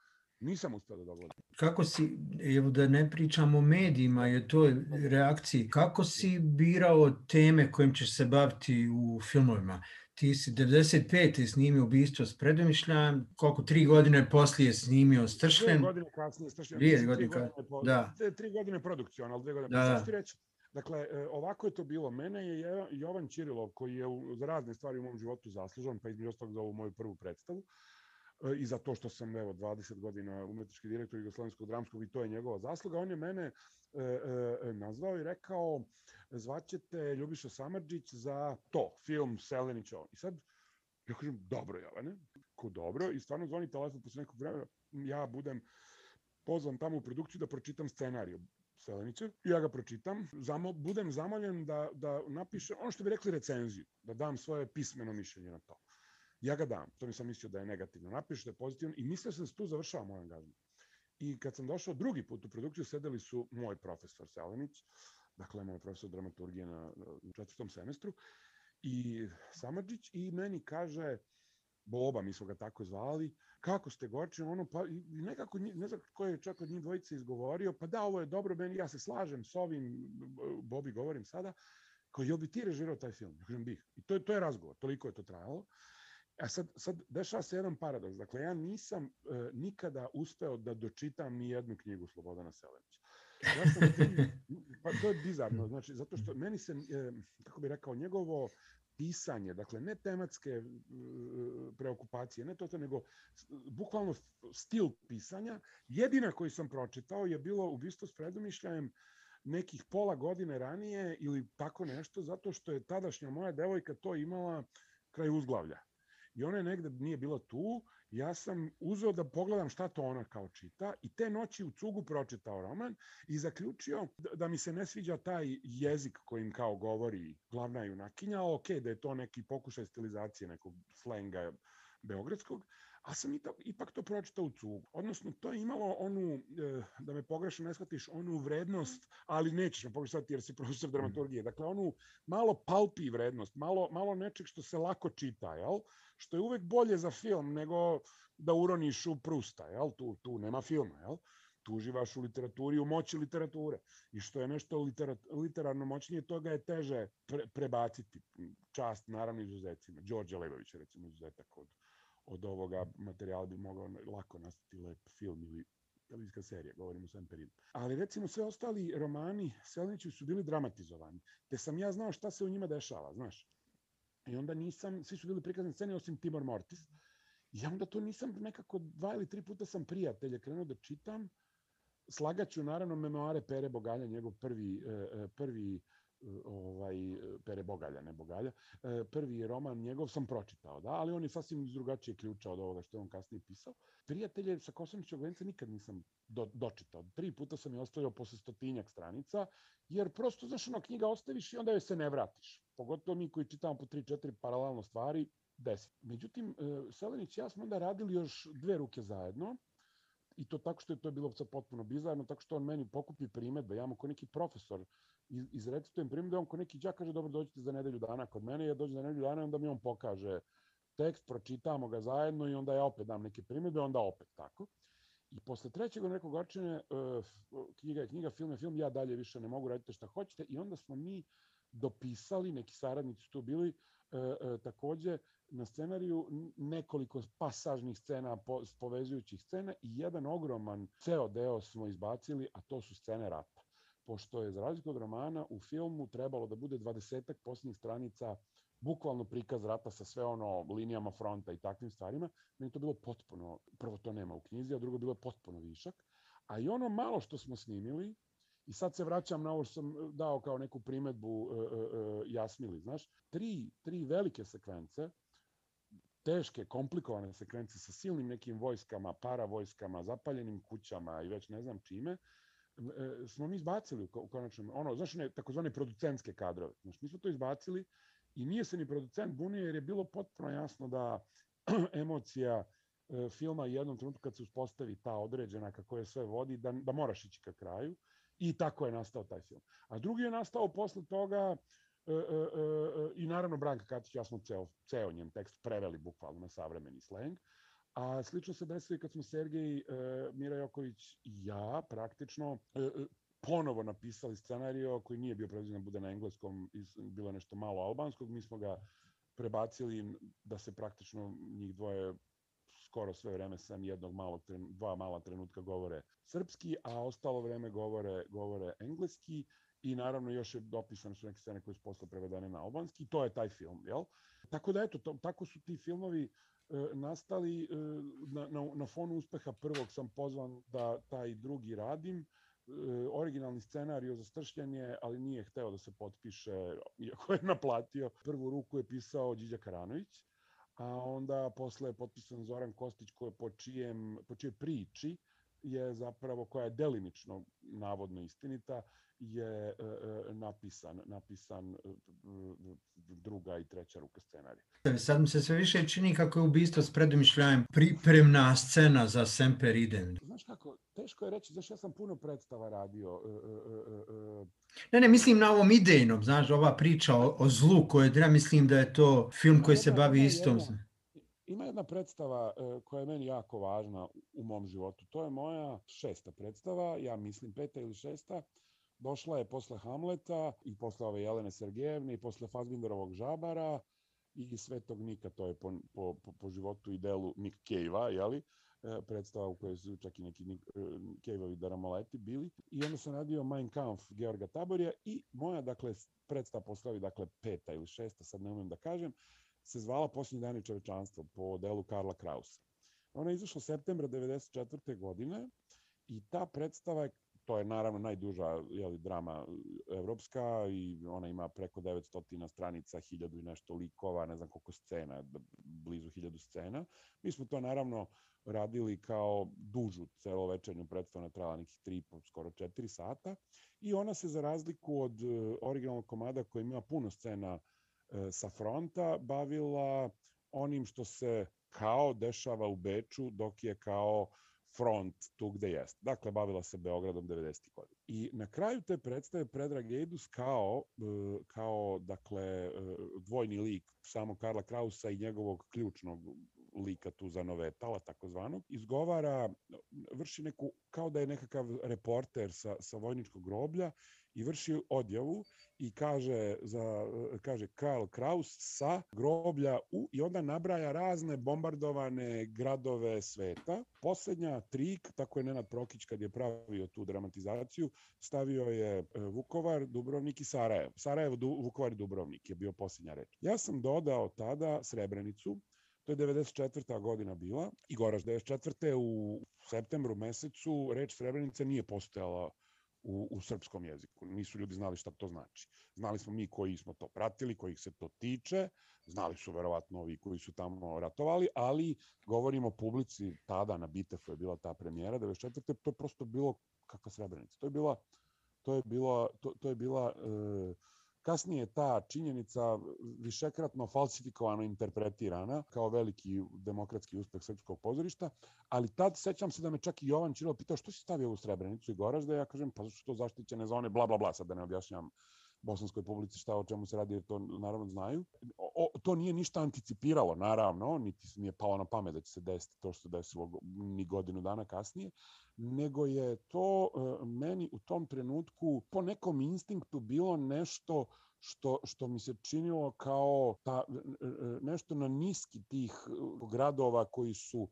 Nisam uspeo da dogledam. Kako si, evo da ne pričamo o medijima, je to reakciji, kako si birao teme kojim ćeš se baviti u filmovima? Ti si 95. snimio ubistvo s predomišljajem, koliko tri godine poslije snimio Stršlen. Dve godine kasnije Stršlen. Dvije godine, godine po, da. Tri godine produkcijona, ali dve godine. Da, da. reći, Dakle, e, ovako je to bilo. Mene je Jovan Čirilov, koji je za razne stvari u mom životu zaslužan, pa između ostalog za ovu moju prvu predstavu, E, i za to što sam evo 20 godina umetnički direktor Jugoslovenskog dramskog i to je njegova zasluga. On je mene e, e, nazvao i rekao zvaćete Ljubiša Samarđić za to, film Selenić on. I sad ja kažem dobro Jovane, ko dobro i stvarno zvoni telefon posle nekog vremena, ja budem pozvan tamo u produkciju da pročitam scenariju Selenića. Ja ga pročitam, zamo, budem zamoljen da, da napišem, ono što bi rekli recenziju, da dam svoje pismeno mišljenje na to. Ja ga dam, to nisam mislio da je negativno. Napišu da je pozitivno i mislio sam da se tu završava moj angažman. I kad sam došao drugi put u produkciju, sedeli su moj profesor Selenić, dakle moj profesor dramaturgije na, na četvrtom semestru, i Samadžić i meni kaže, Boba, mi smo ga tako zvali, kako ste Gorče, ono, pa i nekako, ne znam ko je čak od njih dvojice izgovorio, pa da, ovo je dobro, meni, ja se slažem s ovim, Bobi govorim sada, kao, jel bi ti režirao taj film? Ja kažem, bih. I to, to je razgovor, toliko je to trajalo. A sad, sad dešava se jedan paradoks. Dakle, ja nisam e, nikada uspeo da dočitam ni jednu knjigu Slobodana Selenića. Ja sam, pa to je bizarno, znači, zato što meni se, e, kako bi rekao, njegovo pisanje, dakle ne tematske e, preokupacije, ne to, to nego bukvalno stil pisanja, jedina koju sam pročitao je bilo ubistvo s predomišljajem nekih pola godine ranije ili tako nešto, zato što je tadašnja moja devojka to imala kraj uzglavlja i ona je negde nije bila tu, ja sam uzeo da pogledam šta to ona kao čita i te noći u cugu pročitao roman i zaključio da, da mi se ne sviđa taj jezik kojim kao govori glavna junakinja, ok, da je to neki pokušaj stilizacije nekog slenga beogradskog, a sam ipak, ipak to pročitao u cugu. Odnosno, to je imalo onu, e, da me pogrešno ne shvatiš, onu vrednost, ali nećeš me pogrešati jer si profesor mm. dramaturgije. Dakle, onu malo palpi vrednost, malo, malo nečeg što se lako čita, jel? Što je uvek bolje za film nego da uroniš u Prusta, jel? Tu, tu nema filma, jel? tu uživaš u literaturi, u moći literature. I što je nešto literat, literarno moćnije, toga je teže pre, prebaciti. Čast, naravno, izuzecima. Đorđe Levović je, recimo, izuzetak od, od ovoga materijala bi mogao lako nastati lep film ili televizijska serija, govorimo o svem periodu. Ali recimo sve ostali romani Seleniću su bili dramatizovani, te sam ja znao šta se u njima dešava, znaš. I onda nisam, svi su bili prikazani scene osim Timor Mortis. I onda to nisam nekako dva ili tri puta sam prijatelje krenuo da čitam. Slagaću naravno memoare Pere Bogalja, njegov prvi, e, e, prvi ovaj Pere Bogalja, ne Bogalja. E, prvi roman njegov sam pročitao, da, ali on je sasvim iz drugačije ključa od ovoga što je on kasnije pisao. Prijatelje sa Kosanićog venca nikad nisam do, dočitao. Tri puta sam je ostavio posle stotinjak stranica, jer prosto, znaš, ono, knjiga ostaviš i onda joj se ne vratiš. Pogotovo mi koji čitamo po tri, četiri paralelno stvari, deset. Međutim, e, Selenić i ja smo onda radili još dve ruke zajedno, i to tako što je to bilo sad potpuno bizarno, tako što on meni pokupi primetbe, ja mu ko neki profesor izrecitujem primjer, on ko neki đak kaže, dobro, dođite za nedelju dana kod mene, ja dođem za nedelju dana i onda mi on pokaže tekst, pročitamo ga zajedno i onda ja opet dam neke primjedbe, onda opet tako. I posle trećeg nekog očine, uh, knjiga je knjiga, film je film, ja dalje više ne mogu raditi šta hoćete i onda smo mi dopisali, neki saradnici tu bili, uh, uh, takođe na scenariju nekoliko pasažnih scena, po, povezujućih scena i jedan ogroman ceo deo smo izbacili, a to su scene rata pošto je za razliku od romana u filmu trebalo da bude 20 posljednjih stranica bukvalno prikaz rata sa sve ono linijama fronta i takvim stvarima, meni to bilo potpuno, prvo to nema u knjizi, a drugo bilo potpuno višak. A i ono malo što smo snimili, i sad se vraćam na ovo što sam dao kao neku primetbu uh, uh, Jasmili, znaš, tri, tri velike sekvence, teške, komplikovane sekvence sa silnim nekim vojskama, paravojskama, zapaljenim kućama i već ne znam čime, E, smo mi izbacili u konačnom, ono, znaš, ne, takozvane producentske kadrove. Znaš, mi smo to izbacili i nije se ni producent bunio jer je bilo potpuno jasno da emocija e, filma jednom trenutku kad se uspostavi ta određena kako je sve vodi, da, da moraš ići ka kraju i tako je nastao taj film. A drugi je nastao posle toga e, e, e, i naravno Branka Katić, ja smo ceo, ceo njen tekst preveli bukvalno na savremeni sleng. A slično se desilo i kad smo Sergej, e, Mira Joković i ja praktično e, ponovo napisali scenario koji nije bio predviđen da bude na engleskom, bilo nešto malo albanskog, mi smo ga prebacili da se praktično njih dvoje skoro sve vreme sam jednog malog, dva mala trenutka govore srpski, a ostalo vreme govore, govore engleski i naravno još je dopisane su neke scene koje su posle prevedene na albanski, to je taj film, jel? Tako da eto, to, tako su ti filmovi nastali e, na, na, na fonu uspeha prvog sam pozvan da taj drugi radim. E, originalni scenarij za stršljanje, ali nije hteo da se potpiše, iako je naplatio. Prvu ruku je pisao Điđa Karanović, a onda posle je potpisan Zoran Kostić koje po, čijem, po čijoj priči je zapravo, koja je delimično navodno istinita, je e, e, napisan, napisan e, druga i treća ruka scenarija. Sad mi se sve više čini kako je ubistvo s predomišljajem pripremna scena za Semper Idem. Znaš kako, teško je reći, znaš, ja sam puno predstava radio. Ne, ne, mislim na ovom idejnom, znaš, ova priča o, o zlu koje, ja mislim da je to film koji se bavi istom. Jedna, ima jedna predstava koja je meni jako važna u mom životu. To je moja šesta predstava, ja mislim peta ili šesta, došla je posle Hamleta i posle ove Jelene Sergejevne i posle Fazbinderovog žabara i Svetog Nika, to je po, po, po životu i delu Nick Cave-a, jeli? E, predstava u kojoj su čak i neki Nick, e, Cave-ovi daramoleti bili. I onda sam radio Mein Kampf Georga Taborija i moja, dakle, predstava posle dakle, peta ili šesta, sad ne umem da kažem, se zvala Posljednji dani čovečanstva po delu Karla Krausa. Ona je izašla septembra 94. godine i ta predstava je to je naravno najduža jeli, drama evropska i ona ima preko 900 stranica, hiljadu i nešto likova, ne znam koliko scena, blizu hiljadu scena. Mi smo to naravno radili kao dužu celovečernju predstavu, trajala nekih 3, skoro 4 sata i ona se za razliku od e, originalnog komada koji ima puno scena sa fronta, bavila onim što se kao dešava u Beču, dok je kao front tu gde jeste. Dakle, bavila se Beogradom 90. godina. I na kraju te predstave Predrag Ejdus kao, e, kao dakle, e, dvojni lik samo Karla Krausa i njegovog ključnog lika tu za Novetala, takozvanog, izgovara, vrši neku, kao da je nekakav reporter sa, sa vojničkog groblja i vrši odjavu i kaže, za, kaže Karl Kraus sa groblja u, i onda nabraja razne bombardovane gradove sveta. Poslednja trik, tako je Nenad Prokić kad je pravio tu dramatizaciju, stavio je e, Vukovar, Dubrovnik i Sarajevo. Sarajevo, du, Vukovar i Dubrovnik je bio posljednja reč. Ja sam dodao tada Srebrenicu, To je 94. godina bila i Goraž 94. u septembru mesecu reč Srebrenica nije postojala u, u srpskom jeziku. Nisu ljudi znali šta to znači. Znali smo mi koji smo to pratili, kojih se to tiče, znali su verovatno ovi koji su tamo ratovali, ali govorimo publici tada na Bitefu je bila ta premijera 94. To je prosto bilo kakva Srebrenica. To je bila to je bila to, to je bila e, Kasnije ta činjenica višekratno falsifikovano interpretirana kao veliki demokratski uspeh srpskog pozorišta, ali tad sećam se da me čak i Jovan Čilo pitao što si stavio u Srebrenicu i Goražda, ja kažem pa zašto to zaštićene zone, bla bla bla, sad da ne objašnjam bosanskoj publici šta o čemu se radi, jer to naravno znaju. O, to nije ništa anticipiralo, naravno, niti mi je palo na pamet da će se desiti to što se desilo ni godinu dana kasnije, nego je to uh, meni u tom trenutku po nekom instinktu bilo nešto što, što mi se činilo kao ta, nešto na niski tih gradova koji su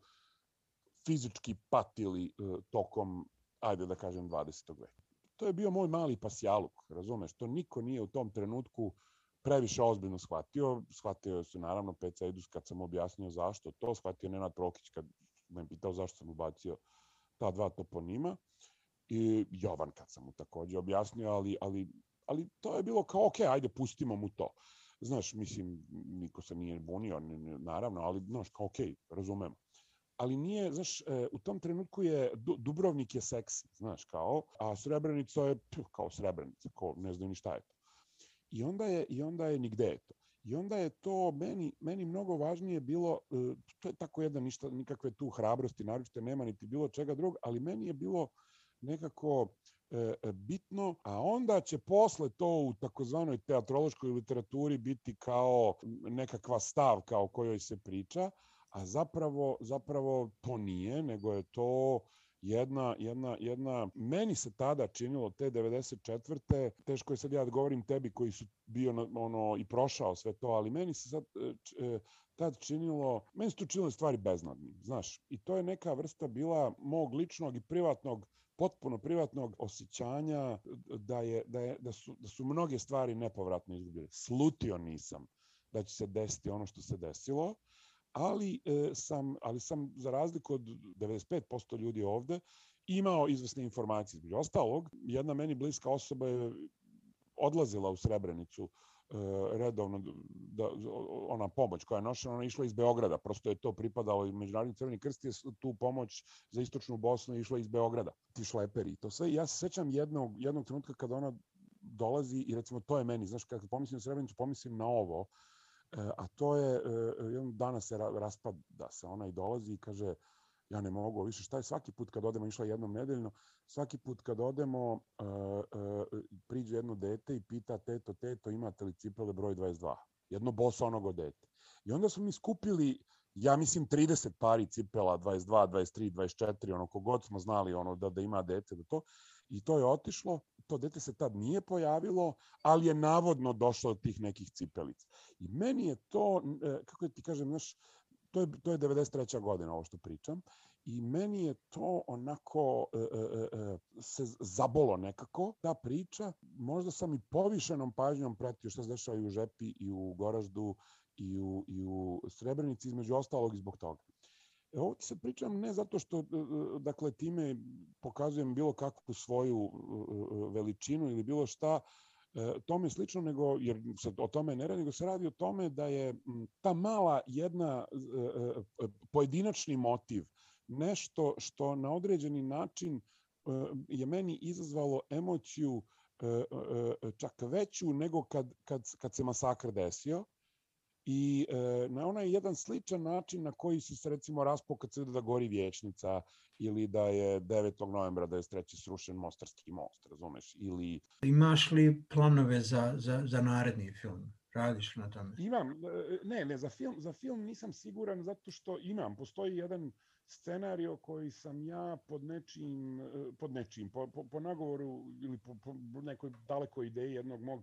fizički patili tokom, ajde da kažem, 20. veka to je bio moj mali pasjaluk, razumeš, to niko nije u tom trenutku previše ozbiljno shvatio. Shvatio se naravno Peca Edus kad sam objasnio zašto to, shvatio Nenad Prokić kad me pitao zašto sam ubacio ta dva toponima i Jovan kad sam mu takođe objasnio, ali, ali, ali to je bilo kao, ok, ajde, pustimo mu to. Znaš, mislim, niko se nije bunio, naravno, ali, znaš, kao, ok, razumemo ali nije, znaš, e, u tom trenutku je, Dubrovnik je seksi, znaš, kao, a Srebrenica je, pff, kao Srebrenica, ko ne znaju ni šta je to. I onda je, i onda je nigde je to. I onda je to meni, meni mnogo važnije bilo, e, to je tako jedna ništa, nikakve tu hrabrosti, naročite nema niti bilo čega drugog, ali meni je bilo nekako e, bitno, a onda će posle to u takozvanoj teatrološkoj literaturi biti kao nekakva stavka o kojoj se priča, a zapravo, zapravo to nije, nego je to jedna, jedna, jedna, meni se tada činilo te 94. teško je sad ja da govorim tebi koji su bio ono i prošao sve to, ali meni se sad e, e, tad činilo, meni se to činilo stvari beznadnim, znaš, i to je neka vrsta bila mog ličnog i privatnog potpuno privatnog osjećanja da, je, da, je, da, su, da su mnoge stvari nepovratno izgubile. Slutio nisam da će se desiti ono što se desilo, ali, e, sam, ali sam za razliku od 95% ljudi ovde imao izvesne informacije. Između ostalog, jedna meni bliska osoba je odlazila u Srebrenicu redovno da, ona pomoć koja je nošena, ona je išla iz Beograda, prosto je to pripadalo i Međunarodni crveni krst je tu pomoć za istočnu Bosnu išla iz Beograda, ti šleperi i to sve. Ja se sećam jednog, jednog trenutka kada ona dolazi i recimo to je meni, znaš, kada pomislim na Srebrenicu, pomislim na ovo, a to je, jednog dana se raspada se ona i dolazi i kaže, ja ne mogu više, šta je svaki put kad odemo, išla jednom nedeljno, svaki put kad odemo, priđe jedno dete i pita teto, teto, imate li cipele broj 22? Jedno boso onogo dete. I onda smo mi skupili, ja mislim, 30 pari cipela, 22, 23, 24, ono, kogod smo znali ono, da, da ima dete, da to. I to je otišlo, to dete se tad nije pojavilo, ali je navodno došlo od tih nekih cipelica. I meni je to, kako ti kažem, znaš, to je, to je 93. godina ovo što pričam i meni je to onako e, e, e, se zabolo nekako ta priča. Možda sam i povišenom pažnjom pratio što se dešava i u Žepi i u Goraždu i u, i u Srebrenici između ostalog i zbog toga. E, ovo ti se pričam ne zato što e, e, dakle time pokazujem bilo kakvu svoju veličinu ili bilo šta, tome slično, nego, jer se o tome ne radi, nego se radi o tome da je ta mala jedna pojedinačni motiv, nešto što na određeni način je meni izazvalo emociju čak veću nego kad, kad, kad se masakr desio, i e, na onaj jedan sličan način na koji su se recimo raspo kad se da gori vječnica ili da je 9. novembra da je streći srušen Mostarski most, razumeš? Ili... Imaš li planove za, za, za naredni film? Radiš na tome? Imam, e, ne, ne, za film, za film nisam siguran zato što imam, postoji jedan scenario koji sam ja pod nečim, e, pod nečim, po, po, po nagovoru ili po, po nekoj dalekoj ideji jednog mog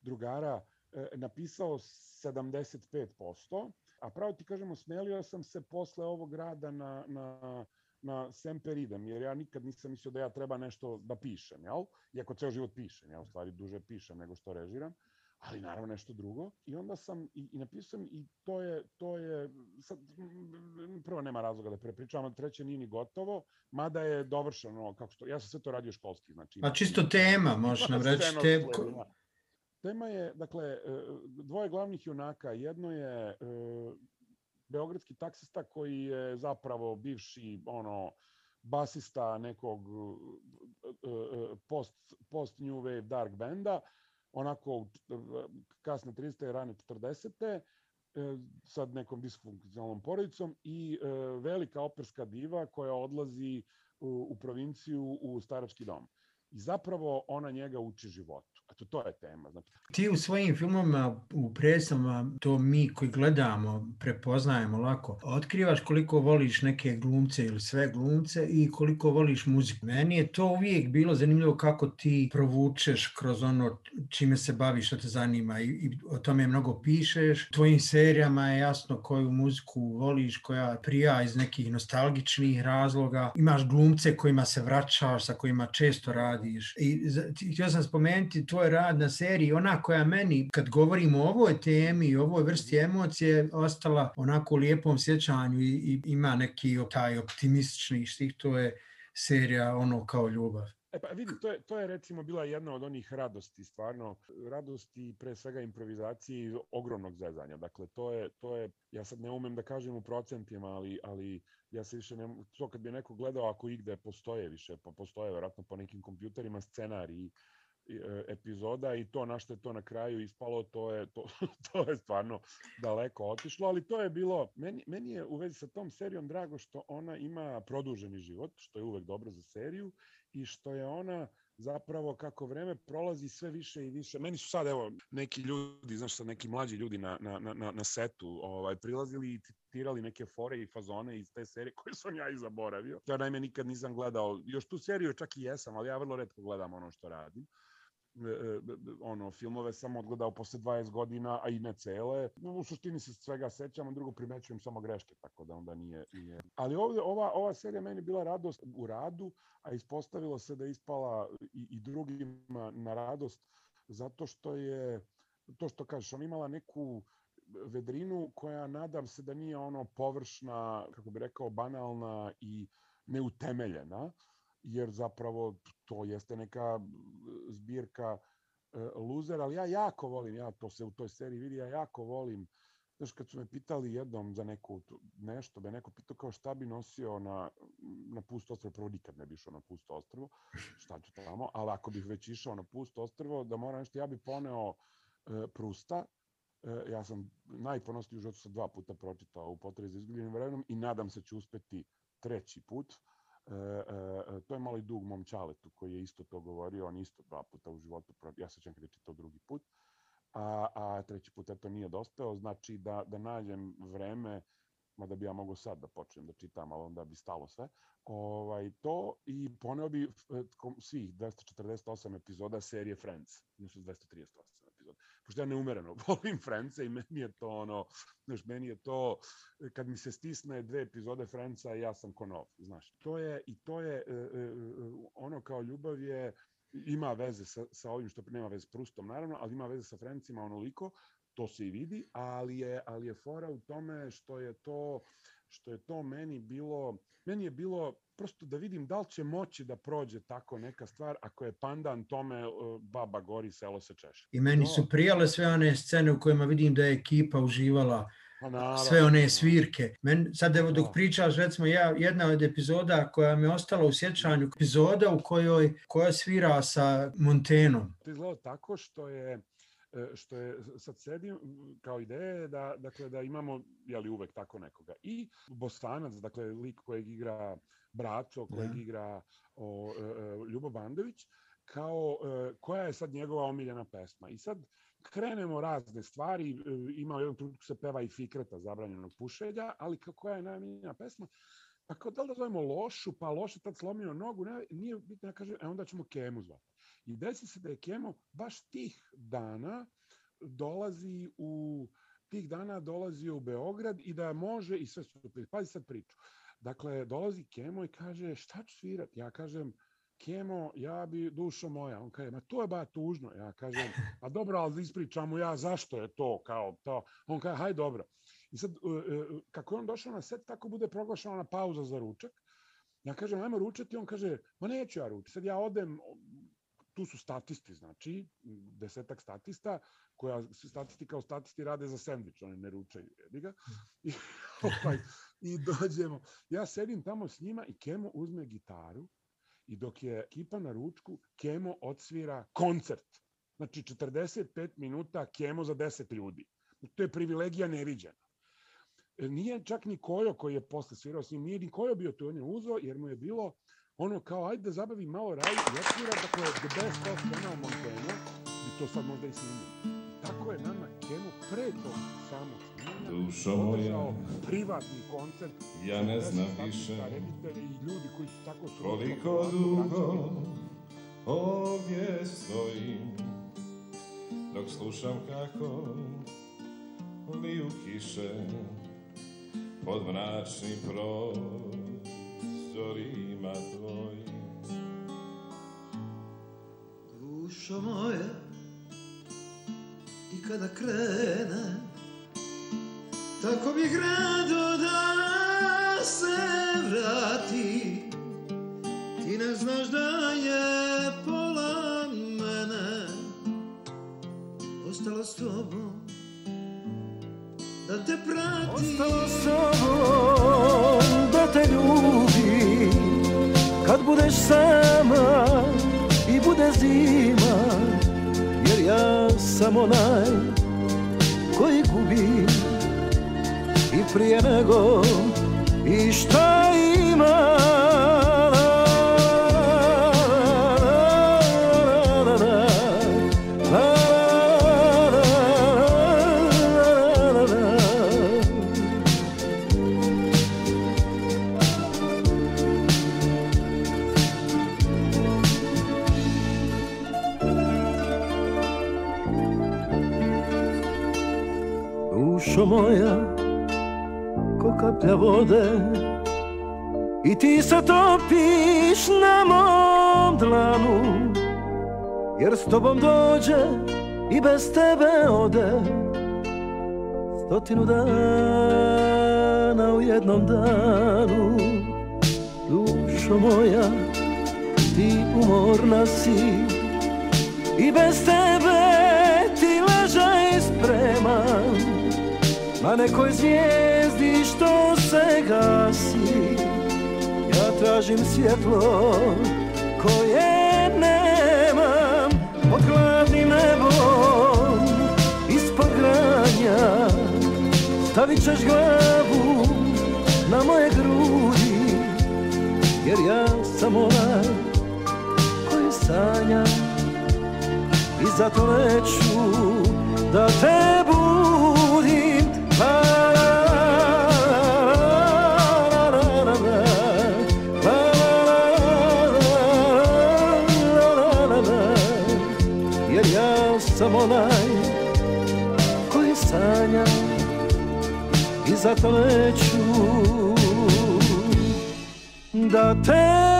drugara, E, napisao 75%, a pravo ti kažemo, smelio sam se posle ovog rada na, na, na Semper idem, jer ja nikad nisam mislio da ja treba nešto da pišem, jel? Iako ceo život pišem, ja u stvari duže pišem nego što režiram, ali naravno nešto drugo. I onda sam i, i napisao i to je, to je, sad, prvo nema razloga da prepričavam, a treće nije ni gotovo, mada je dovršeno, kako što, ja sam sve to radio školski, znači... A čisto tema, možeš nam reći, te, Tema je, dakle, e, dvoje glavnih junaka. Jedno je e, beogradski taksista koji je zapravo bivši ono basista nekog e, post, post New Wave dark benda, onako kasne 30. rane 40. sad nekom disfunkcionalnom porodicom i velika operska diva koja odlazi u, u provinciju u starački dom. I zapravo ona njega uči životu. Eto, to je tema. Znači... Ti u svojim filmama, u presama, to mi koji gledamo, prepoznajemo lako. Otkrivaš koliko voliš neke glumce ili sve glumce i koliko voliš muziku. Meni je to uvijek bilo zanimljivo kako ti provučeš kroz ono čime se baviš, što te zanima i, i o tome mnogo pišeš. Tvojim serijama je jasno koju muziku voliš, koja prija iz nekih nostalgičnih razloga. Imaš glumce kojima se vraćaš, sa kojima često radiš. I htio sam spomenuti tvoj tvoj rad na seriji, ona koja meni, kad govorimo o ovoj temi i ovoj vrsti emocije, ostala onako u lijepom sjećanju i, i ima neki taj optimistični štih, to je serija ono kao ljubav. E pa vidi, to je, to je recimo bila jedna od onih radosti, stvarno, radosti pre svega improvizacije i ogromnog zezanja. Dakle, to je, to je, ja sad ne umem da kažem u procentima, ali, ali ja se više ne, to kad bi neko gledao ako igde postoje više, pa postoje verovatno po nekim kompjuterima scenariji, epizoda i to na što je to na kraju ispalo, to je, to, to je stvarno daleko otišlo, ali to je bilo, meni, meni je u vezi sa tom serijom drago što ona ima produženi život, što je uvek dobro za seriju i što je ona zapravo kako vreme prolazi sve više i više. Meni su sad evo neki ljudi, znaš sad neki mlađi ljudi na, na, na, na setu ovaj, prilazili i citirali neke fore i fazone iz te serije koje sam ja i zaboravio. Ja naime nikad nisam gledao, još tu seriju čak i jesam, ali ja vrlo redko gledam ono što radim. E, e, ono filmove sam odgledao posle 20 godina, a i ne cele. U suštini se svega sećam, a drugo primećujem samo greške, tako da onda nije... nije. Ali ovde, ova, ova serija meni bila radost u radu, a ispostavilo se da ispala i, i drugima na radost, zato što je, to što kažeš, on imala neku vedrinu koja nadam se da nije ono površna, kako bi rekao, banalna i neutemeljena, jer zapravo to jeste neka zbirka luzer, ali ja jako volim, ja to se u toj seriji vidi, ja jako volim Znaš, kad su me pitali jednom za neku, nešto, me neko pitao kao šta bi nosio na, na pusto ostrvo, prvo nikad ne bi išao na pusto ostrvo, šta ću tamo, ali ako bih već išao na pusto ostrvo, da moram nešto, ja bi poneo e, Prusta, e, ja sam najponosniji u životu sa dva puta pročitao u potrebi za izgubljenim vremenom i nadam se da ću uspeti treći put. E, e, to je mali dug mom čaletu koji je isto to govorio, on isto dva puta u životu, ja se čekam kada je čitao drugi put a, a treći put eto nije dospeo, znači da, da nađem vreme, mada bi ja mogu sad da počnem da čitam, ali onda bi stalo sve, ovaj, to i poneo bi svih 248 epizoda serije Friends, nisu 238 epizoda. Pošto ja neumereno volim Friendsa i meni je to ono, znaš, meni je to, kad mi se stisne dve epizode Friendsa, ja sam ko nov, znaš. To je, i to je, e, e, e, ono kao ljubav je, ima veze sa, sa ovim što nema veze s Prustom naravno, ali ima veze sa Frencima onoliko, to se i vidi, ali je, ali je fora u tome što je to što je to meni bilo, meni je bilo prosto da vidim da li će moći da prođe tako neka stvar ako je pandan tome baba gori, selo se češe. I meni su prijale sve one scene u kojima vidim da je ekipa uživala Pa sve one svirke. Men, sad evo dok da. pričaš, recimo ja, jedna od epizoda koja mi je ostala u sjećanju, epizoda u kojoj koja svira sa Montenom. To izgleda tako što je e, što je sad sedim kao ideje da dakle da imamo je li uvek tako nekoga i Bosanac dakle lik kojeg igra Braco kojeg da. igra o, e, e Ljubo Bandović kao e, koja je sad njegova omiljena pesma i sad krenemo razne stvari, e, ima u jednom trenutku se peva i Fikreta zabranjenog pušenja, ali koja je najmiljena pesma, pa kao da li da zovemo lošu, pa loše tad slomio nogu, ne, nije bitno, ja kažem, e onda ćemo Kemu zvati. I desi se da je Kemo baš tih dana dolazi u tih dana dolazi u Beograd i da može i sve super. Pazi sad priču. Dakle, dolazi Kemo i kaže, šta ću svirati? Ja kažem, Kemo, ja bi, dušo moja, on kaže, ma to je ba tužno, ja kažem, a dobro, ali ispričam mu ja zašto je to, kao to, on kaže, haj dobro. I sad, e, e, kako je on došao na set, tako bude proglašena pauza za ručak. Ja kažem, ajmo ručati, on kaže, ma neću ja ručati. Sad ja odem, tu su statisti, znači, desetak statista, koja statisti kao statisti rade za sendvič, oni ne ručaju, jebi ga. I, ovaj, I dođemo, ja sedim tamo s njima i Kemo uzme gitaru, I dok je ekipa na ručku, Kemo odsvira koncert. Znači 45 minuta Kemo za 10 ljudi. To je privilegija neviđena. E, nije čak ni Kojo koji je posle svirao s njim, nije ni Kojo bio tu, on je uzo, jer mu je bilo ono kao, ajde da zabavi malo raj i otvira, dakle, the best of Kena Montana, i to sad možda i snimio. Tako je nama Kemo pre tog samog Dušo moja, privatni koncert. Ja ne znam više i ljudi koji su tako koliko dugo ovdje stojim dok slušam kako liju kiše pod mračnim prozorima tvojim. Dušo moja, i kada krene Tako bih rado da se vrati. Ti ne znaš da je pola mene Ostalo s tobom Da te prati Ostalo s tobom da te ljubi Kad budeš sama i bude zima Jer ja sam onaj koji gubi i prije nego i šta ima Moja kaplja vode. I ti se topiš na mom dlanu Jer s tobom dođe i bez tebe ode. Stotinu dana u jednom danu Dušo moja, ti umorna si. I bez tebe Na nekoj zvijezdi što se gasi Ja tražim svjetlo koje nemam. Pod hladnim nebom ispod granja Stavit ćeš glavu na moje grudi Jer ja sam onaj koji sanja. I zato neću da te budim zato neću da te